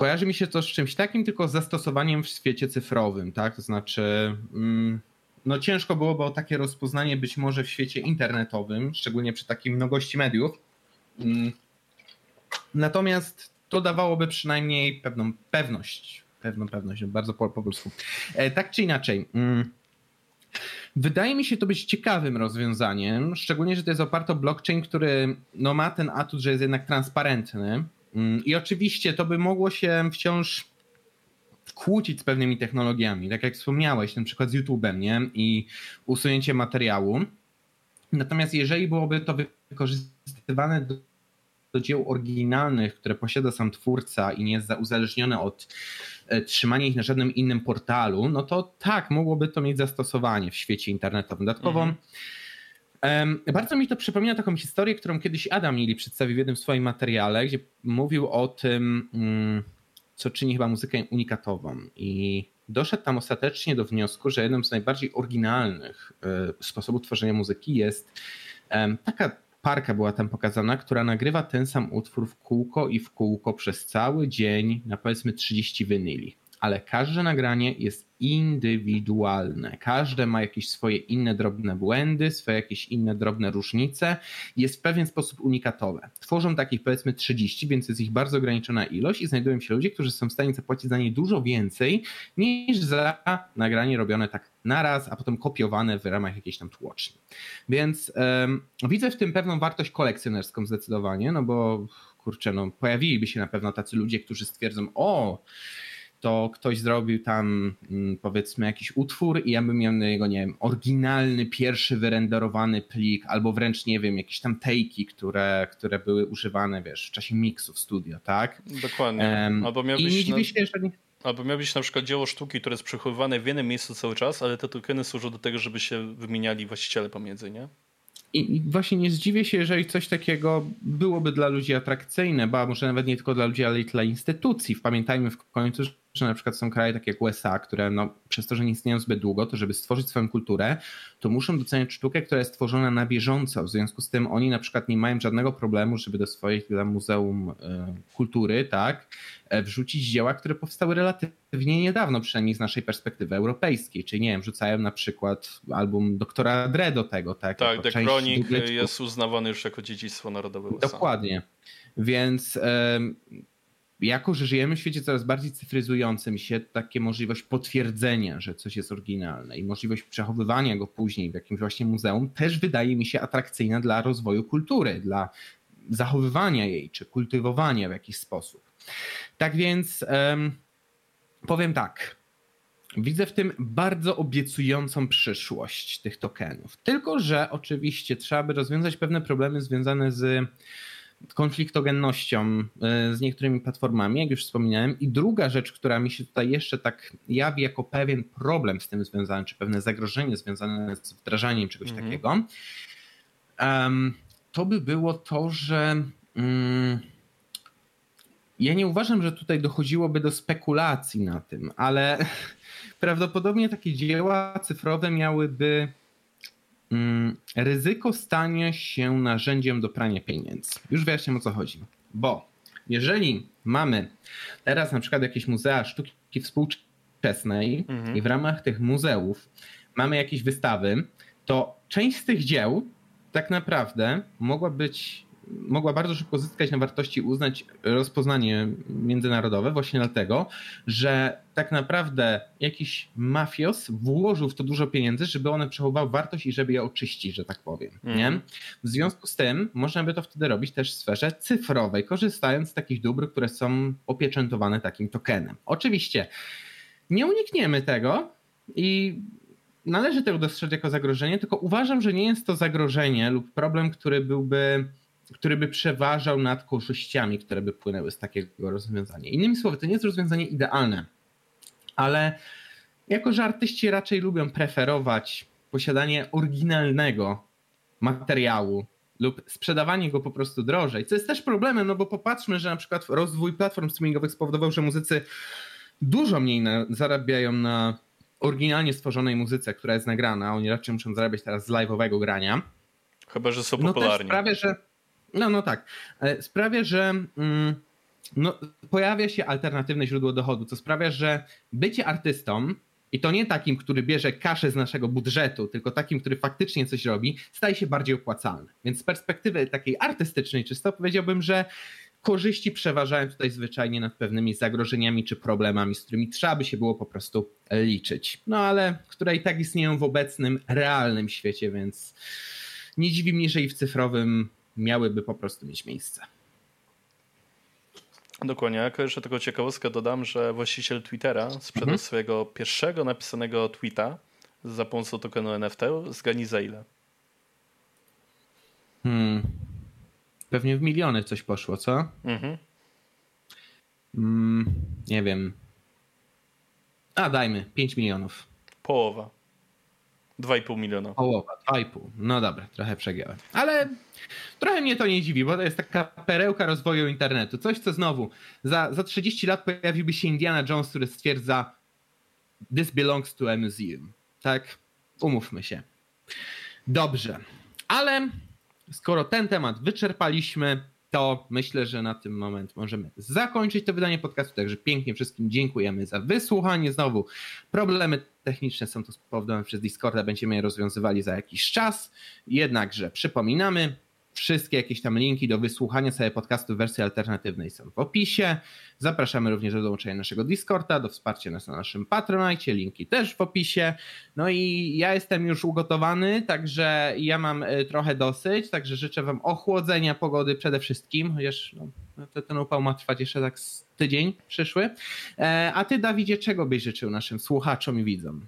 kojarzy mi się to z czymś takim, tylko z zastosowaniem w świecie cyfrowym, tak? To znaczy... Mm, no ciężko byłoby o takie rozpoznanie być może w świecie internetowym, szczególnie przy takiej mnogości mediów, Mm. Natomiast to dawałoby przynajmniej pewną pewność, pewną pewność, bardzo po, po polsku. E, tak czy inaczej, mm, wydaje mi się to być ciekawym rozwiązaniem, szczególnie, że to jest oparte o blockchain, który no, ma ten atut, że jest jednak transparentny. Mm, I oczywiście to by mogło się wciąż kłócić z pewnymi technologiami, tak jak wspomniałeś, ten przykład z YouTube'em, nie? I usunięcie materiału. Natomiast jeżeli byłoby to wykorzystywane do, do dzieł oryginalnych, które posiada sam twórca i nie jest uzależnione od e, trzymania ich na żadnym innym portalu, no to tak, mogłoby to mieć zastosowanie w świecie internetowym. Dodatkowo mhm. Bardzo mi to przypomina taką historię, którą kiedyś Adam Mili przedstawił w jednym swoim materiale, gdzie mówił o tym, mm, co czyni chyba muzykę unikatową. I doszedł tam ostatecznie do wniosku, że jednym z najbardziej oryginalnych e, sposobów tworzenia muzyki jest taka parka była tam pokazana, która nagrywa ten sam utwór w kółko i w kółko przez cały dzień na powiedzmy 30 winyli ale każde nagranie jest indywidualne. Każde ma jakieś swoje inne drobne błędy, swoje jakieś inne drobne różnice jest w pewien sposób unikatowe. Tworzą takich powiedzmy 30, więc jest ich bardzo ograniczona ilość i znajdują się ludzie, którzy są w stanie zapłacić za nie dużo więcej niż za nagranie robione tak naraz, a potem kopiowane w ramach jakiejś tam tłoczni. Więc widzę w tym pewną wartość kolekcjonerską zdecydowanie, no bo kurczę, no pojawiliby się na pewno tacy ludzie, którzy stwierdzą, o to ktoś zrobił tam mm, powiedzmy jakiś utwór i ja bym miał na niego, nie wiem, oryginalny, pierwszy wyrenderowany plik, albo wręcz, nie wiem, jakieś tam tejki, które, które były używane, wiesz, w czasie miksu w studio, tak? Dokładnie. Um, albo miałbyś... I nie dziwię się, jeżeli... Albo miał być na przykład dzieło sztuki, które jest przechowywane w jednym miejscu cały czas, ale te tokeny służą do tego, żeby się wymieniali właściciele pomiędzy, nie? I właśnie nie zdziwię się, jeżeli coś takiego byłoby dla ludzi atrakcyjne, bo może nawet nie tylko dla ludzi, ale i dla instytucji. Pamiętajmy w końcu, że na przykład są kraje takie jak USA, które no, przez to, że nie istnieją zbyt długo, to żeby stworzyć swoją kulturę, to muszą doceniać sztukę, która jest tworzona na bieżąco. W związku z tym oni na przykład nie mają żadnego problemu, żeby do swojego muzeum y, kultury, tak, e, wrzucić dzieła, które powstały relatywnie niedawno, przynajmniej z naszej perspektywy europejskiej. Czyli nie wiem, wrzucają na przykład album doktora Dre do tego, tak? Tak, The Chronic jest uznawany już jako dziedzictwo narodowe USA. Dokładnie. Więc jako, że żyjemy w świecie coraz bardziej cyfryzującym się, takie możliwość potwierdzenia, że coś jest oryginalne i możliwość przechowywania go później w jakimś właśnie muzeum też wydaje mi się atrakcyjna dla rozwoju kultury, dla zachowywania jej czy kultywowania w jakiś sposób. Tak więc um, powiem tak. Widzę w tym bardzo obiecującą przyszłość tych tokenów. Tylko, że oczywiście trzeba by rozwiązać pewne problemy związane z konfliktogennością e, z niektórymi platformami, jak już wspominałem. I druga rzecz, która mi się tutaj jeszcze tak jawi jako pewien problem z tym związany, czy pewne zagrożenie związane z wdrażaniem czegoś -hmm. takiego, to by było to, że Mm, ja nie uważam, że tutaj dochodziłoby do spekulacji na tym, ale prawdopodobnie takie dzieła cyfrowe miałyby ryzyko stania się narzędziem do prania pieniędzy. Już wyjaśniam o co chodzi. Bo jeżeli mamy teraz na przykład jakieś muzea sztuki współczesnej mhm. i w ramach tych muzeów mamy jakieś wystawy, to część z tych dzieł tak naprawdę mogła być mogła bardzo szybko zyskać na wartości, uznać rozpoznanie międzynarodowe, właśnie dlatego, że tak naprawdę jakiś mafios włożył w to dużo pieniędzy, żeby one przechowywały wartość i żeby je oczyścić, że tak powiem. Mm. Nie? W związku z tym można by to wtedy robić też w sferze cyfrowej, korzystając z takich dóbr, które są opieczętowane takim tokenem. Oczywiście nie unikniemy tego i należy to dostrzec jako zagrożenie, tylko uważam, że nie jest to zagrożenie lub problem, który byłby który by przeważał nad korzyściami, które by płynęły z takiego rozwiązania. Innymi słowy, to nie jest rozwiązanie idealne, ale jako, że artyści raczej lubią preferować posiadanie oryginalnego materiału lub sprzedawanie go po prostu drożej, co jest też problemem, no bo popatrzmy, że na przykład rozwój platform streamingowych spowodował, że muzycy dużo mniej na, zarabiają na oryginalnie stworzonej muzyce, która jest nagrana. Oni raczej muszą zarabiać teraz z live'owego grania. Chyba, że są popularni. No też sprawia, że no, no tak. Sprawia, że mm, no, pojawia się alternatywne źródło dochodu, co sprawia, że bycie artystą i to nie takim, który bierze kaszę z naszego budżetu, tylko takim, który faktycznie coś robi, staje się bardziej opłacalny. Więc z perspektywy takiej artystycznej czysto powiedziałbym, że korzyści przeważają tutaj zwyczajnie nad pewnymi zagrożeniami czy problemami, z którymi trzeba by się było po prostu liczyć. No ale które i tak istnieją w obecnym, realnym świecie, więc nie dziwi mnie, że i w cyfrowym miałyby po prostu mieć miejsce. Dokładnie. Jako jeszcze tylko ciekawostkę dodam, że właściciel Twittera sprzedał mhm. swojego pierwszego napisanego tweeta za pomocą tokenu NFT. Zgadnij za ile? Hmm. Pewnie w miliony coś poszło, co? Mhm. Mm, nie wiem. A dajmy, 5 milionów. Połowa. 2,5 miliona. Połowa, 2,5. No dobra, trochę przegiąłem. Ale trochę mnie to nie dziwi, bo to jest taka perełka rozwoju internetu. Coś, co znowu za, za 30 lat pojawiłby się Indiana Jones, który stwierdza this belongs to a museum. Tak? Umówmy się. Dobrze. Ale skoro ten temat wyczerpaliśmy, to myślę, że na tym moment możemy zakończyć to wydanie podcastu. Także pięknie wszystkim dziękujemy za wysłuchanie. Znowu problemy techniczne są tu spowodowane przez Discorda, będziemy je rozwiązywali za jakiś czas. Jednakże przypominamy, Wszystkie jakieś tam linki do wysłuchania sobie podcastu w wersji alternatywnej są w opisie. Zapraszamy również do dołączenia naszego Discorda, do wsparcia nas na naszym Patronite, linki też w opisie. No i ja jestem już ugotowany, także ja mam e, trochę dosyć, także życzę Wam ochłodzenia pogody przede wszystkim, chociaż no, to, ten upał ma trwać jeszcze tak tydzień przyszły. E, a Ty, Dawidzie, czego byś życzył naszym słuchaczom i widzom?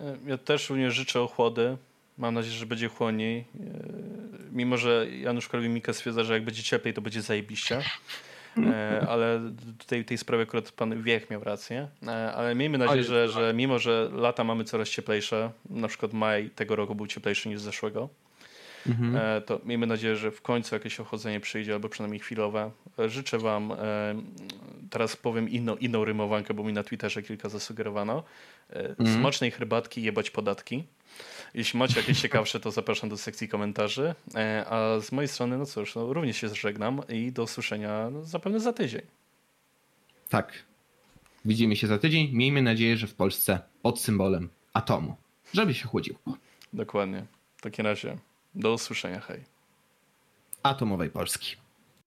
E, ja też również życzę ochłody Mam nadzieję, że będzie chłodniej. E, mimo, że Janusz Korwin-Mikke stwierdza, że jak będzie cieplej, to będzie zajebiście. E, ale tutaj w tej sprawie akurat pan Wiech miał rację. E, ale miejmy nadzieję, że, że mimo, że lata mamy coraz cieplejsze, na przykład maj tego roku był cieplejszy niż zeszłego, mhm. to miejmy nadzieję, że w końcu jakieś ochłodzenie przyjdzie, albo przynajmniej chwilowe. Życzę wam, teraz powiem inną, inną rymowankę, bo mi na Twitterze kilka zasugerowano, mhm. smacznej herbatki jebać podatki. Jeśli macie jakieś ciekawsze, to zapraszam do sekcji komentarzy. E, a z mojej strony, no cóż, no, również się żegnam i do usłyszenia no, zapewne za tydzień. Tak. Widzimy się za tydzień. Miejmy nadzieję, że w Polsce pod symbolem atomu, żeby się chłodziło. Dokładnie. W takim razie do usłyszenia. Hej. Atomowej Polski.